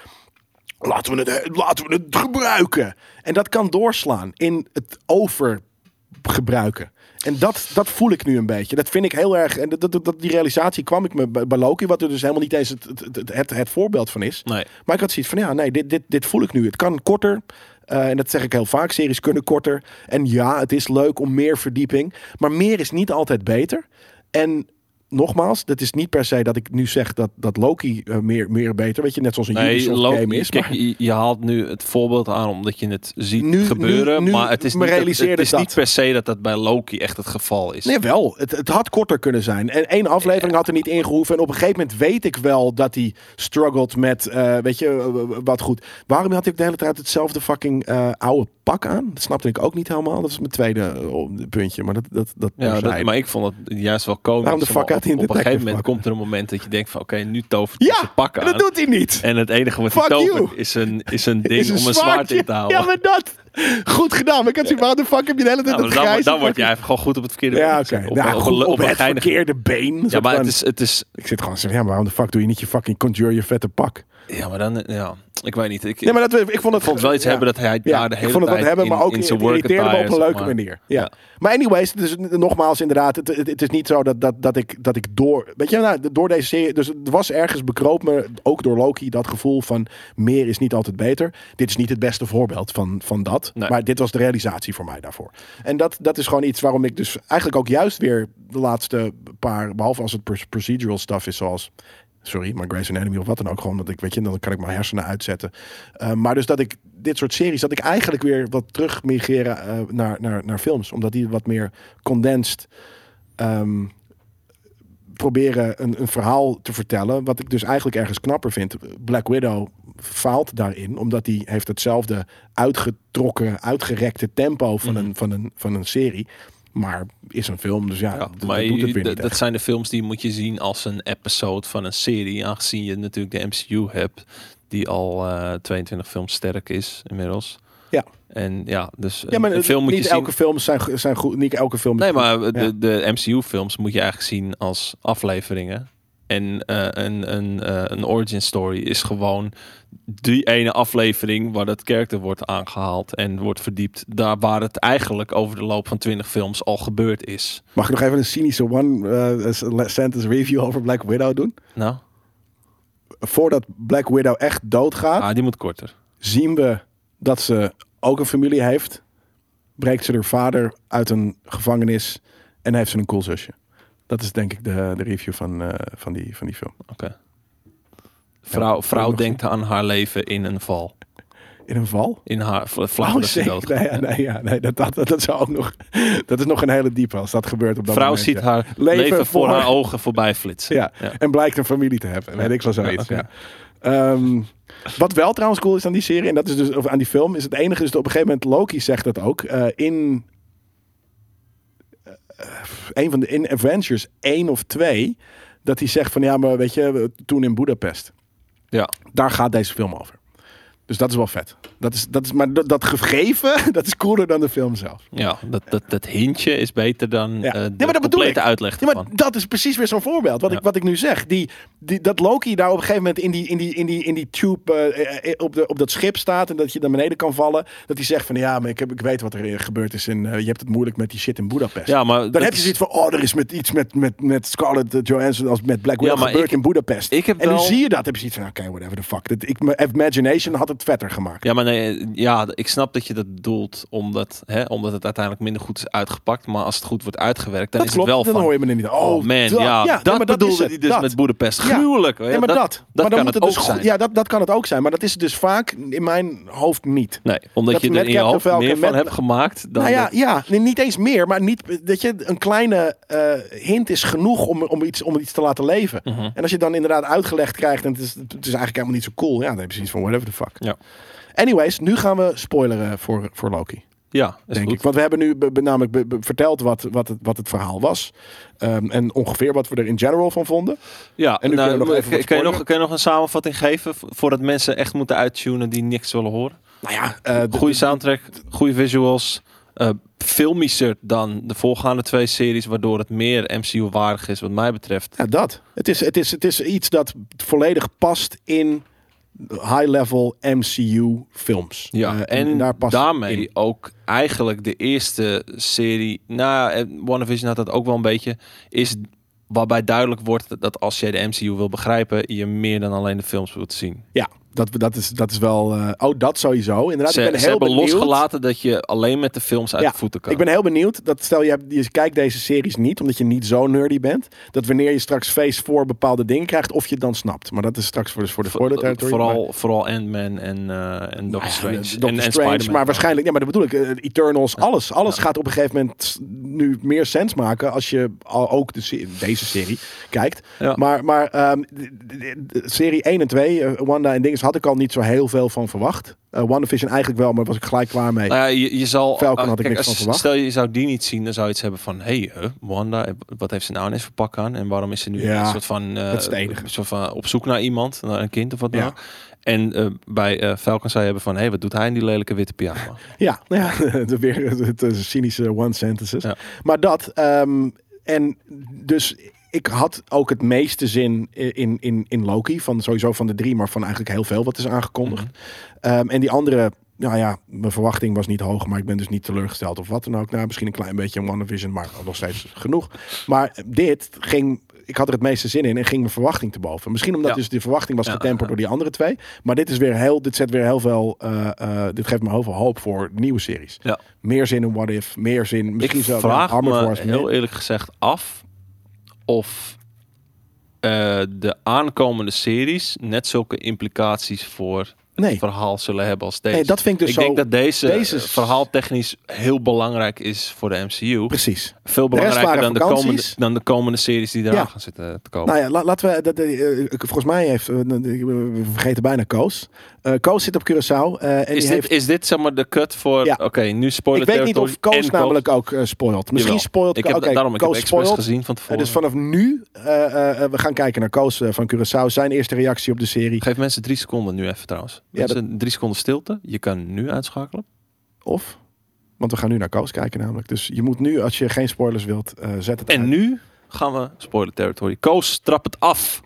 Laten we, het, laten we het gebruiken. En dat kan doorslaan in het overgebruiken. En dat, dat voel ik nu een beetje. Dat vind ik heel erg. En dat, dat, dat- die realisatie kwam ik me bij, Loki, wat er dus helemaal niet eens het, het, het, het, het voorbeeld van is. Nee. Maar ik had zoiets van, ja, nee, dit, dit, dit voel ik nu. Het kan korter. Eh, en dat zeg ik heel vaak. Series kunnen korter. En ja, het is leuk om meer verdieping. Maar meer is niet altijd beter. En nogmaals, dat is niet per se dat ik nu zeg dat, dat Loki eh, meer, meer beter. Weet je, net zoals een Nee, Ubisoft Loki- game is. kijk, maar- je, je haalt nu het voorbeeld aan omdat je het ziet Nu- gebeuren. nu- nu maar het is, niet, het, is dat. niet per se dat dat bij Loki echt het geval is. Nee, wel. Het, het had korter kunnen zijn. En één aflevering had er niet ingehoeven. En op een gegeven moment weet ik wel dat hij struggled met, eh, weet je, eh, wat goed. Waarom had ik de hele tijd hetzelfde fucking oude pak aan? Dat snapte ik ook niet helemaal. Dat is mijn tweede puntje. Maar dat, dat, dat Ja, dat, maar ik vond het juist wel komisch. Waarom de fuck op, een op een gegeven moment komt er een moment dat je denkt van oké, nu tovert hij Ja, zijn pak en aan. dat doet hij niet. En het enige wat Fuck hij tovert you. is een, is een ding Is om een zwaard in te houden. Ja, maar dat. Goed gedaan. Maar ik had zoiets waarom de fuck heb je de hele tijd Ja, dat maar dan, dan word even gewoon goed op het verkeerde Ja, been oké. gezet. Op, Nou, op, goed, op, op een het geinige- verkeerde been. Ja, maar het is, het is... Ik zit gewoon zo van, ja, waarom de fuck doe je niet je fucking conjure je vette pak? Ja, maar dan... Ja, ik weet niet. Ik, Nee, maar dat, ik vond het, ik vond wel iets ja. hebben dat hij Ja, daar de hele ik vond het tijd wat hebben, in, maar ook in het zijn work irriteerde me op een leuke maar. manier. Ja. Ja. Maar anyways, dus nogmaals inderdaad, het, het, het is niet zo dat, dat, dat, ik, dat ik door, weet je, nou, door deze serie, dus het was ergens bekroop me, ook door Loki, dat gevoel van meer is niet altijd beter. Dit is niet het beste voorbeeld van, van dat, Nee. maar dit was de realisatie voor mij daarvoor. En dat, dat is gewoon iets waarom ik dus eigenlijk ook juist weer de laatste paar, behalve als het pr- procedural stuff is zoals sorry, maar Grey's Anatomy of wat dan ook. Gewoon dat ik, weet je, dan kan ik mijn hersenen uitzetten. Uh, maar dus dat ik dit soort series, dat ik eigenlijk weer wat terug migreren uh, naar, naar, naar films. Omdat die wat meer condensed um, proberen een, een verhaal te vertellen. Wat ik dus eigenlijk ergens knapper vind. Black Widow faalt daarin, omdat die heeft hetzelfde uitgetrokken, uitgerekte tempo van, Mhm. een, van, een, van een serie. Maar is een film, dus ja, Ja, dat, maar dat doet het je- weer d- niet dat zijn de films die moet je zien als een episode van een serie. Aangezien je natuurlijk de MCU hebt, die al eh 22 films sterk is inmiddels. Ja. En ja, dus Ja, maar een film moet niet je elke zien. film zijn, zijn goed. Niet elke film. Nee, maar de, Ja. de MCU-films moet je eigenlijk zien als afleveringen. En eh, een, een, eh, een origin story is gewoon die ene aflevering waar dat karakter wordt aangehaald en wordt verdiept. Daar waar het eigenlijk over de loop van 20 films al gebeurd is. Mag ik nog even een cynische one eh, sentence review over Black Widow doen? Nou, Voordat Black Widow echt doodgaat, ah, die moet korter. zien we dat ze ook een familie heeft. Breekt ze haar vader uit een gevangenis en heeft ze een cool zusje. Dat is denk ik de, de review van, eh, van, die, van die film. Oké. Vrouw, vrouw denkt aan haar leven in een val. In een val? In haar vlak Oh. Nee, ja, nee, ja, nee dat, dat, dat, zou ook nog. Dat is nog een hele diepe als dat gebeurt op dat Vrouw moment. ziet ja. haar Leven leven, voor voor- haar ogen voorbij flitsen. Ja. En blijkt een familie te hebben. Weet ik wel zoiets. Ja, Ehm, wat wel trouwens cool is aan die serie, en dat is dus of aan die film, is het enige is dat op een gegeven moment Loki zegt dat ook. eh, in eh, een van de in Avengers 1 of 2, dat hij zegt van ja, maar weet je, toen in Budapest. Ja. Daar gaat deze film over. Dus dat is wel vet. Dat is, dat is, maar dat, dat gegeven, dat is cooler dan de film zelf. Ja, dat, dat, dat hintje is beter dan Ja. eh, Ja, de maar dat complete uitleg Ja, maar dat is precies weer zo'n voorbeeld. Wat, Ja. ik, wat ik nu zeg. Die, die, dat Loki daar op een gegeven moment in die, in die, in die, in die tube eh, eh, op, de, op dat schip staat. En dat je naar beneden kan vallen. Dat hij zegt van ja, maar ik, heb, ik weet wat er gebeurd is. En je hebt het moeilijk met die shit in Budapest. Ja, maar Dan heb je zoiets van, oh, er is met iets met, met, met Scarlett Johansson als met Black Widow Ja, gebeurd ik- in Budapest. ik heb en nu wel- zie je dat, heb je zoiets van, oké, whatever the fuck. Dat, ik, mijn imagination had het vetter gemaakt. Ja, maar nee, ja, ik snap dat je dat bedoelt omdat, hè, omdat het uiteindelijk minder goed is uitgepakt. Maar als het goed wordt uitgewerkt, dan dat is klopt, het wel dan van... hoor je me niet. Oh, Oh man, dat- ja, nee, dat is bedoelde het, hij dus dat. met Boedapest. Ja. Gruwelijk. Ja, maar dat, dat maar dan kan het het ook dus zijn. Ja, dat, dat kan het ook zijn. Maar dat is dus vaak in mijn hoofd niet. Nee, omdat Dat je er in je hoofd meer van hebt gemaakt dan... nou ja, ja, nee, niet eens meer. Maar niet, dat je een kleine eh, hint is genoeg om, om, iets, om iets te laten leven. Mhm. En als je het dan inderdaad uitgelegd krijgt en het is, het is eigenlijk helemaal niet zo cool. Ja, dan heb je zoiets van whatever the fuck. Ja. Anyways, nu gaan we spoileren voor, voor Loki. Ja, is Denk goed. ik. Want we hebben nu be- be- namelijk be- verteld wat, wat, het, wat het verhaal was. Ehm, en ongeveer wat we er in general van vonden. Ja, En nu nou, kun je nog even wat kan je nog, kan je nog een samenvatting geven vo- voordat mensen echt moeten uittunen die niks willen horen? Nou ja, eh, de- Goede soundtrack, goede visuals, eh filmischer dan de voorgaande twee series, waardoor het meer MCU-waardig is wat mij betreft. Ja, dat. Het is, het, is, het is iets dat volledig past in high-level MCU films. Ja, Eh, en, daar past daarmee in. ook eigenlijk de eerste serie, nou, eh, WandaVision had dat ook wel een beetje, is waarbij duidelijk wordt dat- dat als jij de MCU wil begrijpen, je meer dan alleen de films wilt zien. Ja, dat, dat, is, dat is wel... eh, oh, dat sowieso. Inderdaad, Ze, ik ben ze heel hebben benieuwd. losgelaten dat je alleen met de films uit Ja, de voeten kan. Ik ben heel benieuwd. Dat stel je, hebt, je kijkt deze series niet, omdat je niet zo nerdy bent. Dat wanneer je straks face voor bepaalde dingen krijgt, of je het dan snapt. Maar dat is straks voor, dus voor de territory. Vooral, vooral Ant-Man en, eh en Doctor Maar- Strange. Ja, Doctor en, Strange, maar waarschijnlijk, ja, maar dat bedoel ik, eh, Eternals, alles, alles gaat op een gegeven moment nu meer sens maken als je al ook de deze serie kijkt. Ja. Maar, maar de serie 1 en 2, eh, Wanda en Dinges, had ik al niet zo heel veel van verwacht. Eh WandaVision eigenlijk wel, maar was ik gelijk klaar mee. Nou ja, je, je zal. Falcon ah, had ik kijk, niks van verwacht. Stel je zou die niet zien, dan zou je iets hebben van: hey, huh, Wanda, eh, wat heeft ze nou ineens voor pak aan? En waarom is ze nu Ja, een soort van, eh, een soort van op zoek naar iemand, naar een kind of wat dan Ja. En eh, bij eh, Falcon zou je hebben van: hey, wat doet hij in die lelijke witte pyjama? Ja, ja het, weer het, het cynische one sentences. Ja. Maar dat, ehm, en dus ik had ook het meeste zin in, in, in Loki, van sowieso van de drie, maar van eigenlijk heel veel wat is aangekondigd. Mhm. Ehm, en die andere, nou ja, mijn verwachting was niet hoog, maar ik ben dus niet teleurgesteld of wat dan ook. Nou, misschien een klein beetje een WandaVision, maar nog steeds genoeg. Maar dit ging, ik had er het meeste zin in en ging mijn verwachting te boven. Misschien omdat Ja. dus de verwachting was getemperd ja. door die andere twee. Maar dit is weer heel, dit zet weer heel veel, eh, eh, dit geeft me heel veel hoop voor nieuwe series. Ja. Meer zin in What If, meer zin, misschien ik zelfs vraag me Force heel meer. eerlijk gezegd af of eh, de aankomende series net zulke implicaties voor Nee. verhaal zullen hebben als deze. Nee, dat vind ik dus ik zo- denk dat deze, deze- eh, verhaaltechnisch heel belangrijk is voor de MCU. Precies. Veel belangrijker dan de, komende, dan de komende series die eraan Ja. gaan zitten te komen. Nou ja, la- laten we. Dat, eh, eh, volgens mij heeft. we vergeten bijna Koos. Eh Koos zit op Curaçao. eh, en Is dit, heeft, is dit zeg maar de cut voor... Ja. Oké, nu spoiler ik weet niet of Koos namelijk ook eh, spoilt. Misschien Jawel. spoilt Ik heb, daarom, ik heb Koos spoilt. gezien van tevoren. dus vanaf nu, we gaan kijken naar Koos van Curaçao. Zijn eerste reactie op de serie. Geef mensen drie seconden nu even trouwens. Ja, Mensen, Drie seconden stilte. Je kan nu uitschakelen. Of, want we gaan nu naar Koos kijken namelijk. Dus je moet nu, als je geen spoilers wilt, zet het En uit. nu gaan we spoiler territory. Koos, trap het af.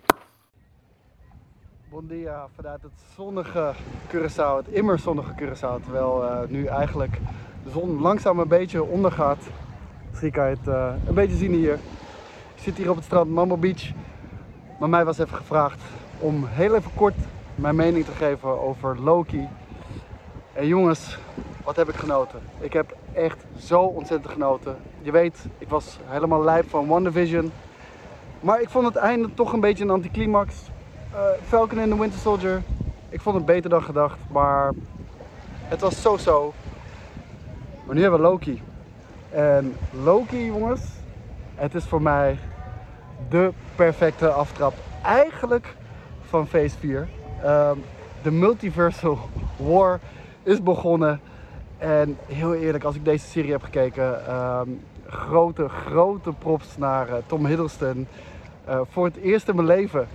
Bon dia vanuit het zonnige Curaçao, het immer zonnige Curaçao. Terwijl eh, nu eigenlijk de zon langzaam een beetje ondergaat. Misschien kan je het eh, een beetje zien hier. Ik zit hier op het strand Mambo Beach. Maar mij was even gevraagd om heel even kort mijn mening te geven over Loki. En jongens, wat heb ik genoten? Ik heb echt zo ontzettend genoten. Je weet, ik was helemaal lijp van WandaVision. Maar ik vond het einde toch een beetje een anticlimax. Eh, Falcon and the Winter Soldier. Ik vond het beter dan gedacht, maar het was zo-zo. Maar nu hebben we Loki. En Loki, jongens, het is voor mij de perfecte aftrap. Eigenlijk van Phase 4. Ehm, de Multiversal War is begonnen. En heel eerlijk, als ik deze serie heb gekeken, ehm, grote, grote props naar eh, Tom Hiddleston. Eh, voor het eerst in mijn leven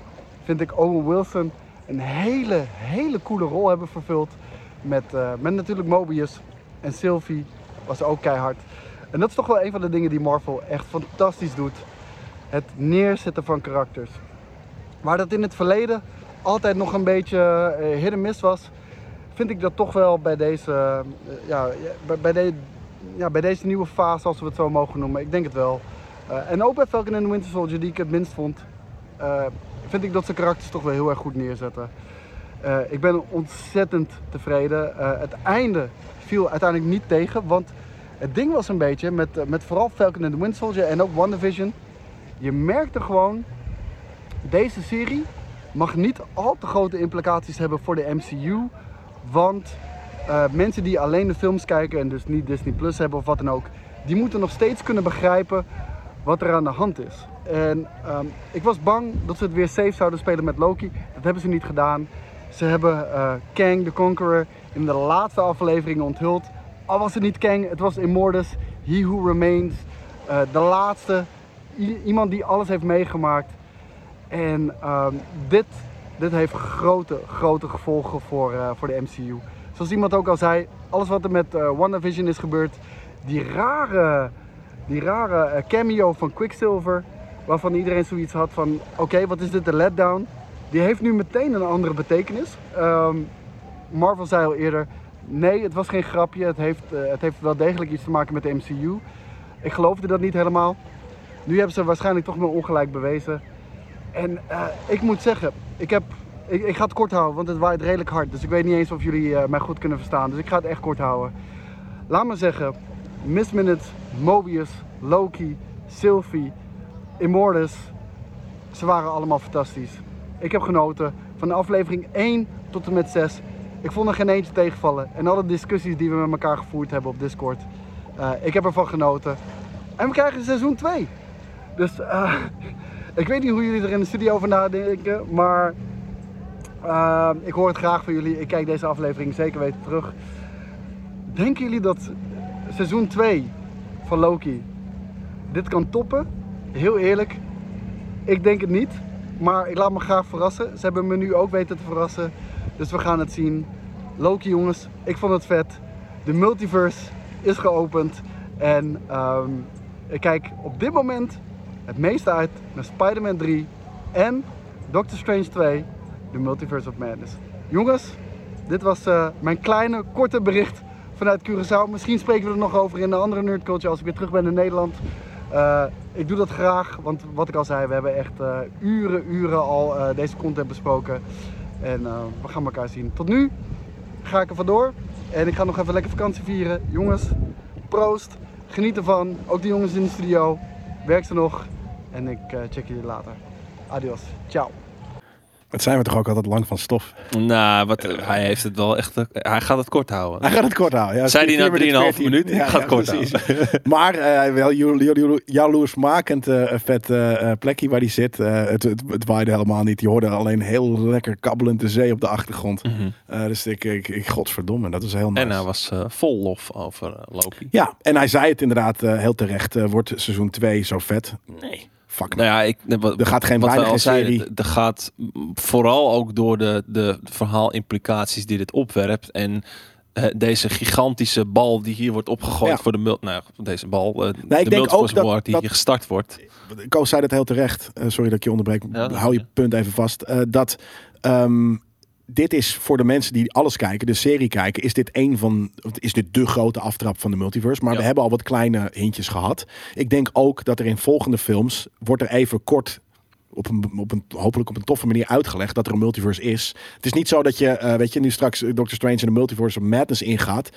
vind ik Owen Wilson een hele, hele coole rol hebben vervuld. Met, eh, met natuurlijk Mobius en Sylvie was ook keihard. En dat is toch wel een van de dingen die Marvel echt fantastisch doet. Het neerzetten van karakters. Waar dat in het verleden altijd nog een beetje eh hit and miss was, vind ik dat toch wel bij deze, eh, ja, bij, bij, ja, bij deze nieuwe fase, als we het zo mogen noemen. Ik denk het wel. En ook bij Falcon and the Winter Soldier, die ik het minst vond, vind ik dat ze karakters toch wel heel erg goed neerzetten. Eh, ik ben ontzettend tevreden. Eh, het einde viel uiteindelijk niet tegen, want het ding was een beetje met, eh, met vooral Falcon and the Winter Soldier en ook WandaVision. Je merkte gewoon, deze serie mag niet al te grote implicaties hebben voor de MCU. Want mensen die alleen de films kijken en dus niet Disney Plus hebben of wat dan ook, die moeten nog steeds kunnen begrijpen wat er aan de hand is. En ehm, ik was bang dat ze het weer safe zouden spelen met Loki. Dat hebben ze niet gedaan. Ze hebben eh, Kang the Conqueror in de laatste afleveringen onthuld. Al was het niet Kang, het was Immortus, He Who Remains. eh, de laatste, iemand die alles heeft meegemaakt. En ehm, dit, dit heeft grote, grote gevolgen voor, eh, voor de MCU. Zoals iemand ook al zei, alles wat er met WandaVision is gebeurd, die rare, die rare eh, cameo van Quicksilver, waarvan iedereen zoiets had van, oké, wat is dit een letdown? Die heeft nu meteen een andere betekenis. Ehm, Marvel zei al eerder, nee, het was geen grapje, het heeft, eh, het heeft wel degelijk iets te maken met de MCU. Ik geloofde dat niet helemaal. Nu hebben ze waarschijnlijk toch mijn ongelijk bewezen. En eh, ik moet zeggen, ik, heb, ik, ik ga het kort houden, want het waait redelijk hard. Dus ik weet niet eens of jullie mij goed kunnen verstaan. Dus ik ga het echt kort houden. Laat me zeggen, Miss Minutes, Mobius, Loki, Sylvie, Immortus. Ze waren allemaal fantastisch. Ik heb genoten van de aflevering 1 tot en met 6. Ik vond er geen eentje tegenvallen. En alle discussies die we met elkaar gevoerd hebben op Discord. eh, ik heb ervan genoten. En we krijgen seizoen 2. Dus eh, ik weet niet hoe jullie er in de studio over nadenken. Maar eh, ik hoor het graag van jullie. Ik kijk deze aflevering zeker weten terug. Denken jullie dat seizoen 2 van Loki dit kan toppen? Heel eerlijk, ik denk het niet. Maar ik laat me graag verrassen. Ze hebben me nu ook weten te verrassen. Dus we gaan het zien. Loki jongens, ik vond het vet. De multiverse is geopend. En ehm, ik kijk op dit moment het meeste uit naar Spider-Man 3 en Doctor Strange 2, The Multiverse of Madness. Jongens, dit was eh, mijn kleine, korte bericht vanuit Curaçao. Misschien spreken we er nog over in een andere nerdculture als ik weer terug ben in Nederland. Eh, ik doe dat graag, want wat ik al zei, we hebben echt eh, uren, uren al eh, deze content besproken. En we gaan elkaar zien. Tot nu ga ik er vandoor. En ik ga nog even lekker vakantie vieren. Jongens, proost. Geniet ervan. Ook de jongens in de studio. Werk ze nog. En ik check jullie later. Adios. Ciao. Het zijn we toch ook altijd lang van stof. Nou, wat, hij heeft het wel echt... Hij gaat het kort houden. Hij gaat het kort houden. Ja, hij vier na 3,5 minuten 14. minuten? Ik ga het kort precies. Maar eh, wel jalo- jalo- jaloersmakend eh, vet eh, plekje waar hij zit. Het, het, het waaide helemaal niet. Je hoorde alleen heel lekker kabbelend de zee op de achtergrond. Mhm. Dus ik, ik, ik, godsverdomme, dat is heel nice. En hij was vol lof over Loki. Ja, en hij zei het inderdaad heel terecht. wordt seizoen 2 zo vet? Nee. Fuck Nou ja, ik, wat, Er gaat geen wat al zeiden, serie. er gaat vooral ook door de, de verhaalimplicaties die dit opwerpt en eh, deze gigantische bal die hier wordt opgegooid Ja. voor de mul nou, deze bal, eh, denk de ook dat- die dat- hier gestart wordt. Koos zei dat heel terecht. Eh, sorry dat ik je onderbreek. Ja, Hou je punt even vast. Dat ehm, dit is voor de mensen die alles kijken, de serie kijken, is dit een van, is dit de grote aftrap van de multiverse. Maar Ja. we hebben al wat kleine hintjes gehad. Ik denk ook dat er in volgende films wordt er even kort. Op een, op een, hopelijk op een toffe manier uitgelegd dat er een multiverse is. Het is niet zo dat je, eh, weet je, nu straks Doctor Strange in de multiverse of madness ingaat.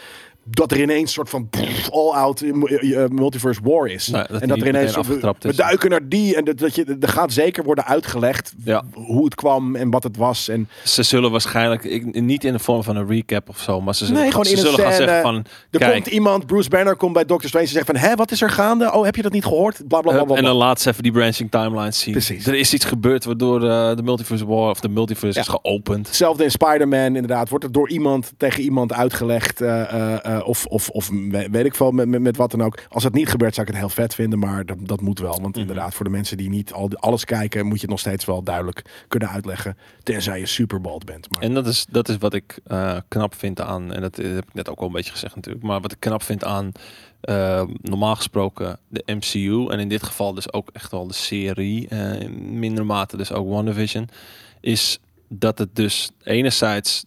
Dat er ineens een soort van all-out eh, eh, multiverse war is. Nee, dat en dat er ineens we, duiken naar die. En dat, dat je, er gaat zeker worden uitgelegd Ja. hoe het kwam en wat het was. En Ze zullen waarschijnlijk, ik, niet in de vorm van een recap of zo, maar ze zullen, Nee, gewoon ze in zullen gaan scène. zeggen van, er kijk, komt iemand, Bruce Banner komt bij Doctor Strange en zegt van, hé, wat is er gaande? Oh, heb je dat niet gehoord? Bla bla bla. En dan laat ze even die branching timelines zien. Precies. Er is iets gebeurd waardoor eh, de multiverse war of de multiverse Ja. is geopend. Hetzelfde in Spider-Man, inderdaad. Wordt het door iemand tegen iemand uitgelegd. eh, eh, eh, of, of, of we- weet ik veel, met, met, met wat dan ook. Als dat niet gebeurt, zou ik het heel vet vinden. Maar dat, dat moet wel. Mhm. Want inderdaad, voor de mensen die niet al, alles kijken... moet je het nog steeds wel duidelijk kunnen uitleggen. Tenzij je superbold bent. Maar, En dat is, dat is wat ik eh, knap vind aan, en dat heb ik net ook al een beetje gezegd natuurlijk, maar wat ik knap vind aan eh, normaal gesproken de MCU, en in dit geval dus ook echt wel de serie, eh, in mindere mate dus ook WandaVision, is dat het dus enerzijds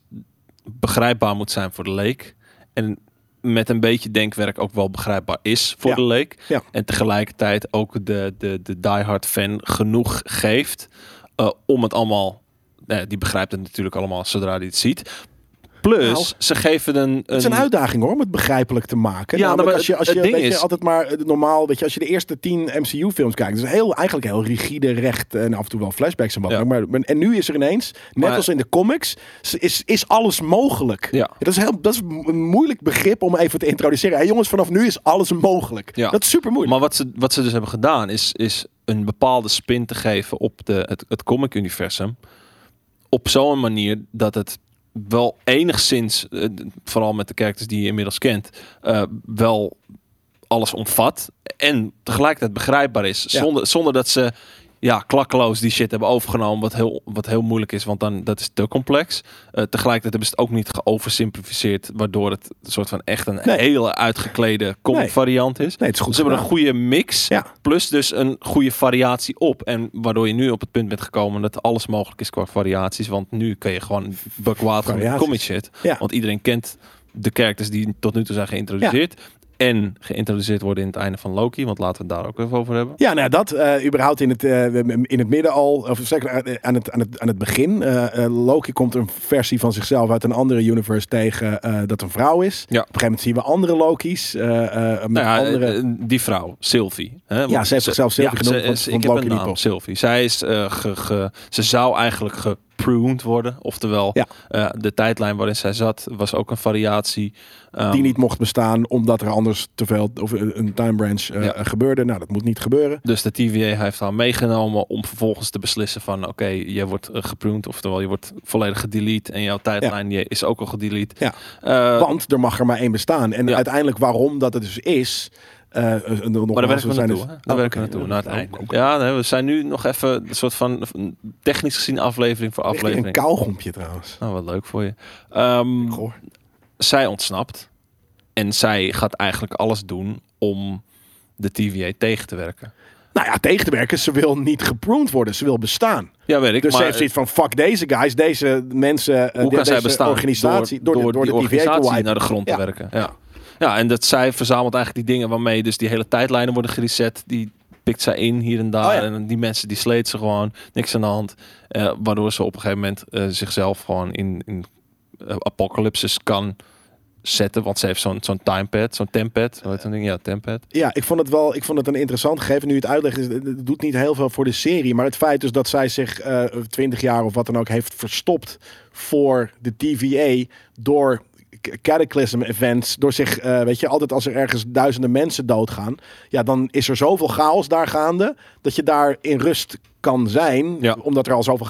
begrijpbaar moet zijn voor de leek, en met een beetje denkwerk ook wel begrijpbaar is voor Ja. de leek. Ja. En tegelijkertijd ook de, de, de diehard fan genoeg geeft eh, om het allemaal nou die begrijpt het natuurlijk allemaal zodra hij het ziet. Plus, Nou, ze geven een... Het is een uitdaging hoor, om het begrijpelijk te maken. Ja, Namelijk maar als je, als het je, ding weet je is- altijd maar eh, normaal, weet je, als je de eerste tien MCU-films kijkt, dus heel, eigenlijk heel rigide, recht en af en toe wel flashbacks en wat. Ja. Maar, en nu is er ineens, net Maar- als in de comics, is, is alles mogelijk. Ja. Dat, is heel, dat is een moeilijk begrip om even te introduceren. Hey, jongens, vanaf nu is alles mogelijk. Ja. Dat is super moeilijk. Maar wat ze, wat ze dus hebben gedaan, is, is een bepaalde spin te geven op de, het, het comic-universum. Op zo'n manier dat het wel enigszins, eh, vooral met de characters die je inmiddels kent, eh, wel alles omvat. En tegelijkertijd begrijpbaar is. Ja. Zonder, zonder dat ze ja, klakkeloos die shit hebben overgenomen. Wat heel, wat heel moeilijk is, want dan dat is te complex. Eh, tegelijkertijd hebben ze het ook niet geoversimplificeerd. Waardoor het een soort van echt een Nee. hele uitgeklede comic Nee. variant is. nee, het is goed Ze hebben een goede mix. Ja. Plus dus een goede variatie op. En waardoor je nu op het punt bent gekomen dat alles mogelijk is qua variaties. Want nu kun je gewoon met Variaties. comic shit. Ja. Want iedereen kent de characters die tot nu toe zijn geïntroduceerd. En geïntroduceerd worden in het einde van Loki. Want laten we het daar ook even over hebben. Ja, nou dat eh, überhaupt in het, eh, in het midden al, of zeker eh, aan het, aan het, aan het begin. Loki komt een versie van zichzelf uit een andere universe tegen dat een vrouw is. Ja. Op een gegeven moment zien we andere Loki's. met Nou ja, andere... die vrouw, Sylvie. Hè? Want Ja, ze heeft zichzelf Sylvie ja, genoemd, ze- want- ik heb Loki een naam. Sylvie. Zij is, ge, ge- ze zou eigenlijk gepruned worden. Oftewel, Ja. eh, de tijdlijn waarin zij zat was ook een variatie. Ehm, die niet mocht bestaan omdat er anders te veel of een een time branch eh, Ja. gebeurde. Nou, dat moet niet gebeuren. Dus de TVA heeft haar meegenomen om vervolgens te beslissen van oké, je wordt gepruned, oftewel je wordt volledig gedelete en jouw tijdlijn is ook al gedelete. Ja. Eh, Want er mag er maar één bestaan. En uiteindelijk waarom dat het dus is. Eh, eh, nogmaals, maar daar werken we zijn naartoe. dus-? Daar Oh, werken we naartoe, naar het einde. oké. Ja, nee, we zijn nu nog even een soort van technisch gezien aflevering voor aflevering. Een kauwgompje trouwens. Nou, wat leuk voor je. Ehm, Goh. zij ontsnapt. En zij gaat eigenlijk alles doen om de TVA tegen te werken. Nou ja, tegen te werken. Ze wil niet gepruned worden. Ze wil bestaan. Ja, weet ik. Dus ze maar heeft zoiets van, fuck deze guys, deze mensen, eh, hoe de- kan zij deze bestaan? organisatie, door, door, de, door die de organisatie naar de grond Ja. te werken. Ja. Ja, en dat zij verzamelt eigenlijk die dingen waarmee dus die hele tijdlijnen worden gereset. Die pikt zij in hier en daar. Oh ja. En die mensen die sleet ze gewoon. Niks aan de hand. Eh, waardoor ze op een gegeven moment eh, zichzelf gewoon in, in eh, apocalypses kan zetten. Want ze heeft zo'n zo'n timepad, zo'n tempad. Hoe heet dat ding? Ja, tempad. Ja, ik vond het wel ik vond het een interessant gegeven. Nu het uitlegt, is, het doet niet heel veel voor de serie. Maar het feit dus dat zij zich eh 20 jaar of wat dan ook heeft verstopt voor de TVA door cataclysm events. Door zich, eh, weet je, altijd als er ergens duizenden mensen doodgaan. Ja, dan is er zoveel chaos daar gaande. Dat je daar in rust kan zijn. Ja. Omdat er al zoveel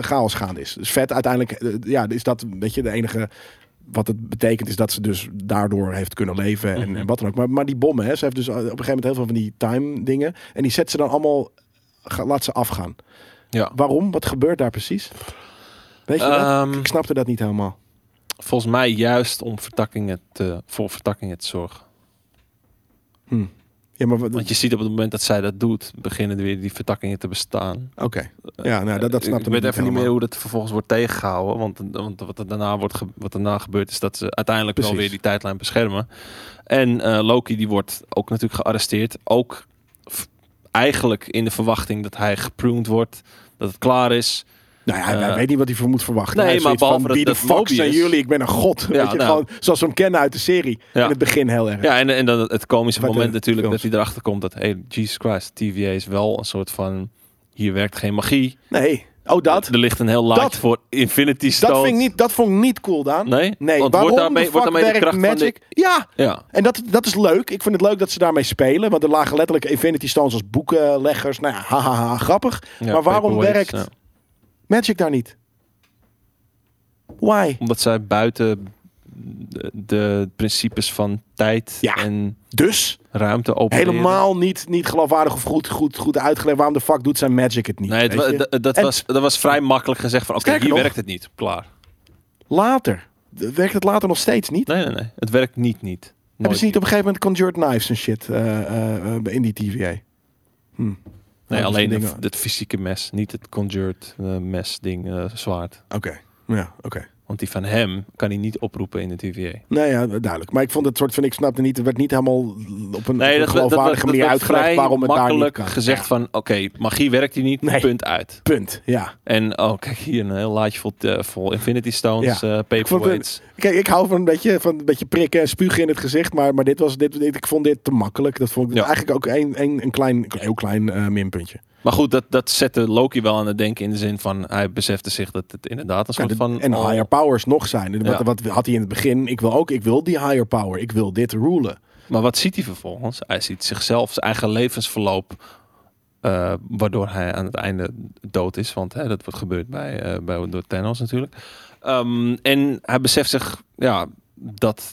chaos gaande is. Dus vet uiteindelijk, eh, ja, is dat weet je, de enige wat het betekent is dat ze dus daardoor heeft kunnen leven en, Mhm. en wat dan ook. Maar, maar die bommen, hè, ze heeft dus op een gegeven moment heel veel van die time dingen. En die zet ze dan allemaal, laat ze afgaan. Ja. Waarom? Wat gebeurt daar precies? Weet je? Ehm, Ik snapte dat niet helemaal. Volgens mij juist om vertakkingen te, voor vertakkingen te zorgen. Hm. Ja, maar wat- Want je ziet op het moment dat zij dat doet, beginnen er weer die vertakkingen te bestaan. Oké. Ja, nou, dat, dat ik snapte weet ik even niet meer hoe dat vervolgens wordt tegengehouden. Want, want wat er daarna, wordt wat daarna gebeurt is dat ze uiteindelijk wel weer die tijdlijn beschermen. En eh, Loki die wordt ook natuurlijk gearresteerd. Ook eigenlijk in de verwachting dat hij gepruned wordt. Dat het klaar is. Nou ja, hij Eh, weet niet wat hij voor moet verwachten. nee, maar behalve van, wie de fuck zijn jullie? Ik ben een god. Ja, weet je, nou. gewoon zoals we hem kennen uit de serie. Ja. In het begin heel erg. Ja, en, en dan het komische moment natuurlijk films. dat hij erachter komt dat, hey, Jesus Christ, TVA is wel een soort van, hier werkt geen magie. Nee. Oh, dat? Er ligt een heel Dat- voor Infinity Stones. Dat, vind ik niet, dat vond ik niet cool, Daan. Nee? Nee, Want waarom wordt daarmee, wordt daarmee de kracht van Magic? Ja, de... Ja, En dat, dat is leuk. Ik vind het leuk dat ze daarmee spelen. Want er lagen letterlijk Infinity Stones als boekenleggers. Nou ja, hahaha, grappig. ja, maar waarom werkt ja. Magic daar niet? Why? Omdat zij buiten de, de principes van tijd Ja. en Dus ruimte opereren. helemaal niet, niet geloofwaardig of goed, goed, goed uitgelegd. Waarom de fuck doet zijn Magic het niet? Nee, het, wa- dat, En- was, dat was vrij makkelijk gezegd van, oké, hier nog- werkt het niet. Klaar. Later. Werkt het later nog steeds niet? Nee, nee, nee. Het werkt niet, niet. Hebben Nooit ze niet op een gegeven moment conjured knives en shit eh, in die TVA? Hm. Nee, Nou, alleen het, fysieke mes, niet het conjured eh, mes ding, eh, zwaard. Oké. Ja, oké. Want die van hem kan hij niet oproepen in de TVA. Nou ja, duidelijk. Maar ik vond het soort van, ik snapte niet, het werd niet helemaal op een, op een Nee, dat, dat, dat, geloofwaardige dat manier uitgelegd waarom het daar niet kan. gezegd Ja, van, oké, magie werkt hier niet, Nee. punt uit. punt. Ja. En, oh, kijk hier, een heel laadje vol, eh, vol Infinity Stones, Ja. paperweights. Kijk, ik hou van een beetje, van een beetje prikken en spugen in het gezicht, maar, maar dit was, dit, dit- ik vond dit te makkelijk. Dat vond ik Ja. eigenlijk ook een, een, een klein, heel klein eh, minpuntje. Maar goed, dat, dat zette Loki wel aan het denken in de zin van, hij besefte zich dat het inderdaad een Ja, soort de- van... en higher powers nog zijn. Wat, Ja. wat had hij in het begin? Ik wil ook, ik wil die higher power. Ik wil dit rulen. Maar wat ziet hij vervolgens? Hij ziet zichzelf, zijn eigen levensverloop, eh, waardoor hij aan het einde dood is. Want hè, dat wordt gebeurd bij, eh, bij door Thanos natuurlijk. Ehm, en hij beseft zich ja, dat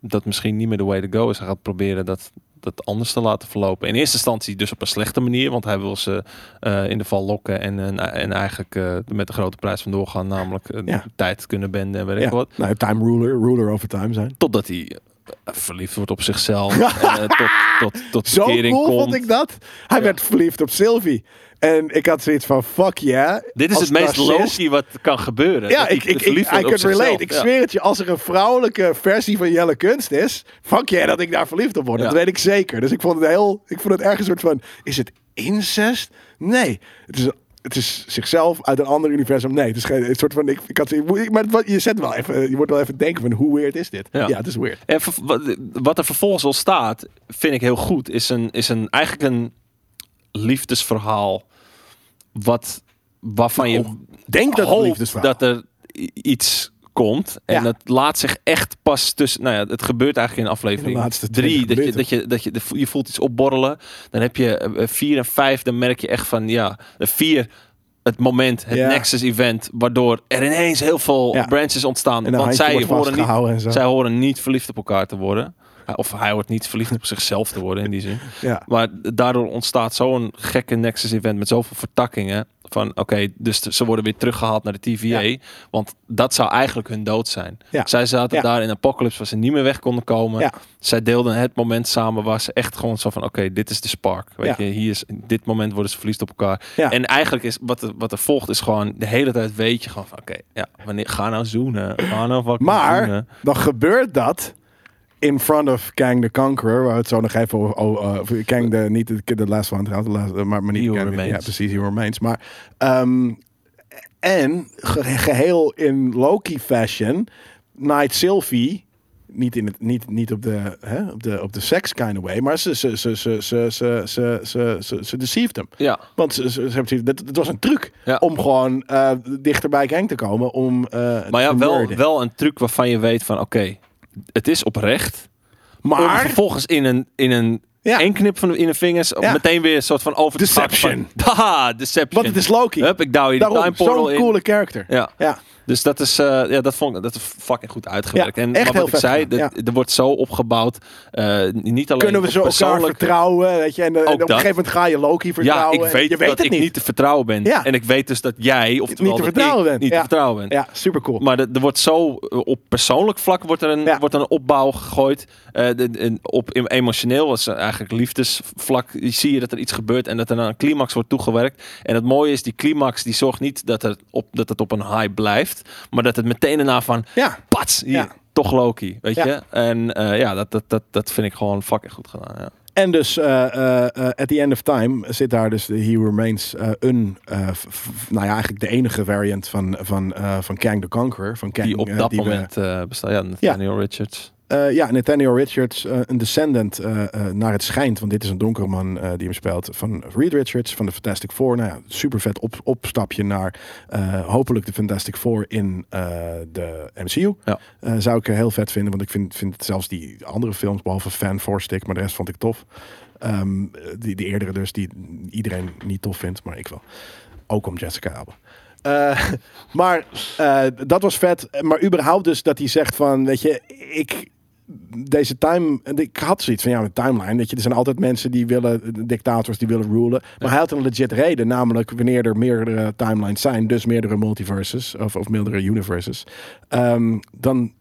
dat misschien niet meer de way to go is. Hij gaat proberen dat, dat anders te laten verlopen. In eerste instantie dus op een slechte manier, want hij wil ze eh, in de val lokken en, en, en eigenlijk met de grote prijs van doorgaan, namelijk Ja. tijd kunnen benden en weet ik Ja. wat. Nou, time ruler, ruler over time zijn. Totdat hij verliefd wordt op zichzelf. eh, tot, tot, tot Zo cool komt. vond ik dat. Hij Ja. werd verliefd op Sylvie. En ik had zoiets van, fuck yeah. Dit is het meest Loki wat kan gebeuren. Ja, ik, ik, ik, I could relate. zichzelf. Ik Ja. zweer het je, als er een vrouwelijke versie van Jelle Kunst is, fuck yeah dat ik daar verliefd op word. Dat weet ik zeker. Dus ik vond het heel, ik vond het ergens een soort van, is het incest? Nee. Het is, het is zichzelf uit een ander universum. Nee, het is geen het soort van, ik, ik had, ik- maar je zet wel even, je wordt wel even denken van, hoe weird is dit? Ja, Ja. het is weird. En wat, er vervolgens al staat, vind ik heel goed, is, een, is een, eigenlijk een liefdesverhaal. Wat, waarvan je Denk dat dat er iets komt. En Ja. dat laat zich echt pas tussen. Nou ja, het gebeurt eigenlijk in aflevering In de laatste drie. 20 Dat je, dat, je, dat je, je voelt iets opborrelen. Dan heb je eh, vier en vijf. Dan merk je echt van ja, de vier. Het moment, het. Nexus event, waardoor er ineens heel veel Ja. branches ontstaan. Want zij horen, niet, vastgehouden en zo. zij horen niet verliefd op elkaar te worden. Of hij wordt niet verliefd op zichzelf te worden in die zin. Ja. Maar daardoor ontstaat zo'n gekke Nexus event met zoveel vertakkingen. Van oké, dus ze worden weer teruggehaald naar de TVA. Ja. Want dat zou eigenlijk hun dood zijn. Ja. Zij zaten Ja. daar in Apocalypse waar ze niet meer weg konden komen. Ja. Zij deelden het moment samen waar ze echt gewoon zo van oké, dit is de spark. Weet je, hier is dit moment worden ze verliefd op elkaar. Ja. En eigenlijk is wat er, wat er volgt is gewoon de hele tijd weet je gewoon van oké, ja, wanneer ga nou zoenen? Ga nou Maar zoenen. dan gebeurt dat in front of Kang the Conqueror, waar het zo nog even over, oh, uh, Kang de, niet de, de last one trouwens, de laatste, maar, maar niet Kang, Remains. ja precies, He Who Remains. Maar, ehm, en ge- geheel in Loki fashion, Night Sylvie Niet, in het, niet, niet op, de, hè, op, de, op de sex kind of way, maar ze, ze, ze, ze, ze, ze, ze, ze, ze, ze deceived hem. Ja, Want ze, ze, ze dat, het was een truc Ja. om gewoon eh, dichter bij Kang te komen. Om, eh, maar ja, wel, wel een truc waarvan je weet van oké, het is oprecht. Maar, vervolgens in een, in een Ja. één knip van de, in de vingers Ja. meteen weer een soort van over Deception. Haha, deception. want het is Loki. Hup, ik douw je Daarom, zo'n in. coole character. Ja. Ja. Dus dat is, eh, ja, dat vond ik, dat is fucking goed uitgewerkt. Ja, en maar wat ik zei, dat- er wordt zo opgebouwd. eh, niet alleen Kunnen we zo elkaar vertrouwen? Weet je? En, eh, op een gegeven moment ga je Loki Ja, vertrouwen. ik en weet, je weet dat het ik niet. te vertrouwen ben. Ja. En ik weet dus dat jij, oftewel Niet te vertrouwen ik bent. niet Ja. te vertrouwen ben. Ja, super cool. Maar er wordt zo op persoonlijk vlak wordt er een, Ja. wordt er een opbouw gegooid. Op em- emotioneel, was eigenlijk liefdesvlak, zie je dat er iets gebeurt en dat er naar een climax wordt toegewerkt. En het mooie is, die climax die zorgt niet dat, er op, dat het op een high blijft, maar dat het meteen daarna van, ja. pats, hier, Ja. toch Loki, weet je. En eh, ja, dat, dat, dat, dat vind ik gewoon fucking goed gedaan. Ja. En dus eh, eh, at the end of time zit daar dus de He Remains een, nou ja, eigenlijk de enige variant van, van, van Kang the Conqueror. Van Kang, Die op dat die moment bestaat. Ja, Nathaniel Richards. Eh, ja, Nathaniel Richards, eh, een descendant eh, naar het schijnt, want dit is een donkere man die hem speelt, van Reed Richards van de Fantastic Four. Nou ja, super vet op, opstapje naar hopelijk de Fantastic Four in de MCU. Ja. Zou ik heel vet vinden, want ik vind, vind zelfs die andere films, behalve Fan Four Stick, maar de rest vond ik tof. Ehm, die, die eerdere dus, die iedereen niet tof vindt, maar ik wel. Ook om Jessica Alba. Maar dat was vet. Maar überhaupt dus dat hij zegt van, weet je, ik deze time, ik had zoiets van ja, met timeline, dat je, er zijn altijd mensen die willen, dictators die willen rulen. Maar hij had een legit reden, namelijk wanneer er meerdere timelines zijn, dus meerdere multiverses of, of meerdere universes, ehm, dan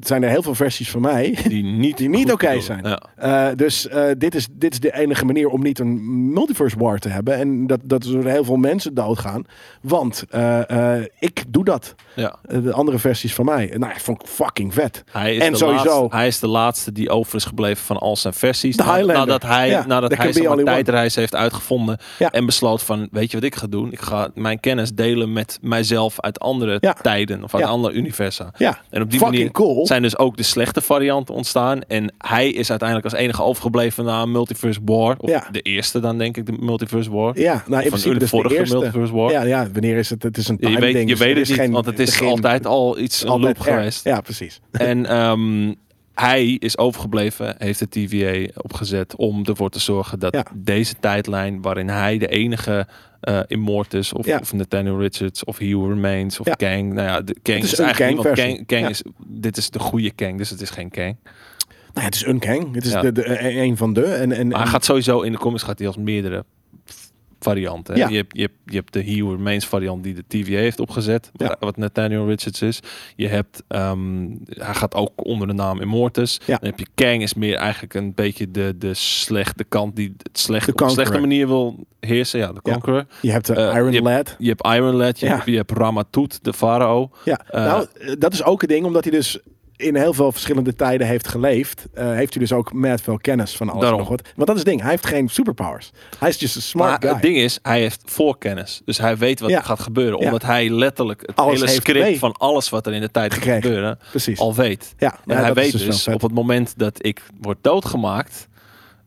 zijn er heel veel versies van mij Die niet, die niet oké zijn. Ja. Eh, dus eh, dit, is, dit is de enige manier om niet een multiverse war te hebben. En dat, dat er heel veel mensen doodgaan. Want eh, ik doe dat. Ja. De andere versies van mij. Nou, ja, vond ik fucking vet. Hij is, En de sowieso- laatste, hij is de laatste die over is gebleven van al zijn versies. Na-. Nadat hij, Ja, nadat hij one. tijdreis heeft uitgevonden. En besloot van, weet je wat ik ga doen? Ik ga mijn kennis delen met mijzelf uit andere tijden. Of uit andere universa. Ja, En op die fucking manier cool. Zijn dus ook de slechte varianten ontstaan. En hij is uiteindelijk als enige overgebleven na een Multiverse War. Of Ja. de eerste dan denk ik, de Multiverse War. Ja, nou in Van principe de dus de vorige. Multiverse War. Ja, ja, wanneer is het? Het is een je time weet, ding. je dus weet het niet, geen- want het is geen- altijd al iets een altijd loop er. geweest. Ja, precies. En ehm, hij is overgebleven, heeft de TVA opgezet om ervoor te zorgen dat Ja. deze tijdlijn, waarin hij de enige eh Immortus of, Ja. of Nathaniel Richards of Who Remains of Ja. Kang, nou ja, de, Kang Het is eigenlijk. Kang, Kang Ja. is, dit is de goede Kang, dus het is geen Kang. Nou, ja, het is een Kang. Het is de, de, een van de. En, en, Maar hij en- gaat sowieso in de comics gaat hij als meerdere varianten. hè. Ja. Je, hebt, je, hebt, je hebt de He Remains variant die de TVA heeft opgezet, Ja. wat- Nathaniel Richards is. Je hebt, ehm, hij gaat ook onder de naam Immortus. Ja. Dan heb je Kang is meer eigenlijk een beetje de, de slechte kant die het slecht, De op een slechte manier wil heersen. Ja, de. Conqueror. je hebt de eh, Iron je Lad. Je hebt Iron Lad, je, Ja. hebt, je hebt Ramatut, de farao. Ja, Eh, nou, eh, dat is ook een ding, omdat hij dus in heel veel verschillende tijden heeft geleefd. eh, heeft hij dus ook met veel kennis van alles Daarom. nog wat. Want dat is het ding, hij heeft geen superpowers. Hij is just een smart Maar guy. het ding is, hij heeft voorkennis. Dus hij weet wat Ja. er gaat gebeuren. Ja. Omdat hij letterlijk het Alles hele script mee. van alles wat er in de tijd gaat gebeuren Precies. al weet. ja, En hij weet dus dus, op het moment dat ik word doodgemaakt,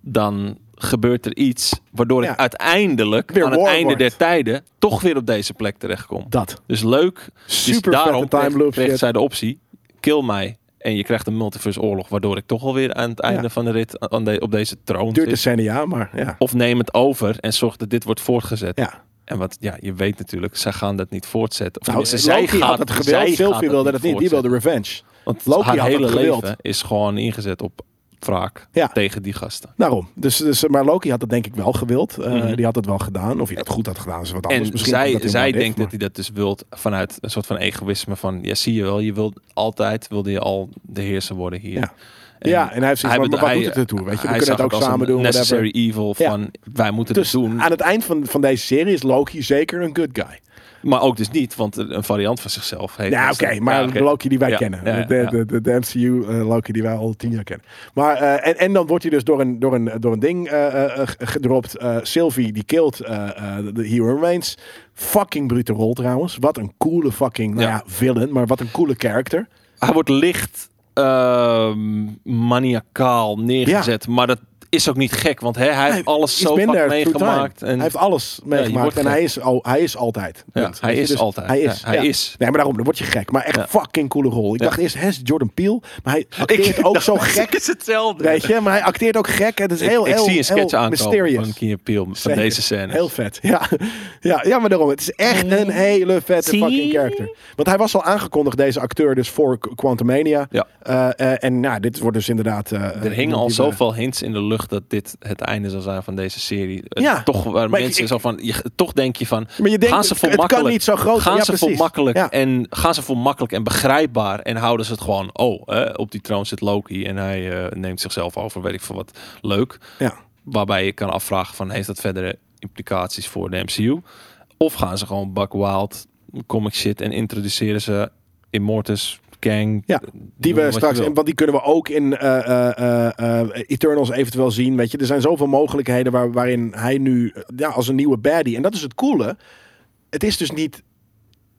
dan gebeurt er iets waardoor Ja. ik uiteindelijk Weer aan het einde wordt. der tijden toch weer op deze plek terechtkom. Dat. Dus leuk. Super dus daarom vette time loop kreeg zij de optie, kill mij. En je krijgt een multiverse oorlog, waardoor ik toch alweer aan het einde Ja. van de rit aan de, op deze troon Duurt decennia, maar ja. Of neem het over en zorg dat dit wordt voortgezet. Ja. En wat, ja, je weet natuurlijk, zij gaan dat niet voortzetten. Of Nou, Loki zij had gaat het zij gewild, Sylvie wilde dat niet. Die wilde revenge. Want Loki haar had het hele leven is gewoon ingezet op wraak Ja. tegen die gasten. Daarom. Dus, dus, maar Loki had dat denk ik wel gewild. Mhm. Die had het wel gedaan. Of hij dat goed had gedaan, is wat anders. En Misschien zij, hij zij denkt dat hij dat dus wilt vanuit een soort van egoïsme van, ja zie je wel, je wilt altijd, wilde je al de heerser worden hier. Ja. ja, en hij heeft zoiets maar wat doet het ertoe? Weet je, we hij kunnen het ook als samen een doen. Necessary whatever. evil Ja. van, wij moeten Dus het doen. aan het eind van, van deze serie is Loki zeker een good guy. Maar ook dus niet, want een variant van zichzelf heeft. Ja, dus oké, maar ja, oké. de Loki die wij Ja, kennen. ja, de, de, de, de MCU eh, Loki die wij al tien jaar kennen. Maar, eh, en, en dan wordt hij dus door een, door een, door een ding eh, gedropt. Sylvie die killt eh, de Hero Remains. Fucking brute rol trouwens. Wat een coole fucking, nou Ja. ja, villain. Maar wat een coole character. Hij wordt licht ehm, maniacaal neergezet. Maar dat is ook niet gek, want hè, hij heeft alles zo vaak meegemaakt. En Hij heeft alles meegemaakt en gek. hij is, al, hij is altijd. Ja, hij is dus altijd. Hij is. Ja, hij is. Nee, maar daarom, dan word je gek. Maar echt fucking coole rol. Ik dacht eerst, hè, is Jordan Peele? Maar hij acteert ook zo gek. is hetzelfde. Weet je, maar hij acteert ook gek. Het is ik, heel, ik heel, zie een sketch aankomen mysterious. van van Zeker. deze scène. Heel vet. Ja. Ja, ja, maar daarom. Het is echt een hele vette Zie? fucking character. Want hij was al aangekondigd, deze acteur, dus voor Qu- Quantumania. Ja. Eh, eh, en nou, dit wordt dus inderdaad... eh, Er hingen al zoveel hints in de lucht dat dit het einde zou zijn van deze serie. Ja. Toch waar Maar mensen ik- zo van, je, toch denk je van, Maar je denkt, gaan ze voor het kan makkelijk, niet zo groot gaan ja, ze voor makkelijk Ja. en gaan ze voor makkelijk en begrijpbaar en houden ze het gewoon, oh, eh, op die troon zit Loki en hij eh, neemt zichzelf over, weet ik veel wat, leuk. Ja. Waarbij je kan afvragen van, heeft dat verdere implicaties voor de MCU? Of gaan ze gewoon buck wild comic shit en introduceren ze Immortus, Kang, Ja, Die noem we straks, en want die kunnen we ook in eh, eh, eh, eh, Eternals eventueel zien. Weet je, er zijn zoveel mogelijkheden waar, waarin hij nu eh, ja, als een nieuwe baddie. En dat is het coole. Het is dus niet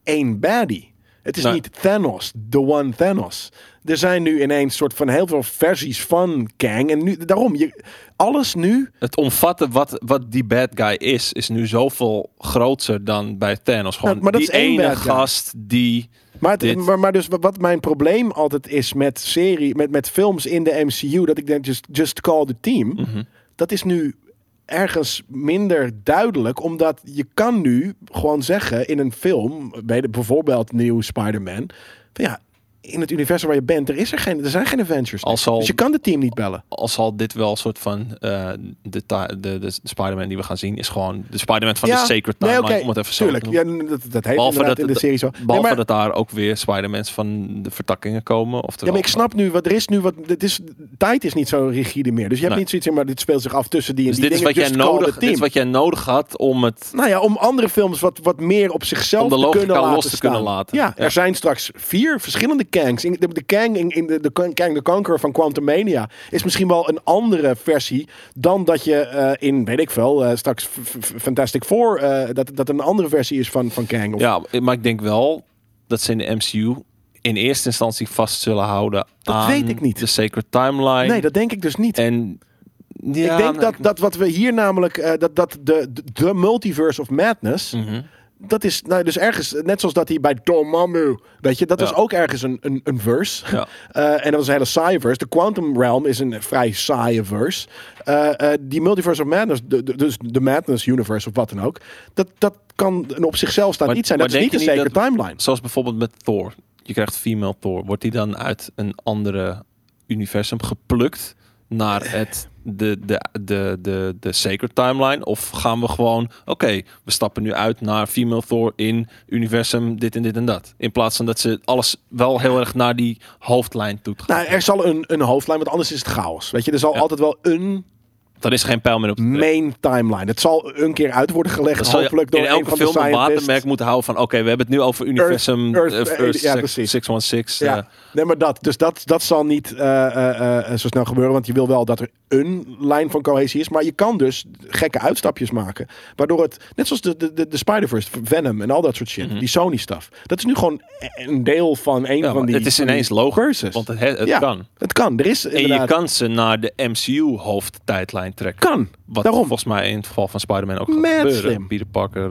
één baddie. Het is Nee. niet Thanos, the one Thanos. Er zijn nu ineens soort van heel veel versies van Kang. En nu, daarom, je, alles nu. Het omvatten wat, wat die bad guy is, is nu zoveel groter dan bij Thanos. Gewoon Nou, maar dat die is één ene gast die... Maar, het- maar, maar dus wat- wat mijn probleem altijd is met serie, met, met films in de MCU, dat ik denk, just, just call the team. Mhm. dat is nu ergens minder duidelijk, omdat je kan nu gewoon zeggen in een film, bij de, bijvoorbeeld nieuw Spider-Man, van ja, in het universum waar je bent, er, is er, geen, er zijn geen Avengers. Al zal- Dus je kan de team niet bellen. Al zal dit wel een soort van... eh, de, de, de Spider-Man die we gaan zien is gewoon de Spider-Man van de Sacred Timeline. nee, om het even zo tuurlijk. te noemen. Ja, dat, dat heeft Behalve dat in de het- serie zo. Nee, Behalve maar- dat daar ook weer Spider-Mans van de vertakkingen komen. Of Ja, maar ik snap nu wat er is nu wat. Het is, tijd is niet zo rigide meer. Dus je hebt Nee. niet zoiets, maar dit speelt zich af tussen die en Dus die dit is, wat jij nodig, dit is wat jij nodig had om het... Nou ja, om andere films wat, wat meer op zichzelf Om de te logica kunnen laten los te staan. kunnen laten. Ja. er zijn straks vier verschillende Kangs. In de, de Kang in, in de, de Kang the Conqueror van Quantum Mania is misschien wel een andere versie dan dat je eh, in, weet ik veel, eh, straks Fantastic Four, eh, dat, dat een andere versie is van, van Kang. Of, Ja, maar ik denk wel dat ze in de MCU in eerste instantie vast zullen houden Dat aan weet ik niet. de Sacred Timeline. nee, dat denk ik dus niet. En ja, ik denk dat, dat wat we hier namelijk, dat, dat de, de, de multiverse of madness, Mhm. Dat is nou dus ergens, net zoals dat hij bij Dormammu, weet je, dat Ja. was ook ergens een, een, een verse. Ja. Eh, en dat was een hele saaie verse. De Quantum Realm is een vrij saaie verse. Eh, eh, die Multiverse of Madness, de, de- dus de Madness Universe of wat dan ook, dat, dat kan een op zichzelf staand Maar- niet zijn. Dat is niet een je zeker niet timeline. Zoals bijvoorbeeld met Thor. Je krijgt female Thor. Wordt die dan uit een andere universum geplukt naar het, de, de, de, de, de Sacred Timeline? Of gaan we gewoon, oké, we stappen nu uit naar female Thor in universum dit en dit en dat. In plaats van dat ze alles wel heel erg naar die hoofdlijn toe gaan. Nou, er zal een, een hoofdlijn, want anders is het chaos. Weet je, er zal Ja. altijd wel een Dan is geen pijl meer op trekken. main timeline. Het zal een keer uit worden gelegd, je hopelijk door in een elke van de een watermerk moeten houden van... oké, we hebben het nu over universum Earth- eh, Earth- Earth ja, six- precies. 616. Ja, eh, nee, maar dat. Dus dat, dat zal niet eh, eh, eh, zo snel gebeuren. Want je wil wel dat er een lijn van cohesie is. Maar je kan dus gekke uitstapjes maken. Waardoor het, net zoals de, de, de, de Spider-Verse, Venom en al dat soort shit. Die Sony stuff. Dat is nu gewoon een deel van een Mhm. ja, van die het is die ineens logisch, want het, het kan. Het kan. Er is En je kan ze naar de MCU-hoofdtijdlijn kan. Wat Daarom. volgens mij in het geval van Spider-Man ook gaat Mad gebeuren. slim. Peter Parker,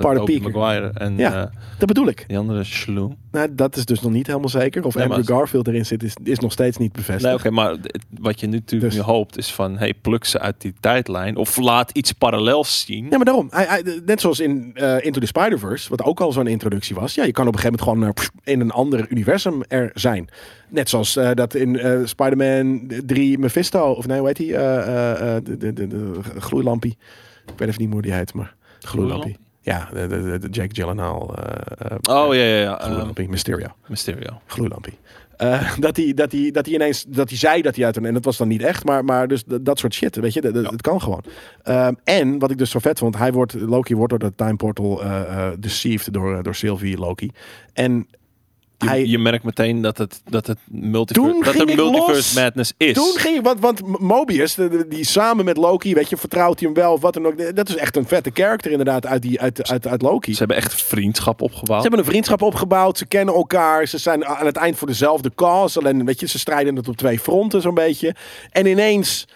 Tobey Peter. Maguire en Ja. eh, Dat bedoel ik. die andere shloem. Nou, dat is dus nog niet helemaal zeker. Of Nee, maar- Andrew Garfield erin zit, is, is nog steeds niet bevestigd. Nee, oké, maar wat je nu natuurlijk Dus- nu hoopt is van... hey, pluk ze uit die tijdlijn. Of laat iets parallels zien. Ja, maar daarom. Hij, hij- net zoals in eh, Into the Spider-Verse, wat ook al zo'n introductie was. Ja, je kan op een gegeven moment gewoon in een ander universum er zijn. Net zoals dat in Spider-Man 3 Mephisto, of nee, hoe heet de, de, de, de gloeilampie. Ik weet even niet hoe die heet, maar gloeilampie. Ja, de, de, de, Jack Gyllenhaal. eh, eh, Oh, ja, ja, ja. gloeilampie, Mysterio. Mysterio. Gloeilampie. Eh, dat, hij, dat, hij, dat hij ineens, dat hij zei dat hij uit een, en dat was dan niet echt, maar, maar dus dat, dat soort shit, weet je, dat, dat- het kan gewoon. Ehm, en wat ik dus zo vet vond, hij wordt, Loki wordt door de time portal eh, eh, deceived door, door Sylvie Loki. En je, hij- je merkt meteen dat het, dat het multiverse, Toen dat er multiverse madness is. Toen ging want, want Mobius, die samen met Loki, weet je, vertrouwt hij hem wel of wat dan ook. Dat is echt een vette character inderdaad uit, die, uit, uit, uit Loki. Ze hebben echt vriendschap opgebouwd. Ze hebben een vriendschap opgebouwd, ze kennen elkaar, ze zijn aan het eind voor dezelfde cause. Alleen, weet je, ze strijden het op twee fronten zo'n beetje. En ineens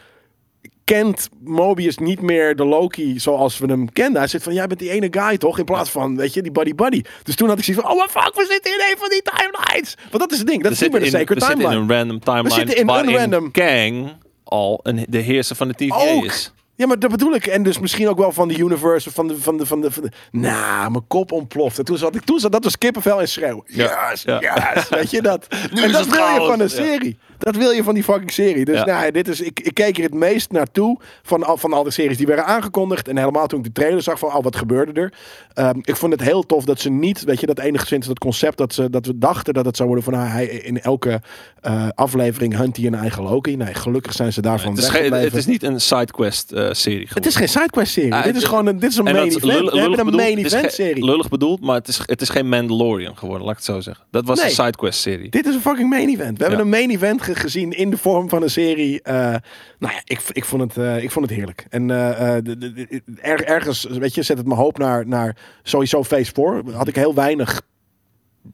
kent Mobius niet meer de Loki zoals we hem kenden. Hij zit van, jij bent die ene guy toch? In plaats van, weet je, die buddy buddy. Dus toen had ik zoiets van, oh fuck, we zitten in een van die timelines. Want dat is het ding, dat we is niet meer de sacred we zitten in timeline. een random timeline zitten in een random- Kang al een, de heerser van de TVA Ook. is. Ja, maar dat bedoel ik. En dus misschien ook wel van de universe, of van de, van de, van de, van de... Nou, mijn kop ontploft. En toen zat ik, toen zat, dat was kippenvel en schreeuwen. Ja, Yes, ja. yes. Weet je dat? Nu en is dat wil je van een Ja. Dat wil je van die fucking serie. Dus Ja. nou, dit is, ik, ik keek er het meest naartoe van al, van al de series die werden aangekondigd. En helemaal toen ik de trailer zag van, oh, wat gebeurde er? Ehm, ik vond het heel tof dat ze niet, weet je, dat enigszins dat concept dat, ze, dat we dachten dat het zou worden van, nou, hij in elke eh, aflevering hunt hij een eigen Loki. Nee, gelukkig zijn ze daarvan Het is, geen, het is niet een sidequest eh serie Het is geen sidequest serie. Ah, dit is gewoon een, dit is een En main event. lullig- We hebben een bedoeld, main event serie. Lullig bedoeld, maar het is, het is geen Mandalorian geworden, laat ik het zo zeggen. Dat was Nee. een sidequest serie. Dit is een fucking main event. We hebben een main event ge- gezien in de vorm van een serie. Eh, nou ja, ik, ik, vond het, eh, ik vond het heerlijk. En eh, de- de- de- er, ergens, weet je, zet het mijn hoop naar, naar sowieso Phase 4. Had ik heel weinig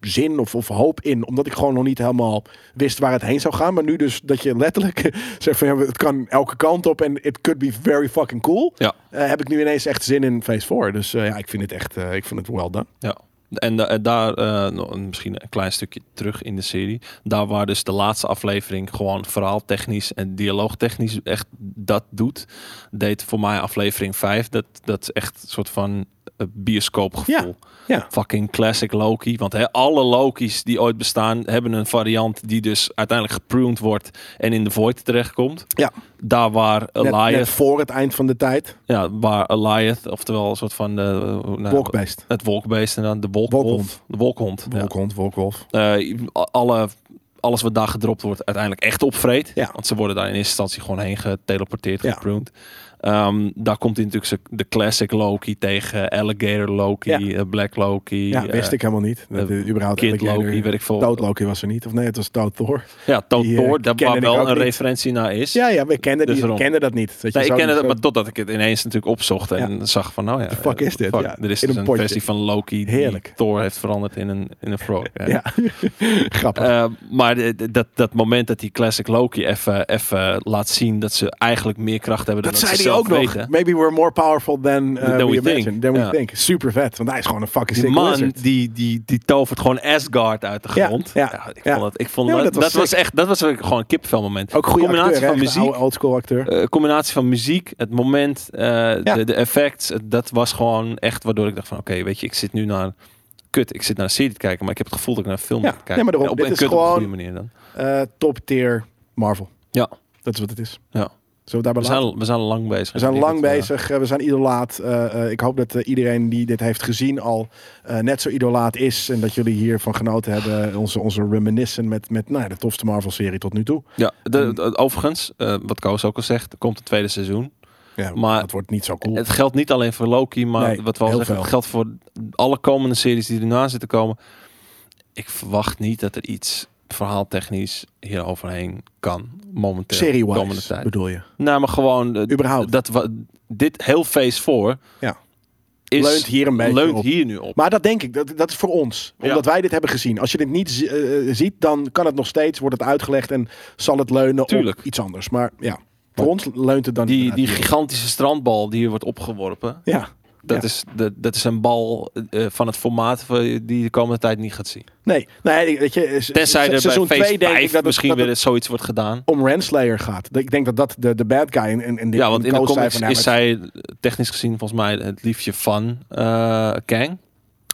zin of, of hoop in. Omdat ik gewoon nog niet helemaal wist waar het heen zou gaan. Maar nu dus dat je letterlijk zegt van ja, het kan elke kant op. En it could be very fucking cool. Ja. heb ik nu ineens echt zin in Phase 4. Dus ja, ik vind het echt, eh, ik vind het well done. Ja. En da- daar eh, misschien een klein stukje terug in de serie. Daar waar dus de laatste aflevering gewoon verhaaltechnisch en dialoogtechnisch echt dat doet, deed voor mij aflevering 5 dat, dat is echt een soort van eh, bioscoopgevoel. Ja. Fucking classic Loki. Want hè, alle Loki's die ooit bestaan hebben een variant die dus uiteindelijk gepruned wordt en in de void terechtkomt. Ja. Daar waar Net, net voor het eind van de tijd. ja, waar Elias, oftewel een soort van de nou, Wolkbeest. het wolkbeest en dan de wolkwolf. Wolkhond. De wolkhond. ja. Wolkhond, wolkwolf. Eh, alle, alles wat daar gedropt wordt, uiteindelijk echt opvreet. Ja. Want ze worden daar in eerste instantie gewoon heen geteleporteerd, Ja. Ehm, daar komt hij natuurlijk de classic Loki tegen Alligator Loki, Ja. eh, Black Loki. Ja, eh, wist ik helemaal niet. Dat, eh, überhaupt Kid Alligator- Loki, weet ik veel. Loki was er niet. Of nee, het was Toad Thor. Ja, Die, eh, Thor, kende waar wel een niet. referentie naar is. Ja, ja, we kenden, Dus die, kenden dat niet. Je, Nee, ik kende dat, maar totdat ik het ineens natuurlijk opzocht en zag van, nou ja, The fuck is dit? fuck, Ja, er is in dus een versie van Loki die. Thor heeft veranderd in een, in een frog. Ja. Ja, grappig. Maar dat, dat moment dat die classic Loki even, even laat zien dat ze eigenlijk meer kracht hebben dan dat dat, ze zelf ook nog. weten. Maybe we're more powerful than, uh, Than we, we think. Than we Ja. think. Super vet. Want hij is gewoon een fucking Die sick man wizard. die, die, die tovert gewoon Asgard uit de Ja, grond. ja, ik ja. vond dat, ik vond dat, dat was dat was sick. echt, dat was gewoon een kippenvel moment. Ook goede combinatie acteur, van hè? muziek, oldschool acteur. eh, combinatie van muziek, het moment, eh, de, de effects, dat was gewoon echt waardoor ik dacht van, oké, weet je, ik zit nu naar kut, ik zit naar een serie te kijken, maar ik heb het gevoel dat ik naar een film Ja, kijken. nee, maar daarom, op dit een is kut op een gewoon- goede manier dan. Eh, top tier Marvel. Ja, Dat is wat het is. ja. We We zijn, we zijn al lang bezig. We zijn lang we- bezig, eh, we zijn idolaat. Eh, eh, ik hoop dat eh, iedereen die dit heeft gezien al eh, net zo idolaat is. En dat jullie hiervan genoten hebben. Onze, onze reminiscen met, met nou, ja, de tofste Marvel-serie tot nu toe. Ja, de, de- overigens, eh, wat Koos ook al zegt, komt een tweede seizoen. Ja, Maar- dat wordt niet zo cool. Het geldt niet alleen voor Loki, maar Nee, wat we al zeggen, het geldt voor alle komende series die erna zitten komen. Ik verwacht niet dat er iets verhaaltechnisch hier overheen kan momenteel. Serie-wise tijd. bedoel je? Nou, maar gewoon eh, Überhaupt. dat we dit heel phase voor Ja. is Leunt hier een beetje leunt op. hier nu op. Maar dat denk ik, dat, dat is voor ons. Ja. Omdat wij dit hebben gezien. Als je dit niet zi- eh, ziet, dan kan het nog steeds, wordt het uitgelegd en zal het leunen Tuurlijk. op iets anders. Maar ja, voor ons leunt het dan Die, die gigantische strandbal die hier wordt opgeworpen, Ja, dat, Ja. is, de, dat is een bal eh, van het formaat die je de komende tijd niet gaat zien. nee, nee, weet je, se- Tenzij er bij seizoen phase 2 denk 5 ik dat misschien dat weer zoiets wordt gedaan. om Renslayer gaat. Ik denk dat dat de, de bad guy in, in, in Ja, want in de comics is zij technisch gezien volgens mij het liefje van eh, Kang.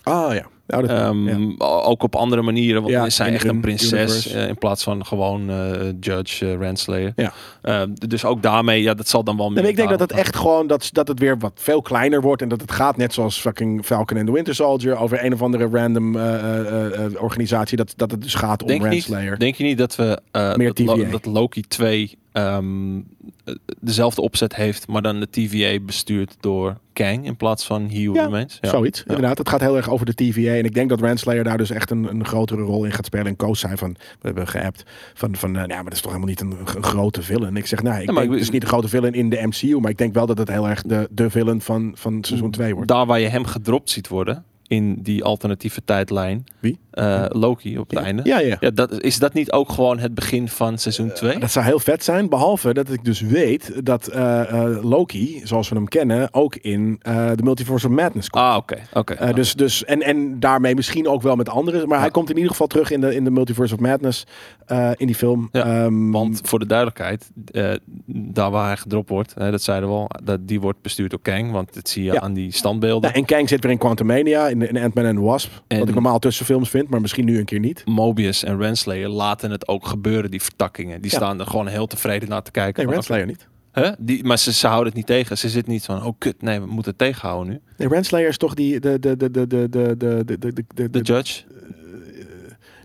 Ah ja. Dat, Ehm. Ook op andere manieren, want is zij echt een prinses eh, in plaats van gewoon eh, Judge uh, Renslayer. Ja. Eh, dus ook daarmee, ja, dat zal dan wel meer. Maar ik denk dat het echt gewoon dat, dat het weer wat veel kleiner wordt en dat het gaat net zoals fucking Falcon and the Winter Soldier over een of andere random eh, eh, eh, organisatie dat, dat het dus gaat om Denk Renslayer. niet, denk je niet dat we eh, Meer dat, Lo- dat Loki 2 ehm, eh, dezelfde opzet heeft, maar dan de TVA bestuurd door Kang in plaats van Who Ja, Remains. Ja. Zoiets, inderdaad. Het gaat heel erg over de TVA. En ik denk dat Renslayer daar dus echt een, een grotere rol in gaat spelen. En Koos zei van, we hebben geappt, van, van eh, ja, maar dat is toch helemaal niet een, een grote villain. Ik zeg, nou, ik maar denk, ik- het is niet een grote villain in de MCU. Maar ik denk wel dat het heel erg de, de villain van, van seizoen 2 wordt. Daar waar je hem gedropt ziet worden, in die alternatieve tijdlijn, Wie? Eh, Loki op het einde. Ja, ja. Ja, dat, is dat niet ook gewoon het begin van seizoen 2? Dat zou heel vet zijn, behalve dat ik dus weet dat eh, eh, Loki, zoals we hem kennen, ook in eh de Multiverse of Madness komt. ah, oké. oké. Eh, dus, dus, en, en daarmee misschien ook wel met anderen. Maar hij komt in ieder geval terug in de, in de Multiverse of Madness eh, in die film. Ja, Ehm, Want voor de duidelijkheid, eh, daar waar hij gedropt wordt, hè, dat zeiden we al, dat die wordt bestuurd door Kang, want dat zie je aan die standbeelden. en Kang zit weer in Quantumania, in, in Ant-Man en Wasp. En- wat ik normaal tussenfilms vind, maar misschien nu een keer niet. Mobius en Renslayer laten het ook gebeuren, die vertakkingen. Die Ja. staan er gewoon heel tevreden naar te kijken. Nee, Renslayer niet. hè? Die, maar ze, ze houden het niet tegen. Ze zitten niet van, oh kut, nee, we moeten het tegenhouden nu. Nee, Renslayer is toch die... De, de, de, de, de, de, de, de, de, de, De judge?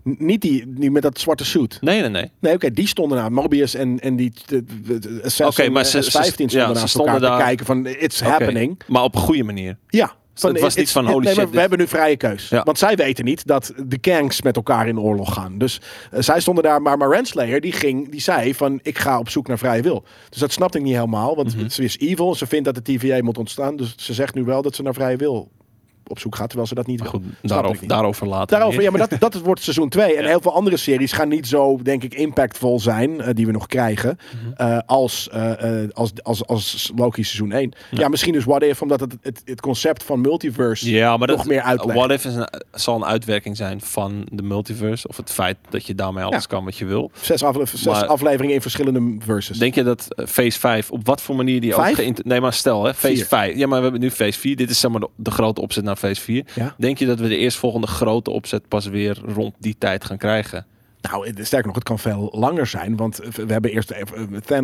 niet die, die met dat zwarte suit. Nee, nee, nee. Nee, oké, die stonden daar. Mobius en, en die de, de, de Assassin Oké, maar ze- en ze- S15 stonden naast stonden elkaar te kijken van it's happening. Maar op een goede manier. Ja. Het was niet van, holy nee, shit, We hebben nu vrije keus. Ja. Want zij weten niet dat de Kangs met elkaar in oorlog gaan. Dus eh, zij stonden daar. Maar, maar Renslayer die, ging, die zei van ik ga op zoek naar vrije wil. Dus dat snapte ik niet helemaal. Want Mhm. ze is evil. Ze vindt dat de TVA moet ontstaan. Dus ze zegt nu wel dat ze naar vrije wil op zoek gaat. Terwijl ze dat niet Maar goed, daarover, niet. daarover later. Daarover, ja, maar dat, dat wordt seizoen 2. En Ja. heel veel andere series gaan niet zo, denk ik, impactvol zijn. eh, die we nog krijgen. Mhm. eh, als, eh, als, als, als Loki seizoen 1. Ja, misschien dus What If, omdat het, het, het concept van multiverse Ja, maar nog dat, meer uitlegt. What If is een, zal een uitwerking zijn van de multiverse. Of het feit dat je daarmee alles kan wat je wil. Zes, afle- zes afleveringen in verschillende verses. Denk je dat Phase 5, op wat voor manier die. Vijf? Nee, maar stel, hè, Phase Vier. 5. Ja, maar we hebben nu Phase 4. Dit is zeg maar de, de grote opzet naar Phase 4. Ja. Denk je dat we de eerstvolgende grote opzet pas weer rond die tijd gaan krijgen? Nou, het- sterker nog, het kan veel langer zijn. Want we hebben eerst, eh,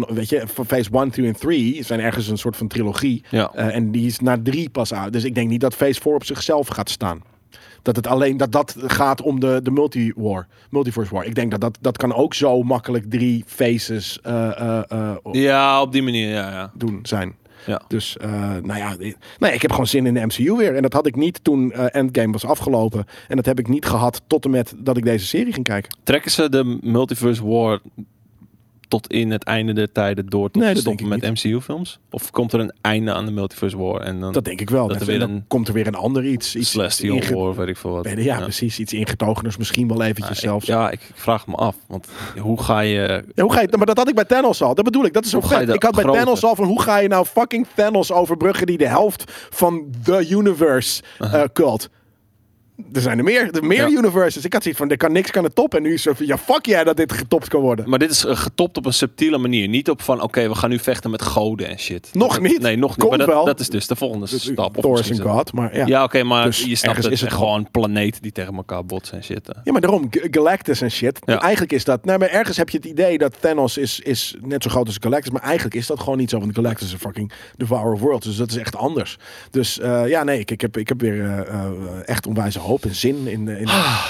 weet je, van phase 1, 2 en 3 zijn ergens een soort van trilogie. Ja. Eh, en die is naar 3 pas uit. Dus ik denk niet dat phase 4 op zichzelf gaat staan. Dat het alleen dat dat gaat om de, de multi-war, multiverse war. Ik denk dat, dat dat kan ook zo makkelijk drie eh, eh, Ja, op die manier, ja. ja. doen zijn. Ja. Dus, eh, nou ja, ik- nee, ik heb gewoon zin in de MCU weer. En dat had ik niet toen eh, Endgame was afgelopen. En dat heb ik niet gehad tot en met dat ik deze serie ging kijken. Trekken ze de Multiverse War tot in het einde der tijden door tot Nee, stoppen met MCU-films? Of komt er een einde aan de Multiverse War en dan Dat denk ik wel. Dat er weer dan een komt er weer een ander iets. iets Celestial inge- War, weet ik veel wat. Ja, precies. Iets ingetogeners misschien wel eventjes Ja, zelfs. ik, ja, ik, ik vraag me af. Want hoe ga je... Ja, hoe ga je, maar dat had ik bij Thanos al. Dat bedoel ik. Dat is zo vet. Ik had bij grote- Thanos al van hoe ga je nou fucking Thanos overbruggen die de helft van de universe eh cult. Er zijn er meer. Er meer Ja. universes. Ik had zoiets van, er kan niks kan het toppen. En nu is het zo van, ja fuck jij dat dit getopt kan worden. Maar dit is eh, getopt op een subtiele manier. Niet op van, oké, we gaan nu vechten met goden en shit. Nog Dat- niet. Nee, nog niet. Komt Maar dat, wel. dat is dus de volgende stap. Of Thor is een god, maar ja. Ja, oké, maar Dus je snapt het. is het gewoon planeten die tegen elkaar botsen en shit. eh. Ja, maar daarom, G- Galactus en shit. Ja. Eigenlijk is dat... Nou, maar ergens heb je het idee dat Thanos is, is net zo groot als Galactus. Maar eigenlijk is dat gewoon niet zo. Want Galactus is een fucking Devourer of Worlds. Dus dat is echt anders. Dus eh, ja, nee, ik, ik, heb, ik heb weer eh, eh, echt onwijze hoop en zin in... in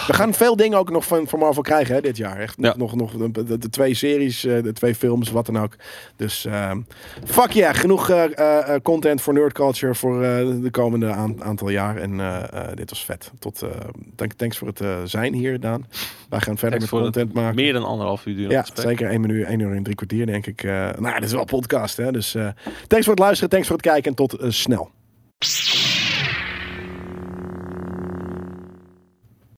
We gaan veel dingen ook nog van, van Marvel krijgen hè, dit jaar. Echt Ja. nog, nog de, de, de twee series, eh, de twee films, wat dan ook. Dus ehm, fuck yeah, genoeg eh, eh, content voor nerd culture voor de komende aan- aantal jaar. En dit was vet. Tot, dank, thanks voor het zijn hier, Daan. Wij gaan verder Thanks met content maken. Meer dan anderhalf uur Ja, zeker 1 minuut, 1 uur en drie kwartier denk ik. Nou, ja, dit is wel podcast hè. Dus thanks voor het luisteren, thanks voor het kijken en tot snel.